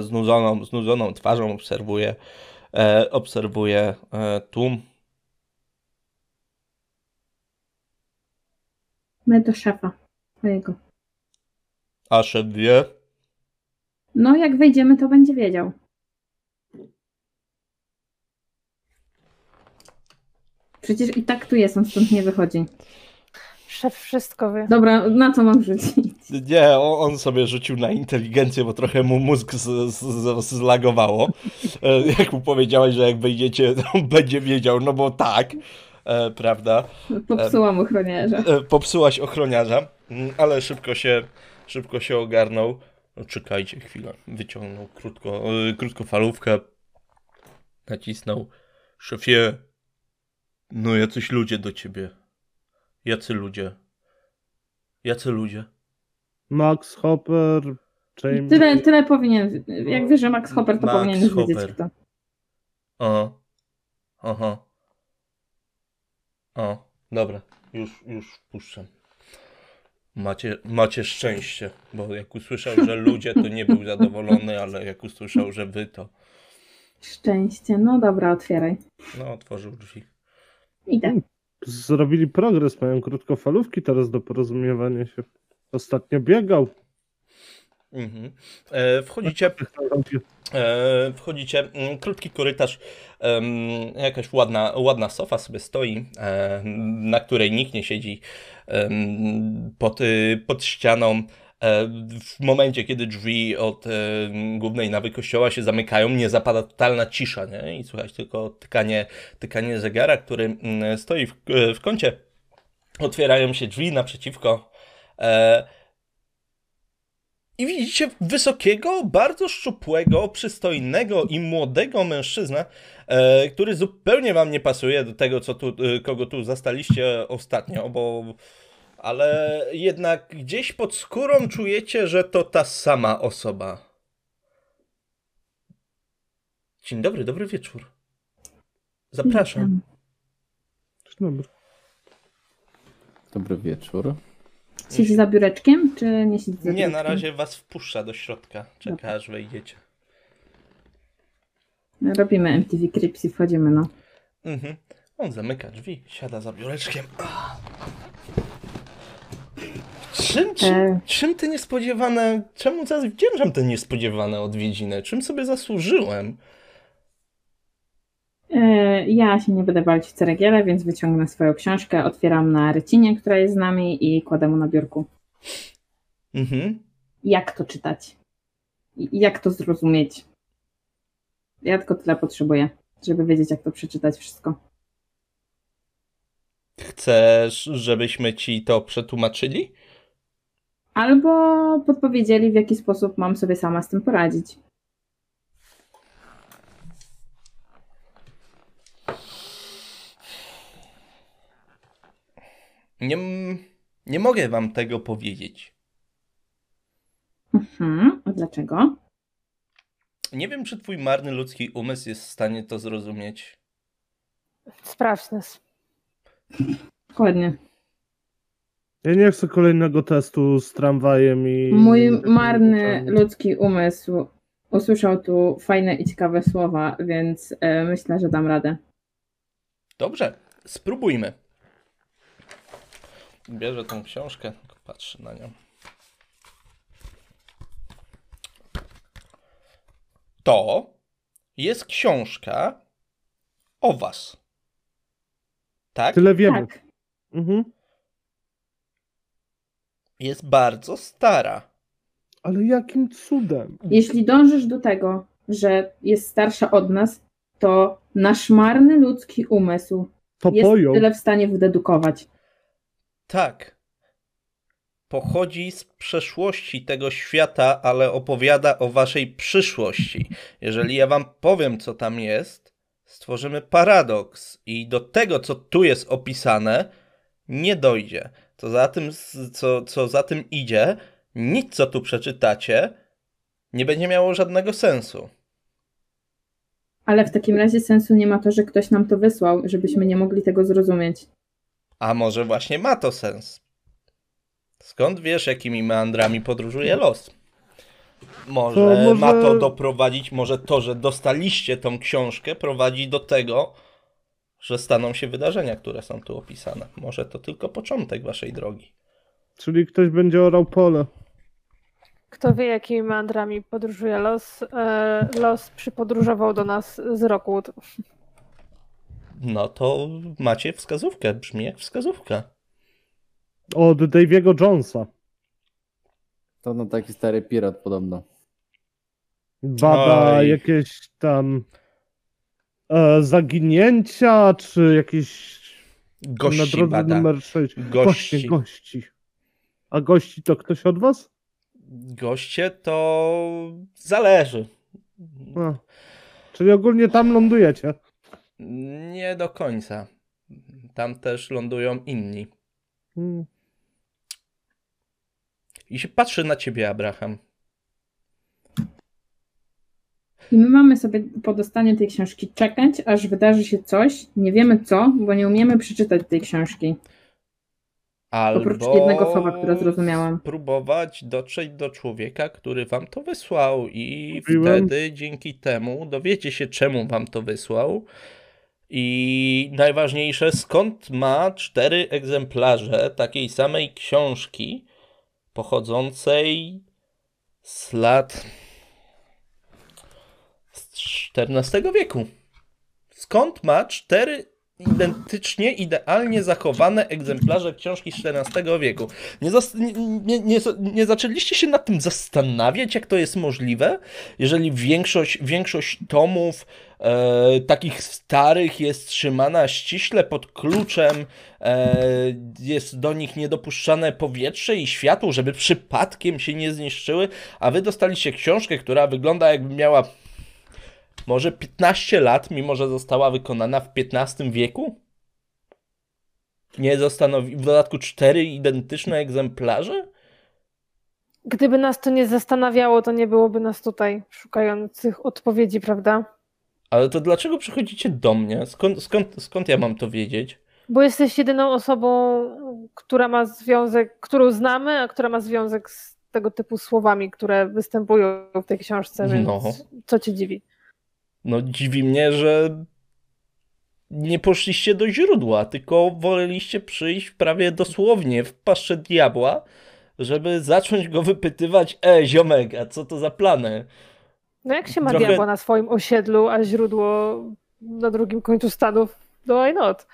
Znudzoną, znudzoną twarzą obserwuje, obserwuje tłum. My do szefa twojego. A szef wie? No, jak wejdziemy, to będzie wiedział. Przecież i tak tu jest, on stąd nie wychodzi. Szef wszystko wie. Dobra, na co mam rzucić? Nie, on sobie rzucił na inteligencję, bo trochę mu mózg z, z, zlagowało. E, jak mu powiedziałeś, że jak wejdziecie, to będzie wiedział, no bo tak, e, prawda? Popsułam ochroniarza. E, popsułaś ochroniarza, mm, ale szybko się, szybko się ogarnął. No, czekajcie chwilę. Wyciągnął krótko, yy, krótkofalówkę. Nacisnął. Szefie, no jacyś ludzie do ciebie. Jacy ludzie? Jacy ludzie? Max Hopper, James... Tyle, tyle powinien, jak wiesz, że Max Hopper, to Max powinien Hopper. wiedzieć kto. Aha. Aha. O, dobra. Już, już wpuszczam. Macie, macie szczęście, bo jak usłyszał, że ludzie, to nie był zadowolony, ale jak usłyszał, że wy, to... Szczęście. No dobra, otwieraj. No, otworzył drzwi. Idę. Hmm, zrobili progres, mają krótkofalówki teraz do porozumiewania się. Ostatnio biegał. Mhm. E, wchodzicie, e, wchodzicie, mm, krótki korytarz, jakaś ładna, ładna sofa sobie stoi, e, na której nikt nie siedzi pod, pod ścianą. W momencie, kiedy drzwi od głównej nawy kościoła się zamykają, nie zapada totalna cisza, nie? I słuchać tylko tykanie, tykanie zegara, który mm, stoi w, w kącie. Otwierają się drzwi naprzeciwko. E, i widzicie wysokiego, bardzo szczupłego, przystojnego i młodego mężczyznę, e, który zupełnie wam nie pasuje do tego, co tu, e, kogo tu zastaliście ostatnio, bo ale jednak gdzieś pod skórą czujecie, że to ta sama osoba. Dzień dobry, dobry wieczór. Zapraszam. Dzień dobry. Dobry wieczór. Siedzi za biureczkiem, czy nie siedzi za Nie, biureczkiem? na razie was wpuszcza do środka. Czeka, aż wejdziecie. Robimy MTV Crips i wchodzimy, no. Mhm. On zamyka drzwi, siada za biureczkiem. Czym, czym, E. czym te niespodziewane, czemu zawdzięczam te niespodziewane odwiedziny? Czym sobie zasłużyłem? E, Ja się nie będę balić w ceregiele, więc wyciągnę swoją książkę, otwieram na rycinie, która jest z nami i kładę mu na biurku. Mhm. Jak to czytać? Jak to zrozumieć? Ja tylko tyle potrzebuję, żeby wiedzieć, jak to przeczytać wszystko. Chcesz, żebyśmy ci to przetłumaczyli? Albo podpowiedzieli, w jaki sposób mam sobie sama z tym poradzić. Nie, nie mogę wam tego powiedzieć. Mhm. A dlaczego? Nie wiem, czy twój marny ludzki umysł jest w stanie to zrozumieć. Sprawdź nas. Dokładnie. Ja nie chcę kolejnego testu z tramwajem i... Mój marny ludzki umysł usłyszał tu fajne i ciekawe słowa, więc e, myślę, że dam radę. Dobrze, spróbujmy. Bierze tą książkę, tylko patrzę na nią. To jest książka o was. Tak? Tyle wiemy. Tak. Mhm. Jest bardzo stara. Ale jakim cudem? Jeśli dążysz do tego, że jest starsza od nas, to nasz marny ludzki umysł To jest tyle w stanie wydedukować. Tak. Pochodzi z przeszłości tego świata, ale opowiada o waszej przyszłości. Jeżeli ja wam powiem, co tam jest, stworzymy paradoks i do tego, co tu jest opisane, nie dojdzie. Co za tym, co, co za tym idzie, nic, co tu przeczytacie, nie będzie miało żadnego sensu. Ale w takim razie sensu nie ma to, że ktoś nam to wysłał, żebyśmy nie mogli tego zrozumieć. A może właśnie ma to sens? Skąd wiesz, jakimi meandrami podróżuje los? Może, To może- ma to doprowadzić, może to, że dostaliście tą książkę, prowadzi do tego, że staną się wydarzenia, które są tu opisane. Może to tylko początek waszej drogi. Czyli ktoś będzie orał pole. Kto wie, jakimi meandrami podróżuje los. E, los przypodróżował do nas z Rockwood. No to macie wskazówkę, brzmi jak wskazówka. Od Daviego Jonesa. To no taki stary pirat podobno. Bada Oj. jakieś tam e, zaginięcia, czy jakieś na Gości drodze bada. numer 6. Gości. Właśnie, gości. A gości to ktoś od was? Goście to zależy. A. Czyli ogólnie tam lądujecie. Nie do końca. Tam też lądują inni. Hmm. I się patrzy na ciebie, Abraham. I my mamy sobie po dostaniu tej książki czekać, aż wydarzy się coś. Nie wiemy co, bo nie umiemy przeczytać tej książki. Albo Oprócz jednego słowa, które zrozumiałam. Spróbować dotrzeć do człowieka, który wam to wysłał, i Mówiłem. wtedy dzięki temu dowiecie się, czemu wam to wysłał. I najważniejsze, skąd ma cztery egzemplarze takiej samej książki pochodzącej z lat XIV wieku. Skąd ma cztery identycznie, idealnie zachowane egzemplarze książki z XIV wieku? Nie, zas- nie, nie, nie zaczęliście się nad tym zastanawiać, jak to jest możliwe, jeżeli większość, większość tomów e, takich starych jest trzymana ściśle pod kluczem, e, jest do nich niedopuszczane powietrze i światło, żeby przypadkiem się nie zniszczyły, a wy dostaliście książkę, która wygląda jakby miała może 15 lat, mimo że została wykonana w XV wieku? Nie zastanowi... W dodatku cztery identyczne egzemplarze? Gdyby nas to nie zastanawiało, to nie byłoby nas tutaj szukających odpowiedzi, prawda? Ale to dlaczego przychodzicie do mnie? Skąd, skąd, skąd ja mam to wiedzieć? Bo jesteś jedyną osobą, która ma związek, którą znamy, a która ma związek z tego typu słowami, które występują w tej książce, więc no. co cię dziwi? No dziwi mnie, że nie poszliście do źródła, tylko woleliście przyjść prawie dosłownie w paszczę diabła, żeby zacząć go wypytywać, e, ziomek, a co to za plany? No jak się ma Trochę... diabła na swoim osiedlu, a źródło na drugim końcu Stanów, no why not?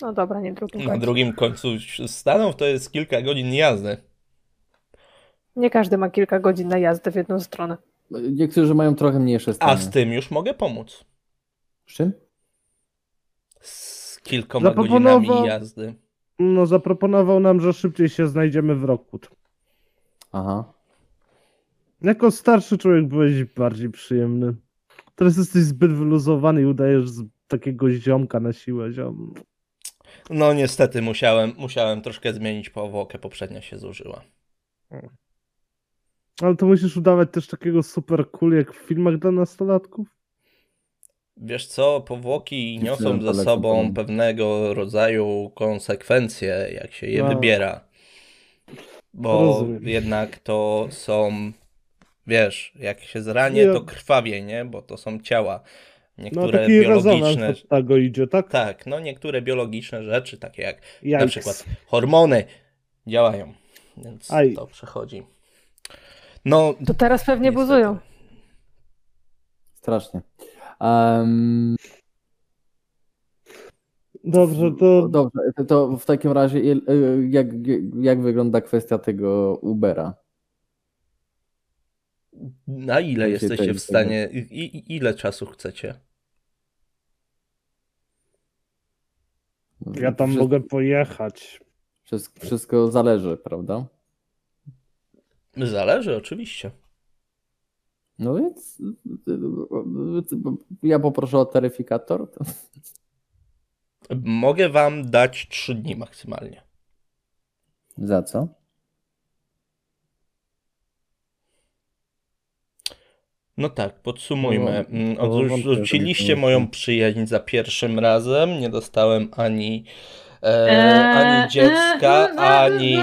No dobra, nie drugim końcu. Na drugim końcu Stanów to jest kilka godzin jazdy. Nie każdy ma kilka godzin na jazdę w jedną stronę. Niektórzy mają trochę mniejsze stany. A z tym już mogę pomóc. Z czym? Z kilkoma godzinami jazdy. No, zaproponował nam, że szybciej się znajdziemy w Rockwood. Aha. Jako starszy człowiek byłeś bardziej przyjemny. Teraz jesteś zbyt wyluzowany i udajesz z takiego ziomka na siłę. Ziom. No niestety musiałem, musiałem troszkę zmienić powłokę, poprzednia się zużyła. Ale to musisz udawać też takiego super cool jak w filmach dla nastolatków? Wiesz co, powłoki niosą ze sobą pewnego rodzaju konsekwencje, jak się je no. wybiera. Bo Rozumiem. jednak to są, wiesz, jak się zranie, to krwawie, nie? Bo to są ciała. Niektóre no, biologiczne. tego idzie, tak? Tak, no niektóre biologiczne rzeczy, takie jak Jajks. na przykład hormony, działają. Więc Aj. to przechodzi. No, to teraz pewnie niestety. buzują. Strasznie. Um... Dobrze, to... Dobrze, to w takim razie jak, jak wygląda kwestia tego Ubera? Na ile jesteście w stanie, i, ile czasu chcecie? Ja tam wszystko, mogę pojechać. Wszystko, wszystko zależy, prawda? Zależy, oczywiście. No więc ja poproszę o taryfikator. Mogę wam dać 3 dni maksymalnie. Za co? No tak, podsumujmy. No, Odrzuciliście moją przyjaźń za pierwszym razem. Nie dostałem ani, e, ani dziecka, ani.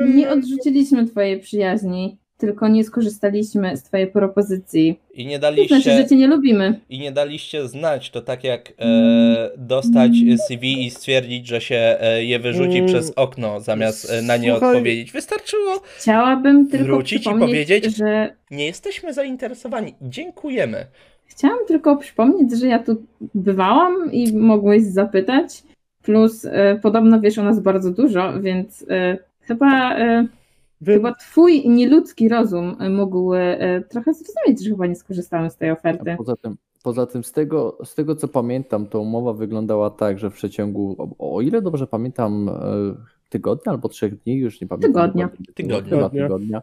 Nie odrzuciliśmy twojej przyjaźni tylko nie skorzystaliśmy z twojej propozycji. I nie daliście... To znaczy, że cię nie lubimy. I nie daliście znać, to tak jak e, dostać CV i stwierdzić, że się e, je wyrzuci mm. przez okno, zamiast e, na nie Słuchaj. odpowiedzieć. Wystarczyło Chciałabym tylko wrócić i powiedzieć, że... Nie jesteśmy zainteresowani. Dziękujemy. Chciałam tylko przypomnieć, że ja tu bywałam i mogłeś zapytać. Plus e, podobno wiesz o nas bardzo dużo, więc e, chyba e, Wy... Chyba twój nieludzki rozum mógł e, trochę zrozumieć, że chyba nie skorzystałem z tej oferty. A poza tym, poza tym z, tego, z tego co pamiętam, to umowa wyglądała tak, że w przeciągu, o, o ile dobrze pamiętam, e, tygodnia albo trzech dni, już nie pamiętam. Tygodnia. Tygodnia. tygodnia.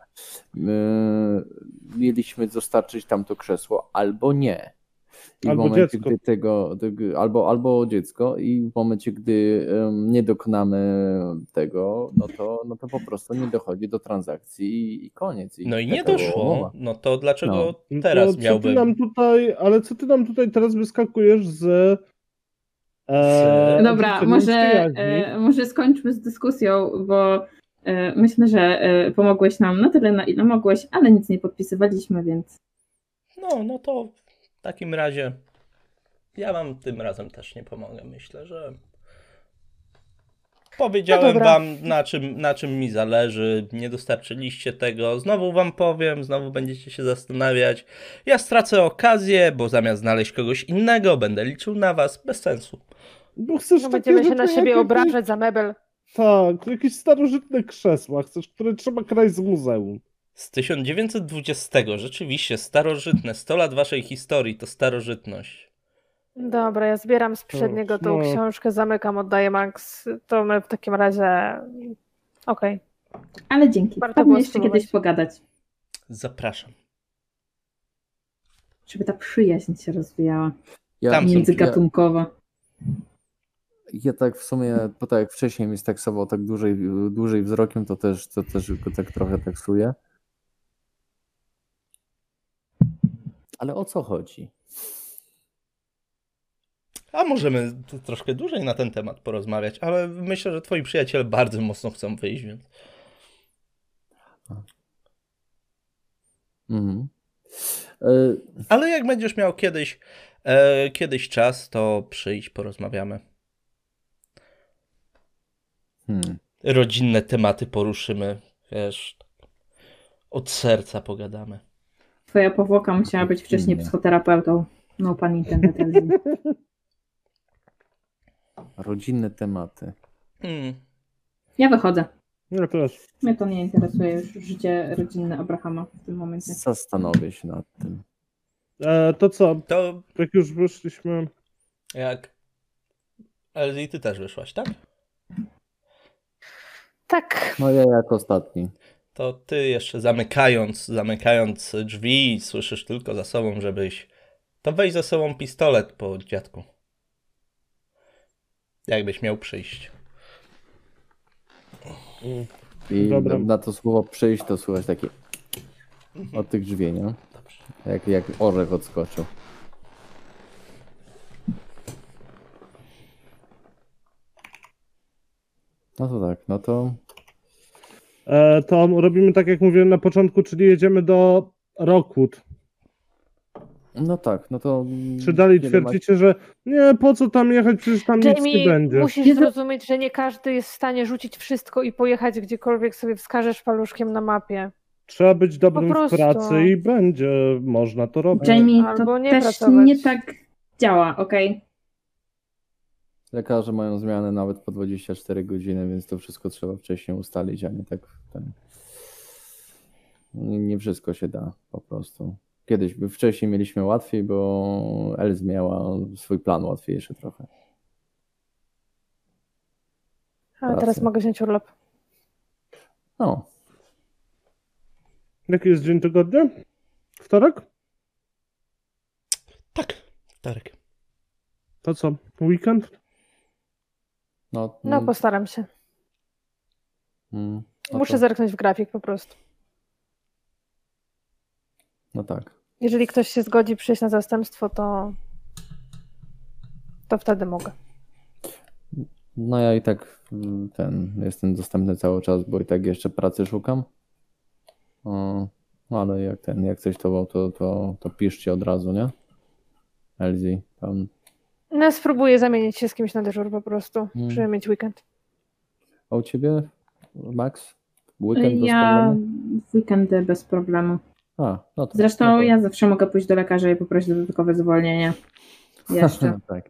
Mieliśmy dostarczyć tamto krzesło albo nie. I albo w momencie, dziecko. gdy tego, albo, albo dziecko, i w momencie, gdy um, nie dokonamy tego, no to, no to po prostu nie dochodzi do transakcji i koniec. I no i nie doszło. No to dlaczego no. teraz to, miałbym. nam tutaj, ale co ty nam tutaj teraz wyskakujesz z. E, Dobra, może, e, może skończmy z dyskusją, bo e, myślę, że e, pomogłeś nam na tyle, na ile mogłeś, ale nic nie podpisywaliśmy, więc. No, no to w takim razie ja wam tym razem też nie pomogę. Myślę, że powiedziałem no wam na czym, na czym mi zależy. Nie dostarczyliście tego. Znowu wam powiem, znowu będziecie się zastanawiać. Ja stracę okazję, bo zamiast znaleźć kogoś innego, będę liczył na was. Bez sensu. Bo chcesz no będziemy się na siebie obrażać za mebel. Tak, jakieś starożytne krzesła, chcesz, które trzeba kraść z muzeum. Z 1920. Rzeczywiście, starożytne. 100 lat waszej historii to starożytność. Dobra, ja zbieram z przedniego tą no. książkę, zamykam, oddaję Max. To my w takim razie. Okej. Okay. Ale dzięki. Warto było jeszcze kiedyś pogadać. Zapraszam. Żeby ta przyjaźń się rozwijała. Ja, międzygatunkowa. Ja, ja tak w sumie, bo tak jak wcześniej mi staksował tak dłużej, dłużej wzrokiem, to też, to też go tak trochę taksuję. Ale o co chodzi? A możemy troszkę dłużej na ten temat porozmawiać, ale myślę, że twoi przyjaciele bardzo mocno chcą wyjść, więc. Mhm. E, ale jak będziesz miał kiedyś, e, kiedyś czas, to przyjdź, porozmawiamy. Hmm. Rodzinne tematy poruszymy, wiesz, od serca pogadamy. Twoja powłoka musiała być wcześniej psychoterapeutą. No, pan internet. *laughs* Rodzinne tematy. Hmm. Ja wychodzę. Ja też. Mnie to nie interesuje już życie rodzinne Abrahama w tym momencie. Zastanowię się nad tym. E, to co? To... Jak już wyszliśmy... Jak... Ale ty też wyszłaś, tak? Tak. No ja jak ostatni. To ty jeszcze zamykając, zamykając drzwi, słyszysz tylko za sobą, żebyś... To weź za sobą pistolet po dziadku. Jakbyś miał przyjść. I Dobra. na to słowo przyjść to słychać takie od tych drzwi, nie? Jak, jak orzech odskoczył. No to tak, no to... E, to robimy tak jak mówiłem na początku, czyli jedziemy do Rockwood. No tak, no to. Czy dalej twierdzicie, że nie, po co tam jechać, przecież tam Jamie, nic nie będzie. Musisz zrozumieć, że nie każdy jest w stanie rzucić wszystko i pojechać gdziekolwiek sobie wskażesz paluszkiem na mapie. Trzeba być dobrym w pracy i będzie można to robić. Jamie, Albo to nie też pracować. nie tak działa, ok? Lekarze mają zmianę nawet po 24 godziny, więc to wszystko trzeba wcześniej ustalić, a nie tak ten... Nie wszystko się da po prostu. Kiedyś, wcześniej mieliśmy łatwiej, bo Els miała swój plan łatwiejszy trochę. A teraz mogę wziąć urlop. No. Jaki jest dzień tygodnia? Wtorek? Tak, wtorek. To co, weekend? No, no mm. postaram się. Mm, no Muszę to... zerknąć w grafik po prostu. No tak. Jeżeli ktoś się zgodzi przyjść na zastępstwo, to, to wtedy mogę. No ja i tak mm, ten jestem dostępny cały czas, bo i tak jeszcze pracy szukam. O, no ale jak ten, jak coś to, to, to, to piszcie od razu, nie? Elzi, tam. No spróbuję zamienić się z kimś na dyżur po prostu, hmm. żeby mieć weekend. A u ciebie, Max? Weekend bez ja problemu? weekendy bez problemu. A, no to, Zresztą no to... ja zawsze mogę pójść do lekarza i poprosić dodatkowe zwolnienie. *laughs* Jeszcze. tak.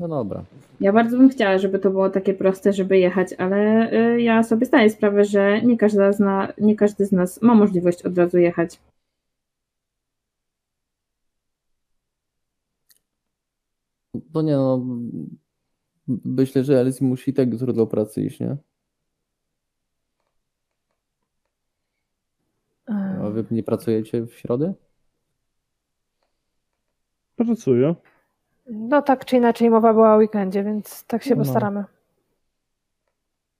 No dobra. Ja bardzo bym chciała, żeby to było takie proste, żeby jechać, ale y, ja sobie zdaję sprawę, że nie, każda zna, nie każdy z nas ma możliwość od razu jechać. No nie no, myślę, że Alice musi tak jutro do pracy iść, nie? A wy nie pracujecie w środę? Pracuję. No tak czy inaczej mowa była o weekendzie, więc tak się no. postaramy.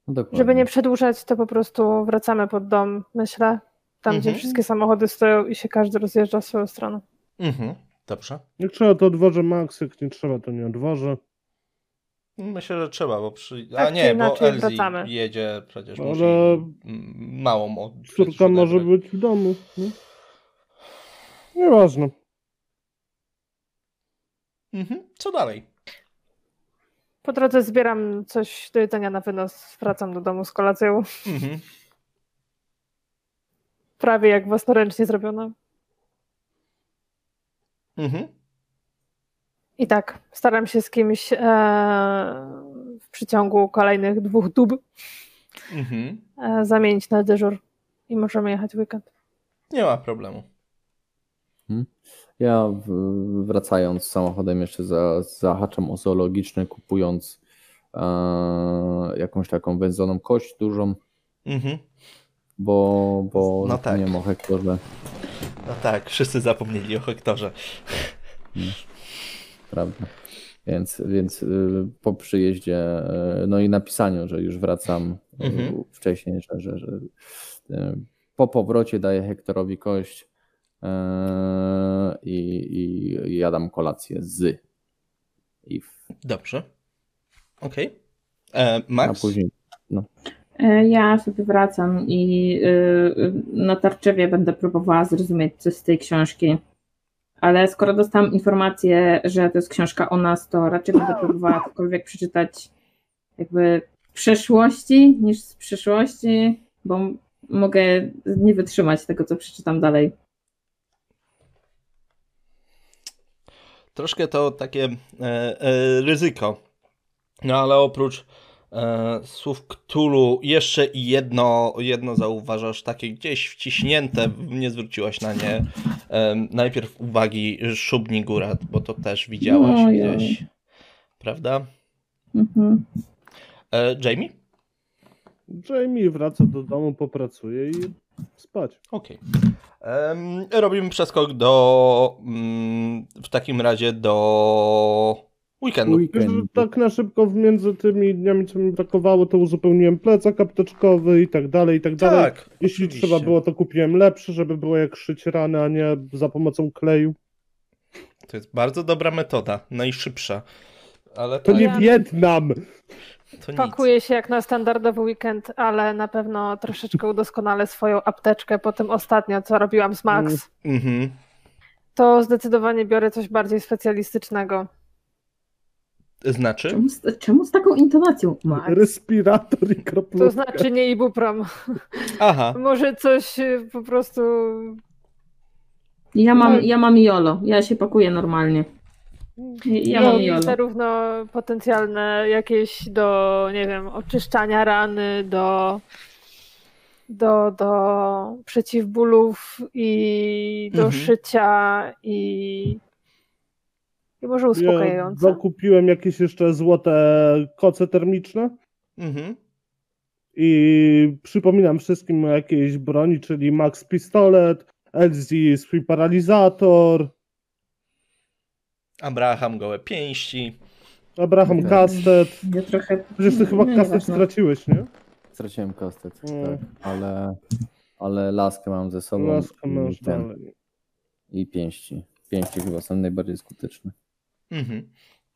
No Żeby nie przedłużać, to po prostu wracamy pod dom, myślę. Tam, mhm. gdzie wszystkie samochody stoją i się każdy rozjeżdża w swoją stronę. Mhm. Dobrze. Jak trzeba, to odwożę Max, jak nie trzeba, to nie odwożę. Myślę, że trzeba, bo przy... A tak, nie, bo Elzi wracamy. jedzie przecież Ale... musi małą od... Córka może być w domu. Nie? Nieważne. Mhm. Co dalej? Po drodze zbieram coś do jedzenia na wynos, wracam do domu z kolacją. Mhm. Prawie jak własnoręcznie zrobiona. Mhm. I tak, staram się z kimś e, w przeciągu kolejnych dwóch dób mhm. e, zamienić na dyżur i możemy jechać w weekend. Nie ma problemu. Hmm. Ja wracając samochodem jeszcze za, zahaczam o zoologiczny, kupując e, jakąś taką wędzoną kość dużą, mhm. bo, bo no tak. nie o Hektorze. No tak, wszyscy zapomnieli o Hektorze. Hmm prawda? Więc, więc y, po przyjeździe, y, no i napisaniu, że już wracam mhm. wcześniej, że, że, że y, po powrocie daję Hektorowi kość, i, i jadam kolację z. If. Dobrze. Okej. Okay. E, Max? A później, no. Ja sobie wracam i na tarczewie będę próbowała zrozumieć coś z tej książki. Ale skoro dostałam informację, że to jest książka o nas, to raczej będę próbowała cokolwiek przeczytać jakby przeszłości niż z przyszłości, bo mogę nie wytrzymać tego, co przeczytam dalej. Troszkę to takie e, e, ryzyko. No ale oprócz e, słów Cthulhu jeszcze jedno, jedno zauważasz, takie gdzieś wciśnięte, nie zwróciłaś na nie e, najpierw uwagi Szubni Góra, bo to też widziałaś no, gdzieś. Prawda? Mhm. E, Jamie? Jamie wraca do domu, popracuje i spać. Okej. Okay. Robimy przeskok do. Um, w takim razie do. Weekendu. Weekend. Tak na szybko między tymi dniami, co mi brakowało, to uzupełniłem plecak apteczkowy i tak dalej, i tak dalej. Tak, Jeśli oczywiście. trzeba było, to kupiłem lepszy, żeby było jak szyć rany, a nie za pomocą kleju. To jest bardzo dobra metoda, najszybsza. Ale to tak. nie Wietnam! To Pakuje się jak na standardowy weekend, ale na pewno troszeczkę udoskonalę swoją apteczkę po tym ostatnio, co robiłam z Max. Mm -hmm. To zdecydowanie biorę coś bardziej specjalistycznego. Znaczy? Czemu z, czemu z taką intonacją, Max? Respirator i kroplówka. To znaczy nie ibuprom. Aha. *laughs* Może coś y, po prostu... Ja mam, ja mam jolo, ja się pakuję normalnie. Ja mam I zarówno potencjalne jakieś do, nie wiem, oczyszczania rany, do, do, do przeciwbólów i do mhm. szycia i, i może uspokajające. Ja kupiłem jakieś jeszcze złote koce termiczne. Mhm. I przypominam wszystkim o jakiejś broni, czyli Max Pistolet, LZ swój paralizator, Abraham gołe pięści. Abraham tak. kastet. Ja trochę... Przecież ty chyba kastet straciłeś, nie? Straciłem kastet, mm. tak. Ale, ale laskę mam ze sobą. Laskę masz i, dalej. I pięści. Pięści chyba są najbardziej skuteczne. Mhm.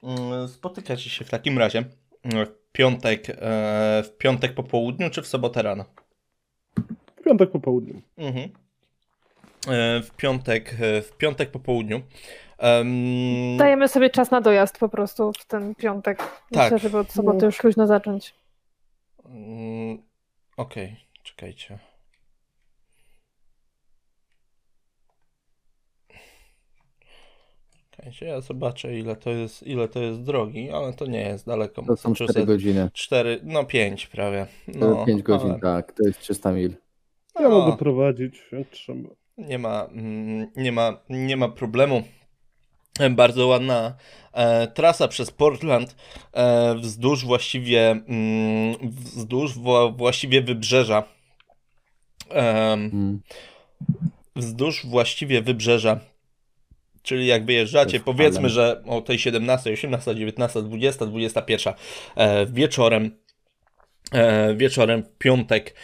Mm, spotykacie się w takim razie w piątek, e, w piątek po południu czy w sobotę rano? W piątek po południu. Mhm. E, w piątek, e, w piątek po południu. Um... Dajemy sobie czas na dojazd po prostu w ten piątek. Tak. Myślę, żeby od soboty już luźno zacząć. Um, Okej, okay. czekajcie. Czekajcie, ja zobaczę ile to jest, ile to jest drogi, ale to nie jest daleko. To są 4 godziny. 4, no 5 prawie. No, 5 godzin, ale... tak, to jest 300 mil. Ja no. mogę prowadzić, trzeba. Nie ma, mm, nie ma, nie ma problemu. Bardzo ładna e, trasa przez Portland e, wzdłuż właściwie mm, wzdłuż właściwie wybrzeża. E, mm. Wzdłuż właściwie wybrzeża. Czyli jak wyjeżdżacie, powiedzmy, że o tej 17, 18, 19, 20, 21 wieczorem, e, wieczorem w piątek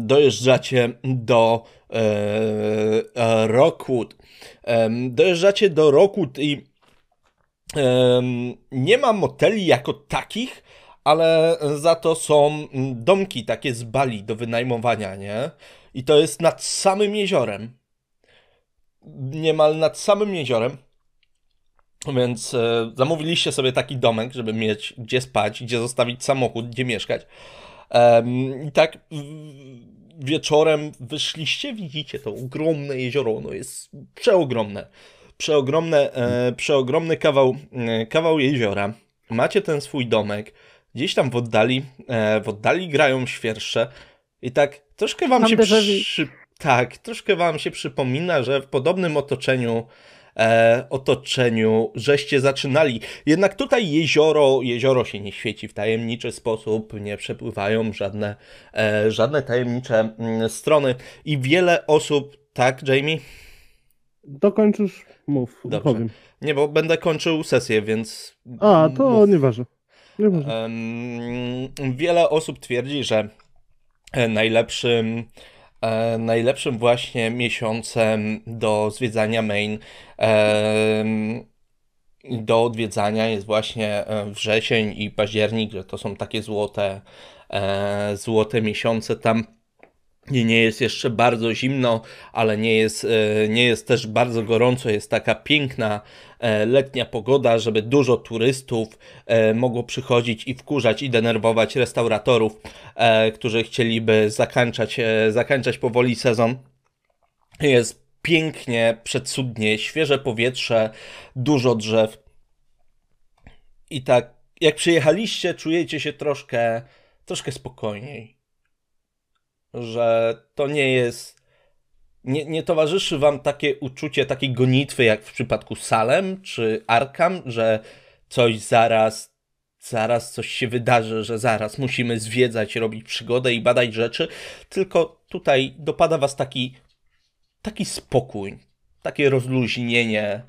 dojeżdżacie do e, Rockwood Dojeżdżacie do roku i nie ma moteli jako takich, ale za to są domki takie z Bali do wynajmowania, nie? I to jest nad samym jeziorem. Niemal nad samym jeziorem. Więc e, zamówiliście sobie taki domek, żeby mieć gdzie spać, gdzie zostawić samochód, gdzie mieszkać. I tak wieczorem wyszliście, widzicie to ogromne jezioro, ono jest przeogromne. Przeogromne, e, przeogromny kawał, e, kawał jeziora. Macie ten swój domek, gdzieś tam w oddali, e, w oddali grają świerszcze i tak troszkę wam się przy... tak, troszkę wam się przypomina, że w podobnym otoczeniu e, otoczeniu, żeście zaczynali. Jednak tutaj jezioro, jezioro się nie świeci w tajemniczy sposób, nie przepływają żadne, e, żadne tajemnicze m, mm, strony i wiele osób, tak Jamie? Dokończysz, mów, Dobrze. powiem. Nie, bo będę kończył sesję, więc... A, to mów. nieważne. wiele osób twierdzi, że e, najlepszym e, najlepszym właśnie miesiącem do zwiedzania main e, do odwiedzania jest właśnie e, wrzesień i październik, że to są takie złote, e, złote miesiące tam. Nie, nie jest jeszcze bardzo zimno, ale nie jest, e, nie jest też bardzo gorąco. Jest taka piękna e, letnia pogoda, żeby dużo turystów e, mogło przychodzić i wkurzać i denerwować restauratorów, którzy chcieliby zakończać, zakończać powoli sezon. Jest pięknie, przecudnie, świeże powietrze, dużo drzew. I tak, jak przyjechaliście, czujecie się troszkę, troszkę spokojniej. Że to nie jest. Nie, nie towarzyszy wam takie uczucie takiej gonitwy, jak w przypadku Salem czy Arkham, że coś zaraz, zaraz coś się wydarzy, że zaraz musimy zwiedzać, robić przygodę i badać rzeczy. Tylko tutaj dopada was taki taki spokój, takie rozluźnienie.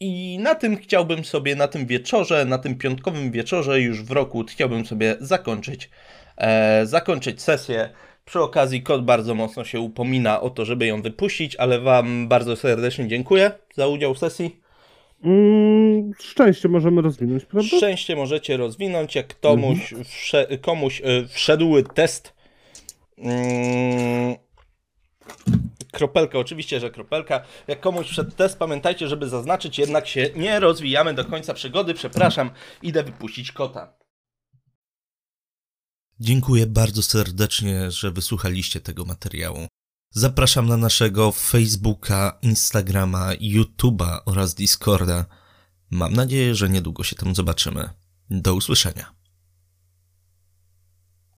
I na tym chciałbym sobie, na tym wieczorze, na tym piątkowym wieczorze już w roku chciałbym sobie zakończyć, e, zakończyć sesję. Przy okazji kod bardzo mocno się upomina o to, żeby ją wypuścić, ale Wam bardzo serdecznie dziękuję za udział w sesji. Mm, szczęście możemy rozwinąć, prawda? Szczęście możecie rozwinąć, jak komuś, mhm. wsze, komuś y, wszedł test. Mm, Kropelka, oczywiście, że kropelka. Jak komuś przed test, pamiętajcie, żeby zaznaczyć, jednak się nie rozwijamy do końca przygody. Przepraszam, idę wypuścić kota. Dziękuję bardzo serdecznie, że wysłuchaliście tego materiału. Zapraszam na naszego Facebooka, Instagrama, YouTube'a oraz Discorda. Mam nadzieję, że niedługo się tam zobaczymy. Do usłyszenia.